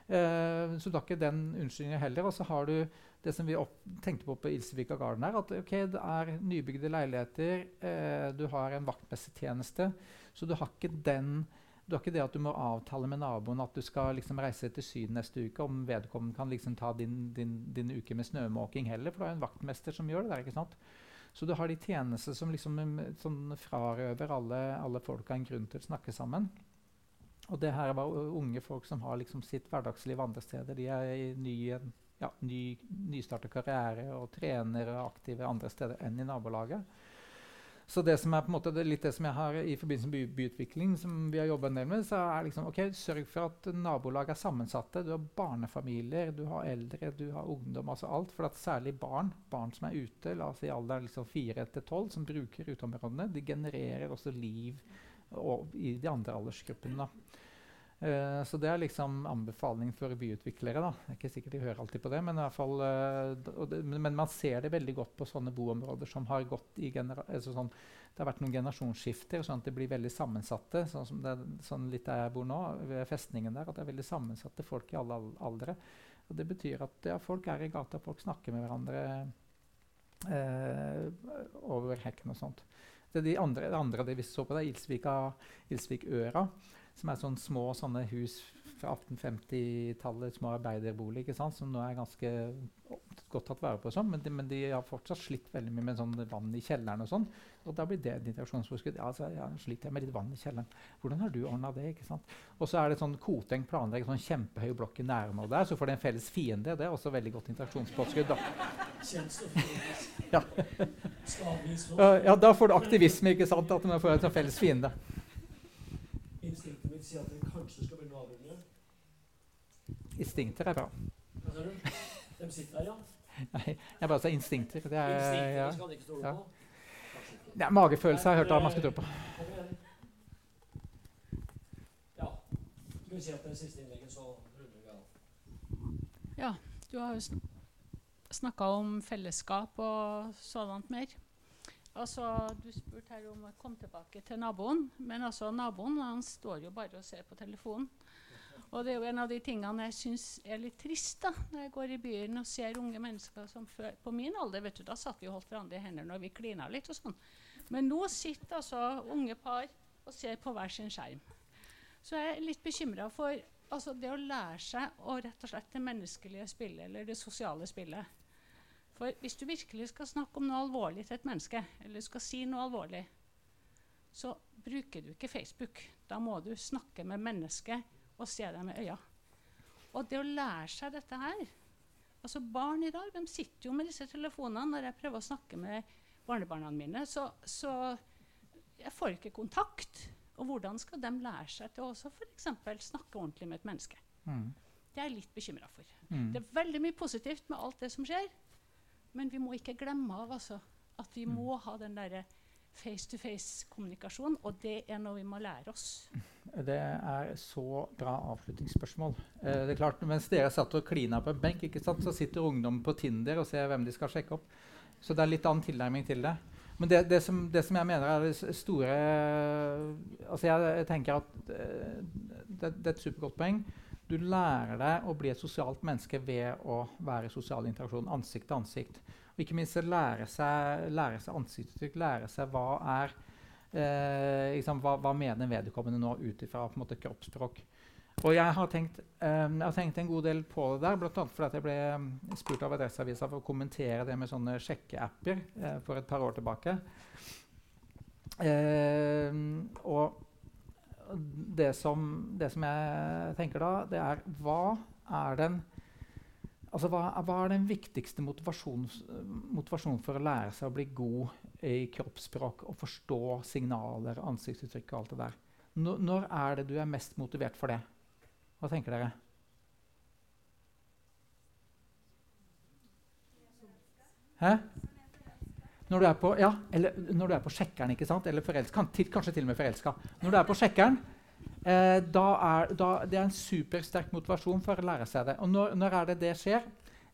Uh, så du har ikke den unnskyldningen heller. Og så har du det som vi tenkte på på Ilsevika Garden, her, at okay, det er nybygde leiligheter, uh, du har en vaktmestertjeneste, så du har ikke den du har ikke det at du må avtale med naboen at du skal liksom reise til Syden neste uke, om vedkommende kan liksom ta din, din, din, uke med snømåking heller, for du har en vaktmester som gjør det der. ikke sant? Så du har de tjenester som liksom sånn frarøver alle, alle folka en grunn til å snakke sammen. Og det her var unge folk som har liksom sitt hverdagsliv andre steder. De er i ny, ja, ny, nystartet karriere og trener og aktive andre steder enn i nabolaget. Så det som er på en måte, det litt det som jeg har i forbindelse med by, byutvikling, som vi har jobba en del med, så er liksom, ok, sørg for at nabolag er sammensatte. Du har barnefamilier, du har eldre, du har ungdom. altså alt, For at særlig barn barn som er ute, la oss si alderen liksom 4 til 12, som bruker uteområdene, de genererer også liv og i de andre aldersgruppene. Uh, så det er liksom anbefaling for byutviklere. da. Det er ikke sikkert de hører alltid på det, men, fall, uh, det, men man ser det veldig godt på sånne boområder som har gått i altså sånn, Det har vært noen generasjonsskifter, sånn at det blir veldig sammensatte. Sånn som det, sånn litt der jeg bor nå, ved festningen der, at det er veldig sammensatte folk i alle aldre. Og det betyr at ja, folk er i gata, folk snakker med hverandre uh, over hekken og sånt. Det, de andre, det andre det vi så på, det er Ilsvika, Ilsvikøra, som er sånne små sånne hus fra 1850-tallet, små arbeiderboliger, som nå er ganske godt tatt vare på. Sånn, men, de, men, de, har fortsatt slitt veldig mye med sånn vann i kjelleren. Og sånn, og da blir det et interaksjonsforskudd. Ja, altså, ja, sliter jeg med litt vann i kjelleren. Hvordan har du ordna det? ikke sant? Og så er det sånn Koteng planlegger sånn kjempehøy blokk i nærområdet der, så får de en felles fiende. Det er også veldig godt interaksjonsforskudd. da. ja. ja, da får du aktivisme, ikke sant? At man får en sånn felles fiende. Instinktet mitt sier at det kanskje skal bli naboene. Instinkter er bra. Hva sa du? De sitter der, ja? Nei, jeg bare sa instinkter. Det er, Instinkter ja. skal han ikke stole Ja. på. Ja, magefølelse har jeg hørt at man skal tro på. Ja. Skal vi si at det er siste innlegget, så runder vi av. Ja, du har jo sn snakka om fellesskap og sådant mer. Altså, du spurte her om å komme tilbake til naboen. Men altså, naboen han står jo bare og ser på telefonen. Og det er jo en av de tingene jeg syns er litt trist da, når jeg går i byen og ser unge mennesker som før På min alder vet du, da satt vi og holdt hverandre i hendene og vi klina litt og sånn. Men nå sitter altså unge par og ser på hver sin skjerm. Så jeg er litt bekymra for altså det å lære seg å rett og slett det menneskelige spillet, eller det sosiale spillet. For hvis du virkelig skal snakke om noe alvorlig til et menneske, eller skal si noe alvorlig, så bruker du ikke Facebook. Da må du snakke med mennesket og se dem i øya. Og det å lære seg dette her altså Barn i dag de sitter jo med disse telefonene. Når jeg prøver å snakke med barnebarna mine, så, så jeg får ikke kontakt. Og hvordan skal de lære seg til å snakke ordentlig med et menneske? Mm. Det er jeg litt bekymra for. Mm. Det er veldig mye positivt med alt det som skjer, men vi må ikke glemme av altså, at vi Mm. må ha den derre face-to-face-kommunikasjon, og det er noe vi må lære oss. Det er så bra avslutningsspørsmål. Eh, det er klart, Mens dere satt og klina på en benk, ikke sant, så sitter ungdom på Tinder og ser hvem de skal sjekke opp. Så det er litt annen tilnærming til det. Men det, det, som, det som jeg mener er det store altså jeg, jeg tenker at eh, det, det er et supergodt poeng. Du lærer deg å bli et sosialt menneske ved å være i sosial interaksjon ansikt til ansikt. Og ikke minst lære seg, lære seg ansiktsuttrykk, lære seg hva er eh, liksom, hva, hva mener vedkommende nå ut ifra kroppsspråk. Og jeg har tenkt, eh, jeg har tenkt en god del på det der, bl.a. fordi jeg ble mm, spurt av Adresseavisa for å kommentere det med sånne sjekkeapper eh, for et par år tilbake. Eh, og det som, det som jeg tenker da, det er hva er den Altså, hva, hva er den viktigste motivasjonen for å lære seg å bli god i kroppsspråk og forstå signaler, ansiktsuttrykk og alt det der? Når, når er det du er mest motivert for det? Hva tenker dere? Hæ? Når du er på, ja, eller når du er på sjekkeren, ikke sant? eller forelska, kanskje til og med forelska. Når du er på sjekkeren, eh, da er da, det er en supersterk motivasjon for å lære seg det. Og når, når er det det skjer?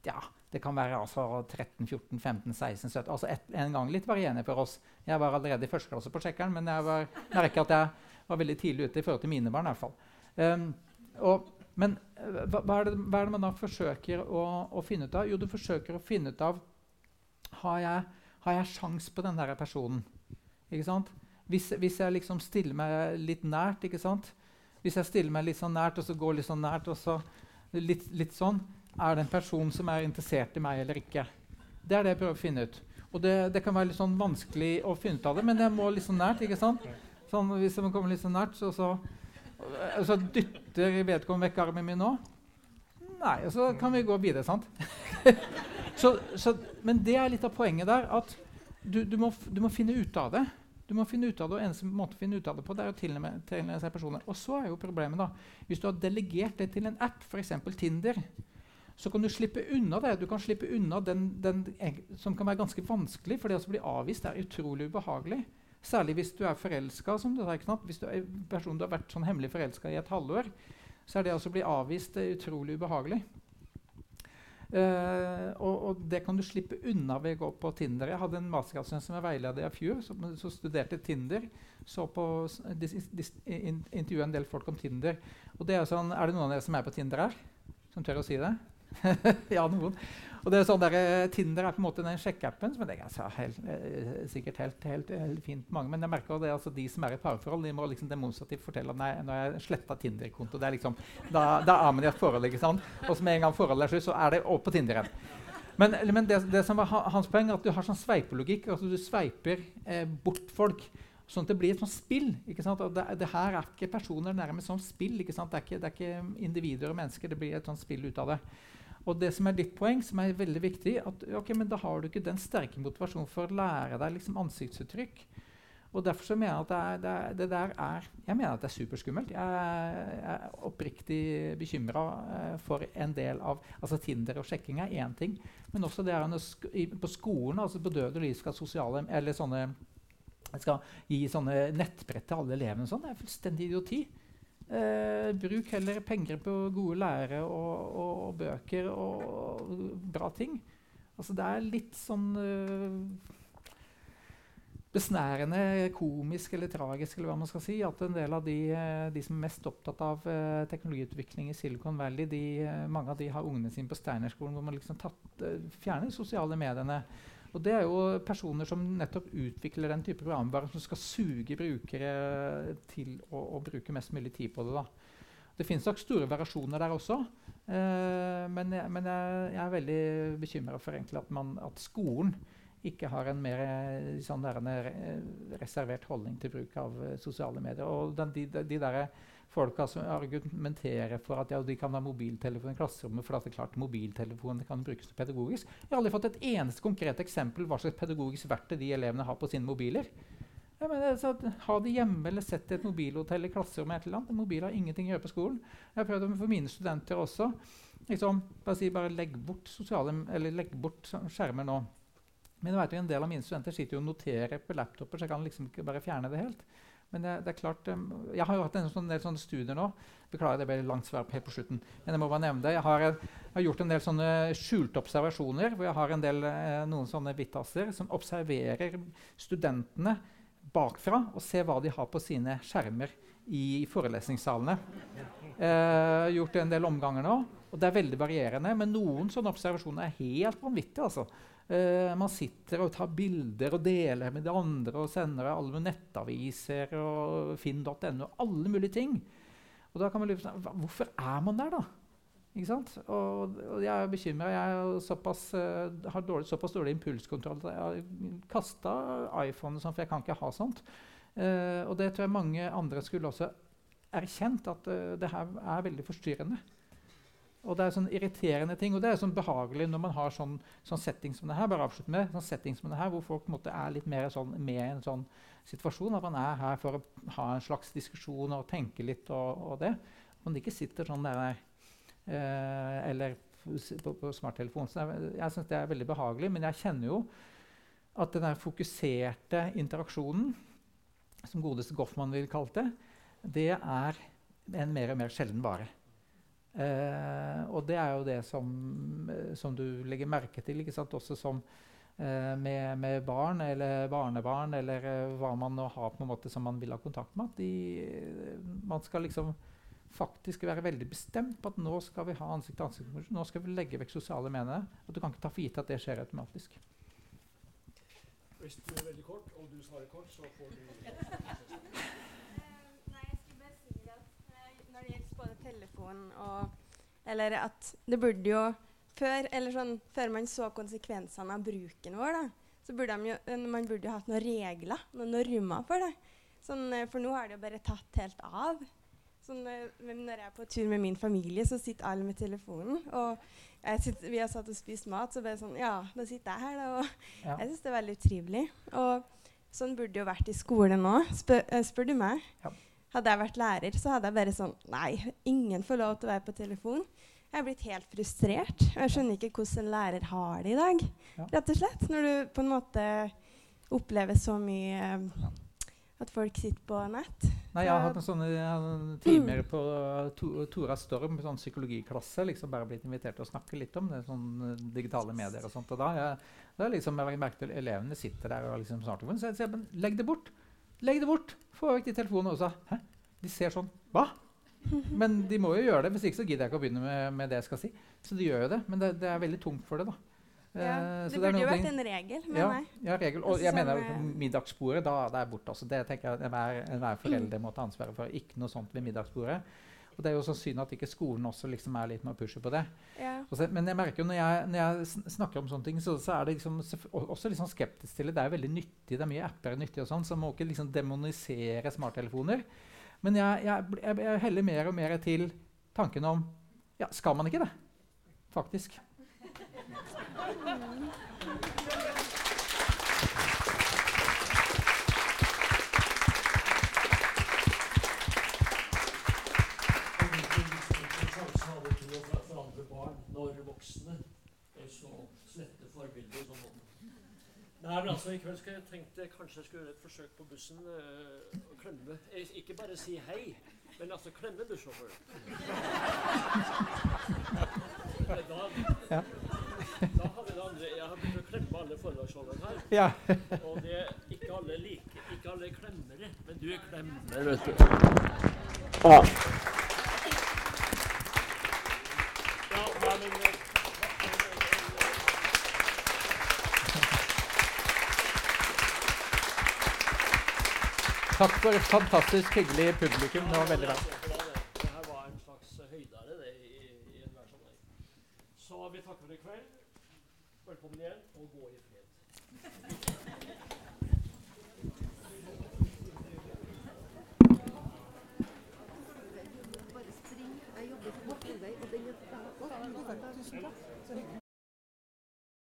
Ja, Det kan være altså 13, 14, 15, 16, 17 altså et, En gang litt varierende for oss. Jeg var allerede i første klasse på sjekkeren, men jeg var, merker at jeg var veldig tidlig ute i forhold til mine barn. i hvert fall. Um, og, men eh, hva, hva, er det, hva er det man da forsøker å, å finne ut av? Jo, du forsøker å finne ut av Har jeg, har jeg sjans på den der personen? Ikke sant? Hvis, hvis jeg liksom stiller meg litt nært, ikke sant? Hvis jeg stiller meg litt sånn nært, og så går litt sånn nært, og så litt, litt sånn Er det en person som er interessert i meg eller ikke? Det er det jeg prøver å finne ut. Og det, det kan være litt sånn vanskelig å finne ut av det, men jeg må litt sånn nært. ikke sant? Sånn, hvis man kommer litt sånn nært, så, så, så dytter vedkommende vekk armen min nå. Nei, og så kan vi gå videre, sant? så, men det er litt av poenget der, at du, du, må, du må finne ut av det. Du må finne ut av det, og eneste måte å finne ut av det på, det er å tilnærme seg personer. Og så er jo problemet, da, hvis du har delegert det til en app, f.eks. Tinder, så kan du slippe unna det. Du kan slippe unna den, den som kan være ganske vanskelig, for det å bli avvist er utrolig ubehagelig. Særlig hvis du er forelska, som du sa. knapt. Hvis du er person du har vært sånn hemmelig forelska i et halvår, så er det å bli avvist eh, utrolig ubehagelig. Eh, og, og det kan du slippe unna ved å gå på Tinder. Jeg hadde en mastergradsstudent som jeg veileder i fjor, som, som studerte Tinder. Så på dis, dis, in, intervjua en del folk om Tinder. Og det Er sånn, er det noen av dere som er på Tinder her? Som tør å si det? ja, noen. Og det er sånn der, eh, Tinder er på en måte den sjekkeappen som jeg altså, helt, eh, sikkert helt, helt, helt fint mange. Men jeg merker det, altså, de som er i parforhold, de må liksom demonstrativt fortelle at nei, nå har jeg sletta Tinder-konto. Er liksom, da, da er man i et forhold. ikke sant? Og så med en gang forholdet er slutt, så er det over på Tinder igjen. Men, men det, det som var hans poeng, er at du har sånn sveipelogikk. altså Du sveiper eh, bort folk. Sånn at det blir et sånt spill. ikke sant? Og det, det her er ikke personer, nærmest sånn spill. ikke sant? Det er ikke, det er ikke individer og mennesker. Det blir et sånt spill ut av det. Og det som er ditt poeng, som er veldig viktig, at ok, men da har du ikke den sterke motivasjonen for å lære deg liksom ansiktsuttrykk. Og derfor så mener jeg at det, er, det, er, det der er Jeg mener at det er superskummelt. Jeg, jeg er oppriktig bekymra uh, for en del av altså Tinder og sjekking er én ting, men også det er sk i, på skolen, altså på død og liv, skal sosiale eller sånne skal gi sånne nettbrett til alle elevene. Sånn. Det er fullstendig idioti. Uh, bruk heller penger på gode lærere og, og, og, bøker og bra ting. Altså det er litt sånn eh, besnærende komisk eller tragisk eller hva man skal si, at en del av de, eh, de som er mest opptatt av eh, teknologiutvikling i Silicon Valley, de, uh, mange av de har ungene sine på Steinerskolen, hvor man liksom tatt, uh, fjerner de sosiale mediene. Og det er jo personer som nettopp utvikler den type programvare som skal suge brukere til å, å, bruke mest mulig tid på det. da. Det finnes nok store variasjoner der også. men, jeg, men jeg, jeg, er veldig bekymra for at, man, at skolen ikke har en mer eh, sånn der, en reservert holdning til bruk av uh, sosiale medier. Og den, de, de, de der folka som argumenterer for at ja, de kan ha mobiltelefon i klasserommet for at det er klart mobiltelefonen kan brukes pedagogisk. Jeg har aldri fått et eneste konkret eksempel hva slags pedagogisk verktøy de elevene har på sine mobiler. Ja, men, så, ha det hjemme eller sett et mobilhotell i klasserommet. et eller annet. Mobil har ingenting å gjøre på skolen. Jeg har prøvd det for mine studenter også. Liksom, bare, si, bare legg bort, sosiale, legg bort skjermer nå. Men vet du, en del av mine studenter sitter jo og noterer på laptoper, så jeg kan liksom ikke bare fjerne det helt. Men det, det er klart, um, Jeg har jo hatt en sånn, del sånne studier nå. Beklager, det ble langt svar helt på slutten. Men jeg må bare nevne det. Jeg har, jeg har gjort en del sånne skjulte observasjoner. hvor jeg har en del, eh, noen sånne hvittaser som observerer studentene bakfra og ser hva de har på sine skjermer i forelesningssalene. Eh, gjort en del omganger nå. og Det er veldig varierende. Men noen sånne observasjoner er helt vanvittige. altså. Uh, man sitter og tar bilder og deler med de andre og sender alle nettaviser og finn.no. Alle mulige ting. Og da kan man lure Hvorfor er man der, da? Ikke sant? Og, og jeg er bekymra. Jeg såpass, uh, har dårlig, såpass dårlig impulskontroll at jeg har kasta iPhone, sånn, for jeg kan ikke ha sånt. Uh, og det tror jeg mange andre skulle også erkjent, at det her er veldig forstyrrende. Og det er sånn irriterende ting, og det er sånn behagelig når man har sånn, sånn setting som det her. bare avslutt med, sånn setting som det her, Hvor folk måte, er litt mer sånn, med i en sånn situasjon. At man er her for å ha en slags diskusjon og tenke litt og, og det. Man ikke sitter sånn der eh, eller på, på smarttelefon. Så jeg, jeg syns det er veldig behagelig. Men jeg kjenner jo at den der fokuserte interaksjonen, som godeste Goffman ville kalt det, det er en mer og mer sjelden vare. Eh, og det er jo det som, eh, som, du legger merke til, ikke sant? også som eh, med, med, barn eller barnebarn, eller eh, hva man nå har på en måte som man vil ha kontakt med. At de, man skal liksom faktisk være veldig bestemt på at nå skal vi ha ansikt-til-ansikt. Nå skal vi legge vekk sosiale medier. Og du kan ikke ta for gitt at det skjer automatisk. Hvis du er veldig kort, og du svarer kort, så får du telefon og Eller at det burde jo før, eller sånn, før man så konsekvensene av bruken vår, da, så burde jo, man burde jo hatt noen regler, noen normer for det. Sånn, eh, for nå har det jo bare tatt helt av. Sånn, eh, når jeg er på tur med min familie, så sitter alle med telefonen. Og sitter, vi har satt og spist mat, så bare sånn Ja, da sitter jeg her, da. Og ja. jeg syns det er veldig utrivelig. Og sånn burde det jo vært i skolen nå, spør, eh, spør du meg. Ja. Hadde jeg vært lærer, så hadde jeg bare sånn Nei, ingen får lov til å være på telefon. Jeg er blitt helt frustrert. Jeg skjønner ikke hvordan en lærer har det i dag. Ja. rett og slett. Når du på en måte opplever så mye um, at folk sitter på nett. Nei, Jeg har hatt en sånne timer på to, Tora Storm, sånn psykologiklasse. liksom Bare blitt invitert til å snakke litt om det, sånn uh, digitale medier og sånt. Og da jeg, da liksom, jeg merket at elevene sitter der og liksom snart Så jeg sier legg det bort. Legg det bort! Få vekk de telefonene også. Hæ? De ser sånn Hva? Men de må jo gjøre det. Hvis ikke så gidder jeg ikke å begynne med, med det jeg skal si. Så de gjør jo det. Men det, det er veldig tungt for det, da. Ja, uh, det burde jo vært en regel, mener ja, jeg. Ja, regel. Og jeg mener middagsbordet, da det er borte. Altså. Det tenker jeg enhver, enhver forelder må ta ansvaret for. Ikke noe sånt ved middagsbordet. Og det er jo så synd at ikke skolen også liksom er litt med å pushe på det. Ja. Så, men jeg merker jo når jeg, når jeg, snakker om sånne ting, så, så er det liksom, også litt sånn skeptisk til det. Det er veldig nyttig, det er mye apper nyttig og sånn, så man må ikke liksom demonisere smarttelefoner. Men jeg, jeg, jeg, heller mer og mer til tanken om ja, skal man ikke det? faktisk. når voksne er så slette forbilder som noen. Nei, men altså, I kveld skal jeg tenkte jeg kanskje jeg skulle gjøre et forsøk på bussen øh, og klemme. Eh, Ikke bare si hei, men altså klemme bussjåføren. Da, Ja. da har vi det andre. Jeg har begynt å klemme alle foredragsholderne her. Ja. Og det er ikke alle like, ikke alle er klemmere, men du er klemmer, vet du. Ja, nei, men eh, Takk for et fantastisk hyggelig publikum. Det var veldig bra. Det her var en slags høydare det, i, i sammenheng. Så vi takker for i kveld. Velkommen igjen,